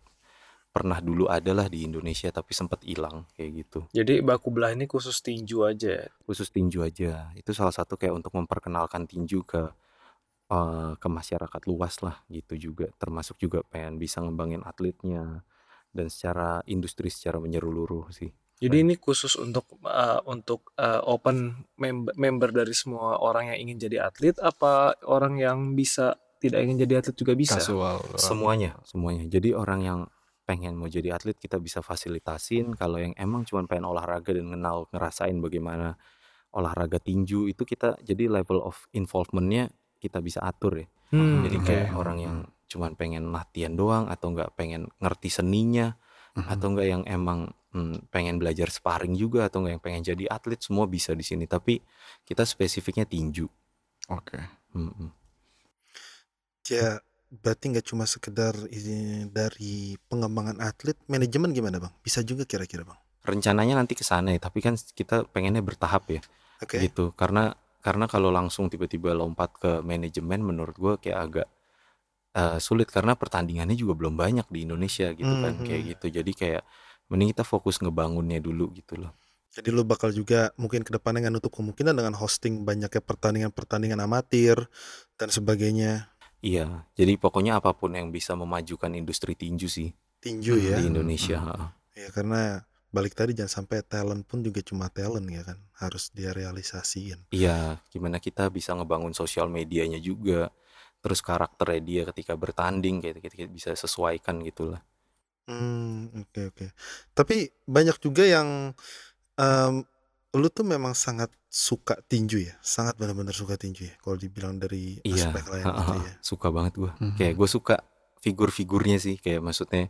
pernah dulu ada lah di Indonesia tapi sempat hilang kayak gitu. Jadi baku belah ini khusus tinju aja. ya? Khusus tinju aja. Itu salah satu kayak untuk memperkenalkan tinju ke eh, ke masyarakat luas lah gitu juga. Termasuk juga pengen bisa ngembangin atletnya dan secara industri secara menyeluruh sih. Jadi ini khusus untuk uh, untuk uh, open member, member dari semua orang yang ingin jadi atlet apa orang yang bisa tidak ingin jadi atlet juga bisa. Kasual. Semuanya, semuanya. Jadi orang yang pengen mau jadi atlet kita bisa fasilitasin. Kalau yang emang cuma pengen olahraga dan kenal ngerasain bagaimana olahraga tinju itu kita jadi level of involvementnya kita bisa atur ya. Hmm, Jadi kayak orang yang cuman pengen latihan doang atau enggak pengen ngerti seninya Mhm. atau enggak yang emang hmm, pengen belajar sparring juga atau enggak yang pengen jadi atlet semua bisa di sini. Tapi kita spesifiknya tinju. Oke. Mm-mm. Ya, berarti nggak cuma sekedar ini dari pengembangan atlet, manajemen gimana bang? Bisa juga kira-kira bang? Rencananya nanti ke sana ya, tapi kan kita pengennya bertahap ya. Oke. gitu karena karena kalau langsung tiba-tiba lompat ke manajemen menurut gue kayak agak eh, sulit karena pertandingannya juga belum banyak di Indonesia gitu kan Mhm. kayak gitu jadi kayak mending kita fokus ngebangunnya dulu gitu loh Jadi lu bakal juga mungkin ke depannya nggak nutup kemungkinan dengan hosting banyaknya pertandingan-pertandingan amatir dan sebagainya. iya jadi pokoknya apa pun yang bisa memajukan industri tinju sih Tinju ya. di Indonesia Mhm. heeh. Ya karena balik tadi jangan sampai talent pun juga cuma talent ya kan, harus dia realisasiin. iya gimana kita bisa ngebangun sosial medianya juga terus karakternya dia ketika bertanding kayak kita bisa sesuaikan gitu Hmm, oke oke. Tapi banyak juga yang em, lu tuh memang sangat suka tinju ya, sangat benar-benar suka tinju ya. Kalau dibilang dari Iya, aspek lain heeh, gitu heeh. ya. suka banget gua. Mhm. Kayak gue suka figur-figurnya sih, kayak maksudnya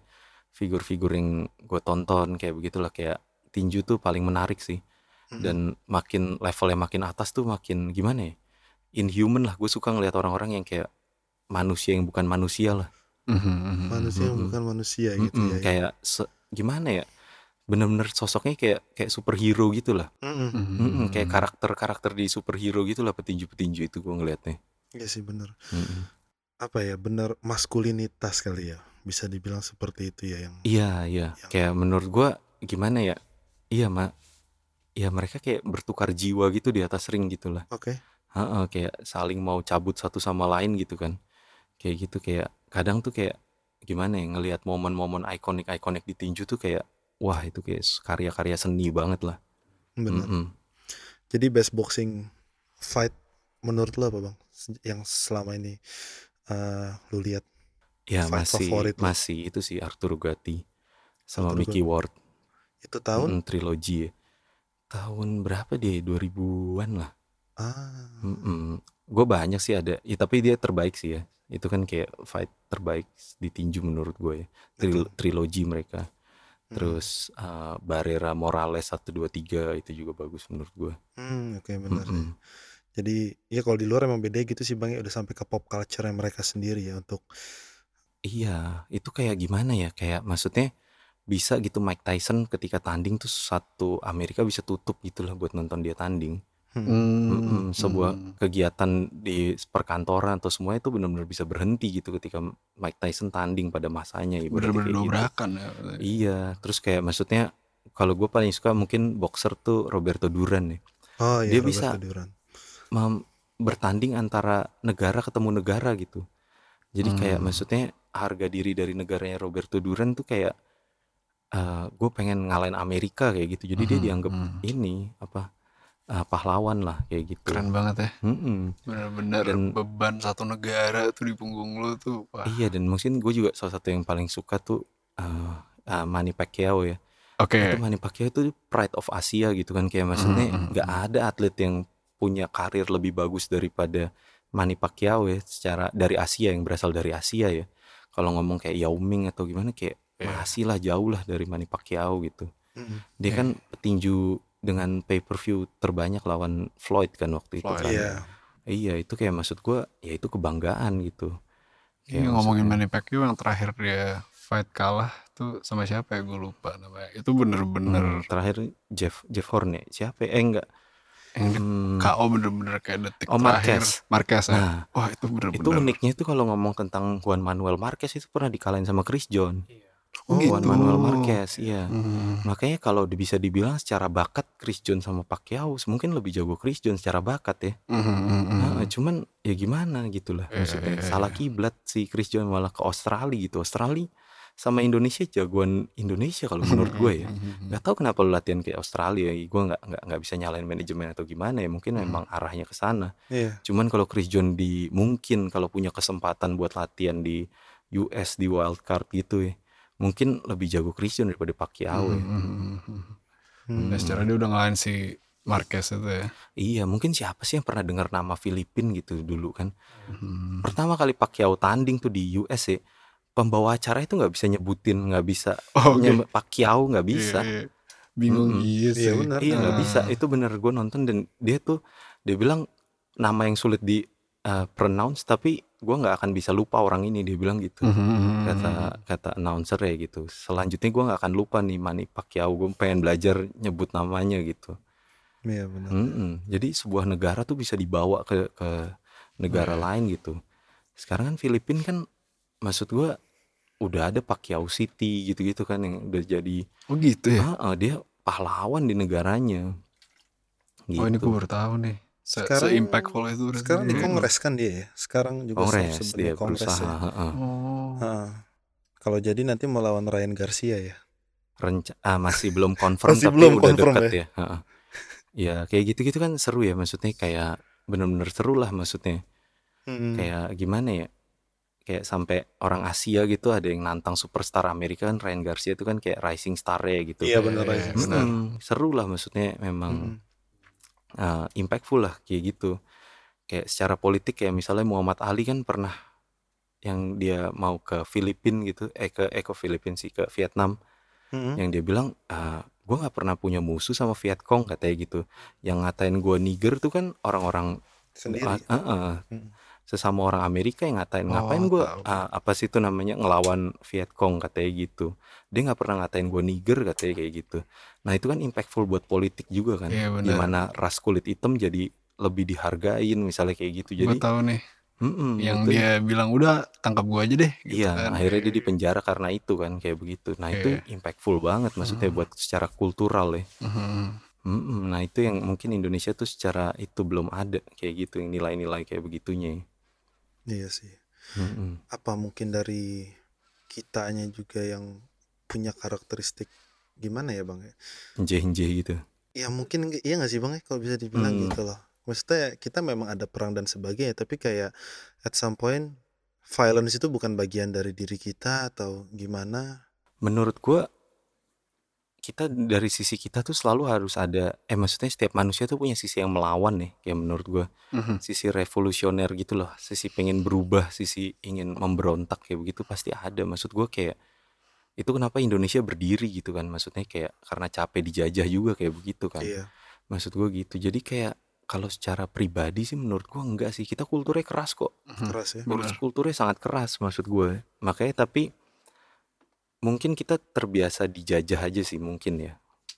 figur-figur yang gue tonton kayak begitulah kayak tinju tuh paling menarik sih. Mhm. Dan makin levelnya makin atas tuh makin gimana ya? Inhuman lah. Gue suka ngelihat orang-orang yang kayak manusia yang bukan manusia lah. Mhm, mhm, manusia yang Mhm. bukan manusia gitu Mm-mm, ya. Kayak se- gimana ya? Bener-bener sosoknya kayak kayak superhero gitu lah. Mm-mm. mhm, Mm-mm, mhm. kayak karakter-karakter di superhero gitu lah petinju-petinju itu gue ngelihatnya. Iya sih bener. Mm-mm. Apa ya bener maskulinitas kali ya, bisa dibilang seperti itu ya yang. Iya, iya. Yang- Kayak menurut gua gimana ya? Iya, Mak. Ya mereka kayak bertukar jiwa gitu di atas ring gitu lah. Oke. Heeh, kayak saling mau cabut satu sama lain gitu kan. Kayak gitu kayak kadang tuh kayak gimana ya ngelihat momen-momen ikonik-ikonik di tinju tuh kayak wah itu kayak karya-karya seni banget lah. Bener. Mm-mm. Jadi best boxing fight menurut lo apa bang? Yang selama ini eh, lu lihat? Ya Fight masih favorit masih itu sih Arturo Gatti sama Arturo Mickey Ward. Itu tahun? Mm, trilogi ya. Tahun berapa dia? 2000-an lah. Ah. Gue banyak sih ada, ya, tapi dia terbaik sih ya. Itu kan kayak fight terbaik di tinju menurut gue ya. Tril- trilogi mereka. Hmm. Terus uh, Barrera Morales 1 2 3 itu juga bagus menurut gue. Hmm, oke benar. ya. Mm-mm. Jadi ya kalau di luar emang beda gitu sih bang, ya udah sampai ke pop culture mereka sendiri ya untuk Iya, itu kayak gimana ya? Kayak maksudnya bisa gitu Mike Tyson ketika tanding tuh satu Amerika bisa tutup gitu lah buat nonton dia tanding. Hmm, Hmm, sebuah hmm. kegiatan di perkantoran atau semua itu benar-benar bisa berhenti gitu ketika Mike Tyson tanding pada masanya bener-bener kayak gitu. dobrakan ya. Iya, terus kayak maksudnya kalau gue paling suka mungkin boxer tuh Roberto Duran ya. oh iya Dia Roberto bisa Duran. Bertanding antara negara ketemu negara gitu. Jadi kayak Hmm. maksudnya harga diri dari negaranya Roberto Duran tuh kayak gue pengen ngalahin Amerika kayak gitu. Jadi dia Mhm, dianggap mhm. ini apa eh, pahlawan lah kayak gitu. Keren banget ya. Mm-mm. Bener-bener Dan- beban satu negara tuh di punggung lu tuh. Wah. Iya dan mungkin gue juga salah satu yang paling suka tuh eh eh, Manny Pacquiao ya. Oke. Itu Manny Pacquiao itu pride of Asia gitu kan kayak maksudnya nggak mhm. ada atlet yang punya karir lebih bagus daripada Manny Pacquiao ya secara dari Asia yang berasal dari Asia ya. Kalau ngomong kayak Yao Ming atau gimana kayak Iya. masih lah jauh lah dari Manny Pacquiao gitu. Mm-mm. Dia Iya. kan petinju dengan pay per view terbanyak lawan Floyd kan waktu itu Floyd. kan. Iya. Iya itu kayak maksud gua ya itu kebanggaan gitu. Ini ngomongin maksudnya- Manny Pacquiao yang terakhir dia fight kalah tuh sama siapa ya gue lupa namanya. Itu bener-bener Hmm, terakhir Jeff Jeff Horne siapa ya? eh enggak yang Hmm, KO bener-bener kayak detik Oh, terakhir. Marquez. Marquez ya. nah Wah itu bener-bener. itu uniknya itu kalau ngomong tentang Juan Manuel Marquez itu pernah dikalahin sama Chris John Oh, Juan gitu. Manuel Marquez iya Hmm. makanya kalau bisa dibilang secara bakat Chris John sama Pacquiao mungkin lebih jago Chris John secara bakat ya Hmm, hmm, hmm, hmm. Nah, cuman ya gimana gitu lah Iya, maksudnya salah iya. kiblat si Chris John malah ke Australia gitu Australia sama Indonesia jagoan Indonesia kalau menurut gue ya. Nggak tahu kenapa lu latihan kayak Australia. Gue nggak nggak nggak bisa nyalain manajemen atau gimana ya. Mungkin Hmm. memang arahnya ke sana. Iya. Cuman kalau Chris John di mungkin kalau punya kesempatan buat latihan di US di wildcard gitu ya. Mungkin lebih jago Chris John daripada Pacquiao ya. Mhm. Hmm. Ya, secara dia udah ngalahin si Marquez itu ya. Iya, mungkin siapa sih yang pernah dengar nama Filipin gitu dulu kan? Mhm. Pertama kali Pacquiao tanding tuh di US ya, pembawa acara itu nggak bisa nyebutin, nggak bisa Oh, Oke. nyebut Pacquiao nggak bisa. Iya, iya. Bingung Mm-mm. iya sih. Iya, benar. Iya nggak Ah. bisa. Itu bener gue nonton dan dia tuh dia bilang nama yang sulit di uh, pronounce tapi gue nggak akan bisa lupa orang ini dia bilang gitu. Mhm. Kata kata announcer ya gitu. Selanjutnya gue nggak akan lupa nih Manny Pacquiao. Gue pengen belajar nyebut namanya gitu. Iya benar. Mm-mm. Jadi sebuah negara tuh bisa dibawa ke ke negara Iya. lain gitu. Sekarang kan Filipina kan maksud gua udah ada Pacquiao City gitu-gitu kan yang udah jadi Oh gitu ya. ah, ah, dia pahlawan di negaranya. Gitu. Oh ini gue baru tahu nih. Se, Sekarang- impactful itu berarti Sekarang di dia. Kongres kan dia ya. Sekarang juga Kongres sebenarnya dia Kongres berusaha. ya. heeh. Oh. Heeh. Kalau jadi nanti melawan Ryan Garcia ya. Renca- ah, masih belum [LAUGHS] confirm Masih tapi belum udah confirm deket ya. heeh. Ya kayak gitu-gitu kan seru ya maksudnya kayak bener-bener seru lah maksudnya. Hmm. kayak gimana ya kayak sampai orang Asia gitu ada yang nantang superstar Amerika kan Ryan Garcia itu kan kayak rising star ya gitu Iya benar benar. Mm-mm, seru lah maksudnya Hmm. Uh, impactful lah kayak gitu kayak secara politik kayak misalnya Muhammad Ali kan pernah yang dia mau ke Filipina gitu eh ke eh ke Filipina sih ke Vietnam Hmm. yang dia bilang ah gue nggak pernah punya musuh sama Vietcong katanya gitu yang ngatain gue niger tuh kan orang-orang Sendiri. Ah, ah, ah. Mm. sesama orang Amerika yang ngatain Oh, ngapain gue tahu. apa sih itu namanya ngelawan Vietcong katanya gitu dia nggak pernah ngatain gue niger katanya kayak gitu nah itu kan impactful buat politik juga kan Iya, benar. di mana ras kulit hitam jadi lebih dihargain misalnya kayak gitu Gue jadi tahu nih. mm-mm, Yang itu- dia bilang udah tangkap gue aja deh. Gitu iya kan. akhirnya dia dipenjara karena itu kan kayak begitu nah itu Iya. impactful banget maksudnya buat secara kultural ya Mhm. Mm-mm, nah itu yang mungkin Indonesia tuh secara itu belum ada kayak gitu yang nilai-nilai kayak begitunya Iya sih. Mm-mm. Apa mungkin dari kitanya juga yang punya karakteristik gimana ya bang? ya? Enjeh-enjeh gitu Ya mungkin iya nggak sih bang ya kalau bisa dibilang Hmm. gitu loh. Maksudnya kita memang ada perang dan sebagainya, tapi kayak at some point violence itu bukan bagian dari diri kita atau gimana? menurut gua kita dari sisi kita tuh selalu harus ada eh maksudnya setiap manusia tuh punya sisi yang melawan nih kayak menurut gua Mhm. sisi revolusioner gitu loh sisi pengen berubah sisi ingin memberontak kayak begitu pasti ada maksud gua kayak itu kenapa Indonesia berdiri gitu kan maksudnya kayak karena capek dijajah juga kayak begitu kan Iya. maksud gua gitu jadi kayak kalau secara pribadi sih menurut gua enggak sih kita kulturnya keras kok Mhm. Keras ya. Kultur- kulturnya sangat keras maksud gue makanya tapi mungkin kita terbiasa dijajah aja sih mungkin ya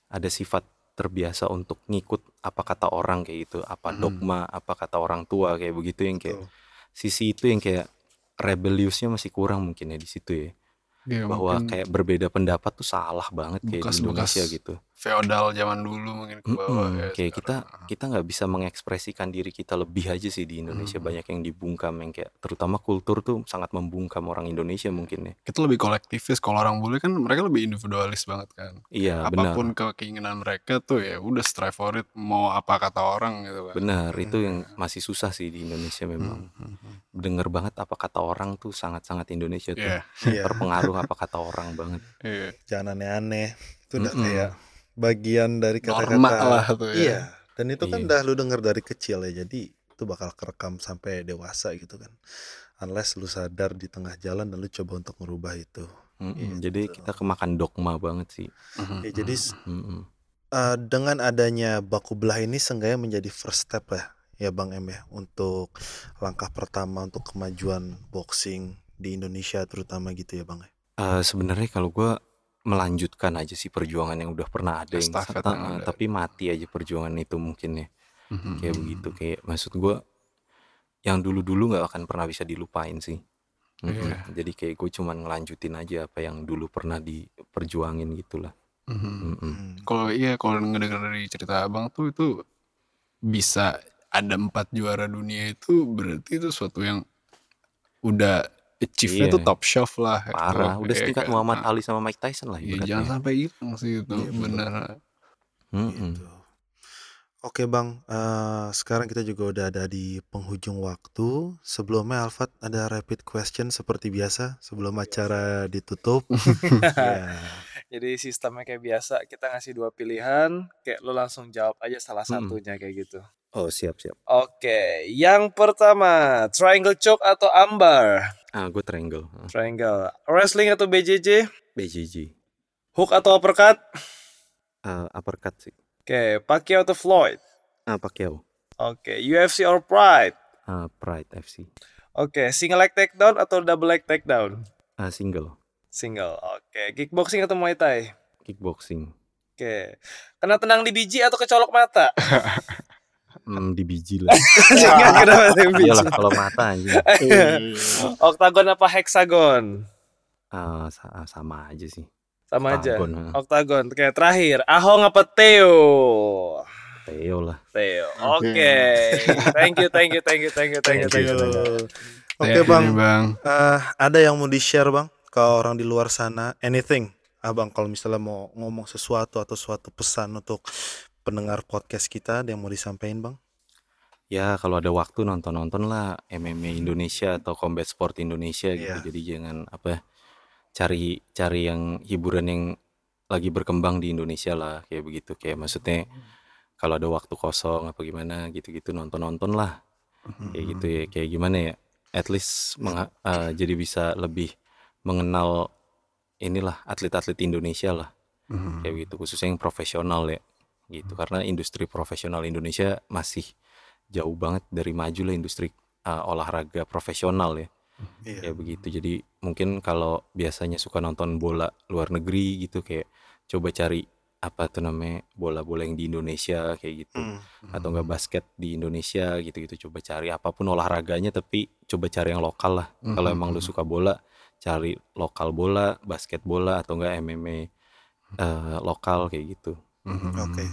ada sifat terbiasa untuk ngikut apa kata orang kayak gitu apa Mhm. dogma apa kata orang tua kayak begitu yang kayak Betul. sisi itu yang kayak rebelliusnya masih kurang mungkin ya di situ ya Iya, bahwa mungkin kayak berbeda pendapat tuh salah banget kayak di Bekas-bekas Indonesia gitu feodal zaman dulu mungkin ke bawah Mm-mm, ya. kayak kita sekarang. kita nggak bisa mengekspresikan diri kita lebih aja sih di Indonesia Hmm. banyak yang dibungkam yang kayak terutama kultur tuh sangat membungkam orang Indonesia mungkin ya kita lebih kolektivis kalau orang bule kan mereka lebih individualis banget kan iya benar apa pun ke keinginan mereka tuh ya udah strive for it mau apa kata orang gitu kan benar itu yang masih susah sih di Indonesia memang Hmm, hmm, hmm. denger banget apa kata orang tuh sangat-sangat Indonesia tuh Iya, Iya. terpengaruh apa kata orang banget iya. Jangan aneh-aneh. Itu udah Mm-mm. kayak bagian dari kata-kata. lah tuh ya Iya. Dan itu kan Iya. udah lu denger dari kecil ya. Jadi itu bakal kerekam sampai dewasa gitu kan. Unless lu sadar di tengah jalan dan lu coba untuk merubah itu. Mm-mm, Gitu. jadi kita kemakan dogma banget sih Mhm, Ya, jadi s- Mm-mm. eh, dengan adanya baku belah ini seenggaknya menjadi first step lah ya Bang M ya untuk langkah pertama untuk kemajuan boxing di Indonesia terutama gitu ya Bang ya. Eh, sebenarnya kalau gue melanjutkan aja sih perjuangan yang udah pernah ada yang Eh, yang eh, ada. tapi mati aja perjuangan itu mungkin ya Mhm, kayak mhm. begitu kayak maksud gue yang dulu-dulu nggak akan pernah bisa dilupain sih Mm-mm. Iya. jadi kayak gue cuman ngelanjutin aja apa yang dulu pernah diperjuangin gitulah Mhm. Mm-mm. Hmm. Kalau iya kalau ngedenger dari cerita abang tuh itu bisa ada empat juara dunia itu berarti itu suatu yang udah achieve-nya Iya. tuh top shelf lah. Parah, udah Iya setingkat kan? Muhammad Nah, Ali sama Mike Tyson lah Iya, ibaratnya. jangan sampai hilang sih itu, Iya, bener. Mm-mm. Gitu. Oke bang, eh, sekarang kita juga udah ada di penghujung waktu. Sebelumnya Alfat ada rapid question seperti biasa sebelum acara ditutup. [LAUGHS] Ya. [LAUGHS] Jadi sistemnya kayak biasa, kita ngasih dua pilihan, kayak lo langsung jawab aja salah satunya kayak gitu. Oh siap siap. Oke, yang pertama, triangle choke atau ambar? Ah gue triangle. Ah, Triangle. Wrestling atau BJJ? BJJ. Hook atau uppercut? Ah, uppercut sih. Oke, Pacquiao atau Floyd? Ah Pacquiao. Oke, UFC or Pride? Ah Pride FC. Oke, single leg takedown atau double leg takedown? Ah single. Single. Oke, kickboxing atau Muay Thai? Kickboxing. Oke. Kena tenang di biji atau kecolok mata? [LAUGHS] Hmm, di biji lah. [LAUGHS] Jangan [LAUGHS] kena di biji. Iyalah kalau mata aja. [LAUGHS] Oktagon apa hexagon? Ah sa- sama aja sih. Sama aja. Oktagon, ah. Oktagon. Oke, terakhir. Ahong apa Theo? Theo lah. Theo. Oke. Thank you, thank you, thank you, thank you, thank you, thank you. Thank you. Oke Thank you bang, Bang. eh, ada yang mau di share bang ke orang di luar sana? Anything, abang kalau misalnya mau ngomong sesuatu atau suatu pesan untuk pendengar podcast kita, ada yang mau disampaikan bang? Ya kalau ada waktu nonton-nonton lah MMA Indonesia atau Combat Sport Indonesia gitu. Iya. Jadi jangan apa cari cari yang hiburan yang lagi berkembang di Indonesia lah kayak begitu. Kayak maksudnya kalau ada waktu kosong apa gimana gitu-gitu nonton-nonton lah. Kayak gitu ya. Kayak gimana ya? At least eh, jadi bisa lebih mengenal inilah atlet-atlet Indonesia lah Mhm. kayak gitu khususnya yang profesional ya gitu. Karena industri profesional Indonesia masih jauh banget dari maju lah industri uh, olahraga profesional ya. Iya. kayak begitu. Jadi mungkin kalau biasanya suka nonton bola luar negeri gitu kayak coba cari apa tuh namanya bola-bola yang di Indonesia kayak gitu. Hmm. atau enggak basket di Indonesia gitu-gitu. Coba cari apa pun olahraganya tapi coba cari yang lokal lah. Kalau Mhm. emang lu suka bola cari lokal bola basket bola atau enggak MMA eh, lokal kayak gitu Mhm. Oke,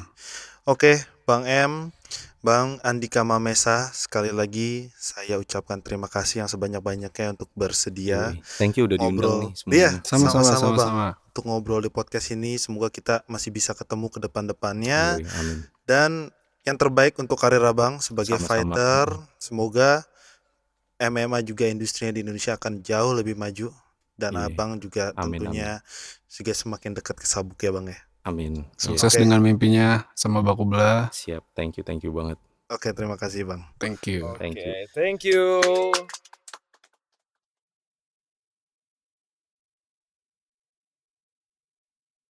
oke, Bang M, Bang Andika Mamesa, sekali lagi saya ucapkan terima kasih yang sebanyak-banyaknya untuk bersedia thank you udah diundang ngobrol. nih Iya, Sama-sama, sama-sama, Bang. Untuk ngobrol di podcast ini, semoga kita masih bisa ketemu ke depan-depannya amin dan yang terbaik untuk karir Abang sebagai Sama-sama. fighter. Semoga MMA juga industrinya di Indonesia akan jauh lebih maju dan. Abang juga Amin, tentunya juga semakin dekat ke sabuk ya, Bang ya. Amin Sukses Oke. dengan mimpinya sama Baku Belah. siap thank you thank you banget Oke, terima kasih, Bang. Thank you. Thank you. Oke, thank you.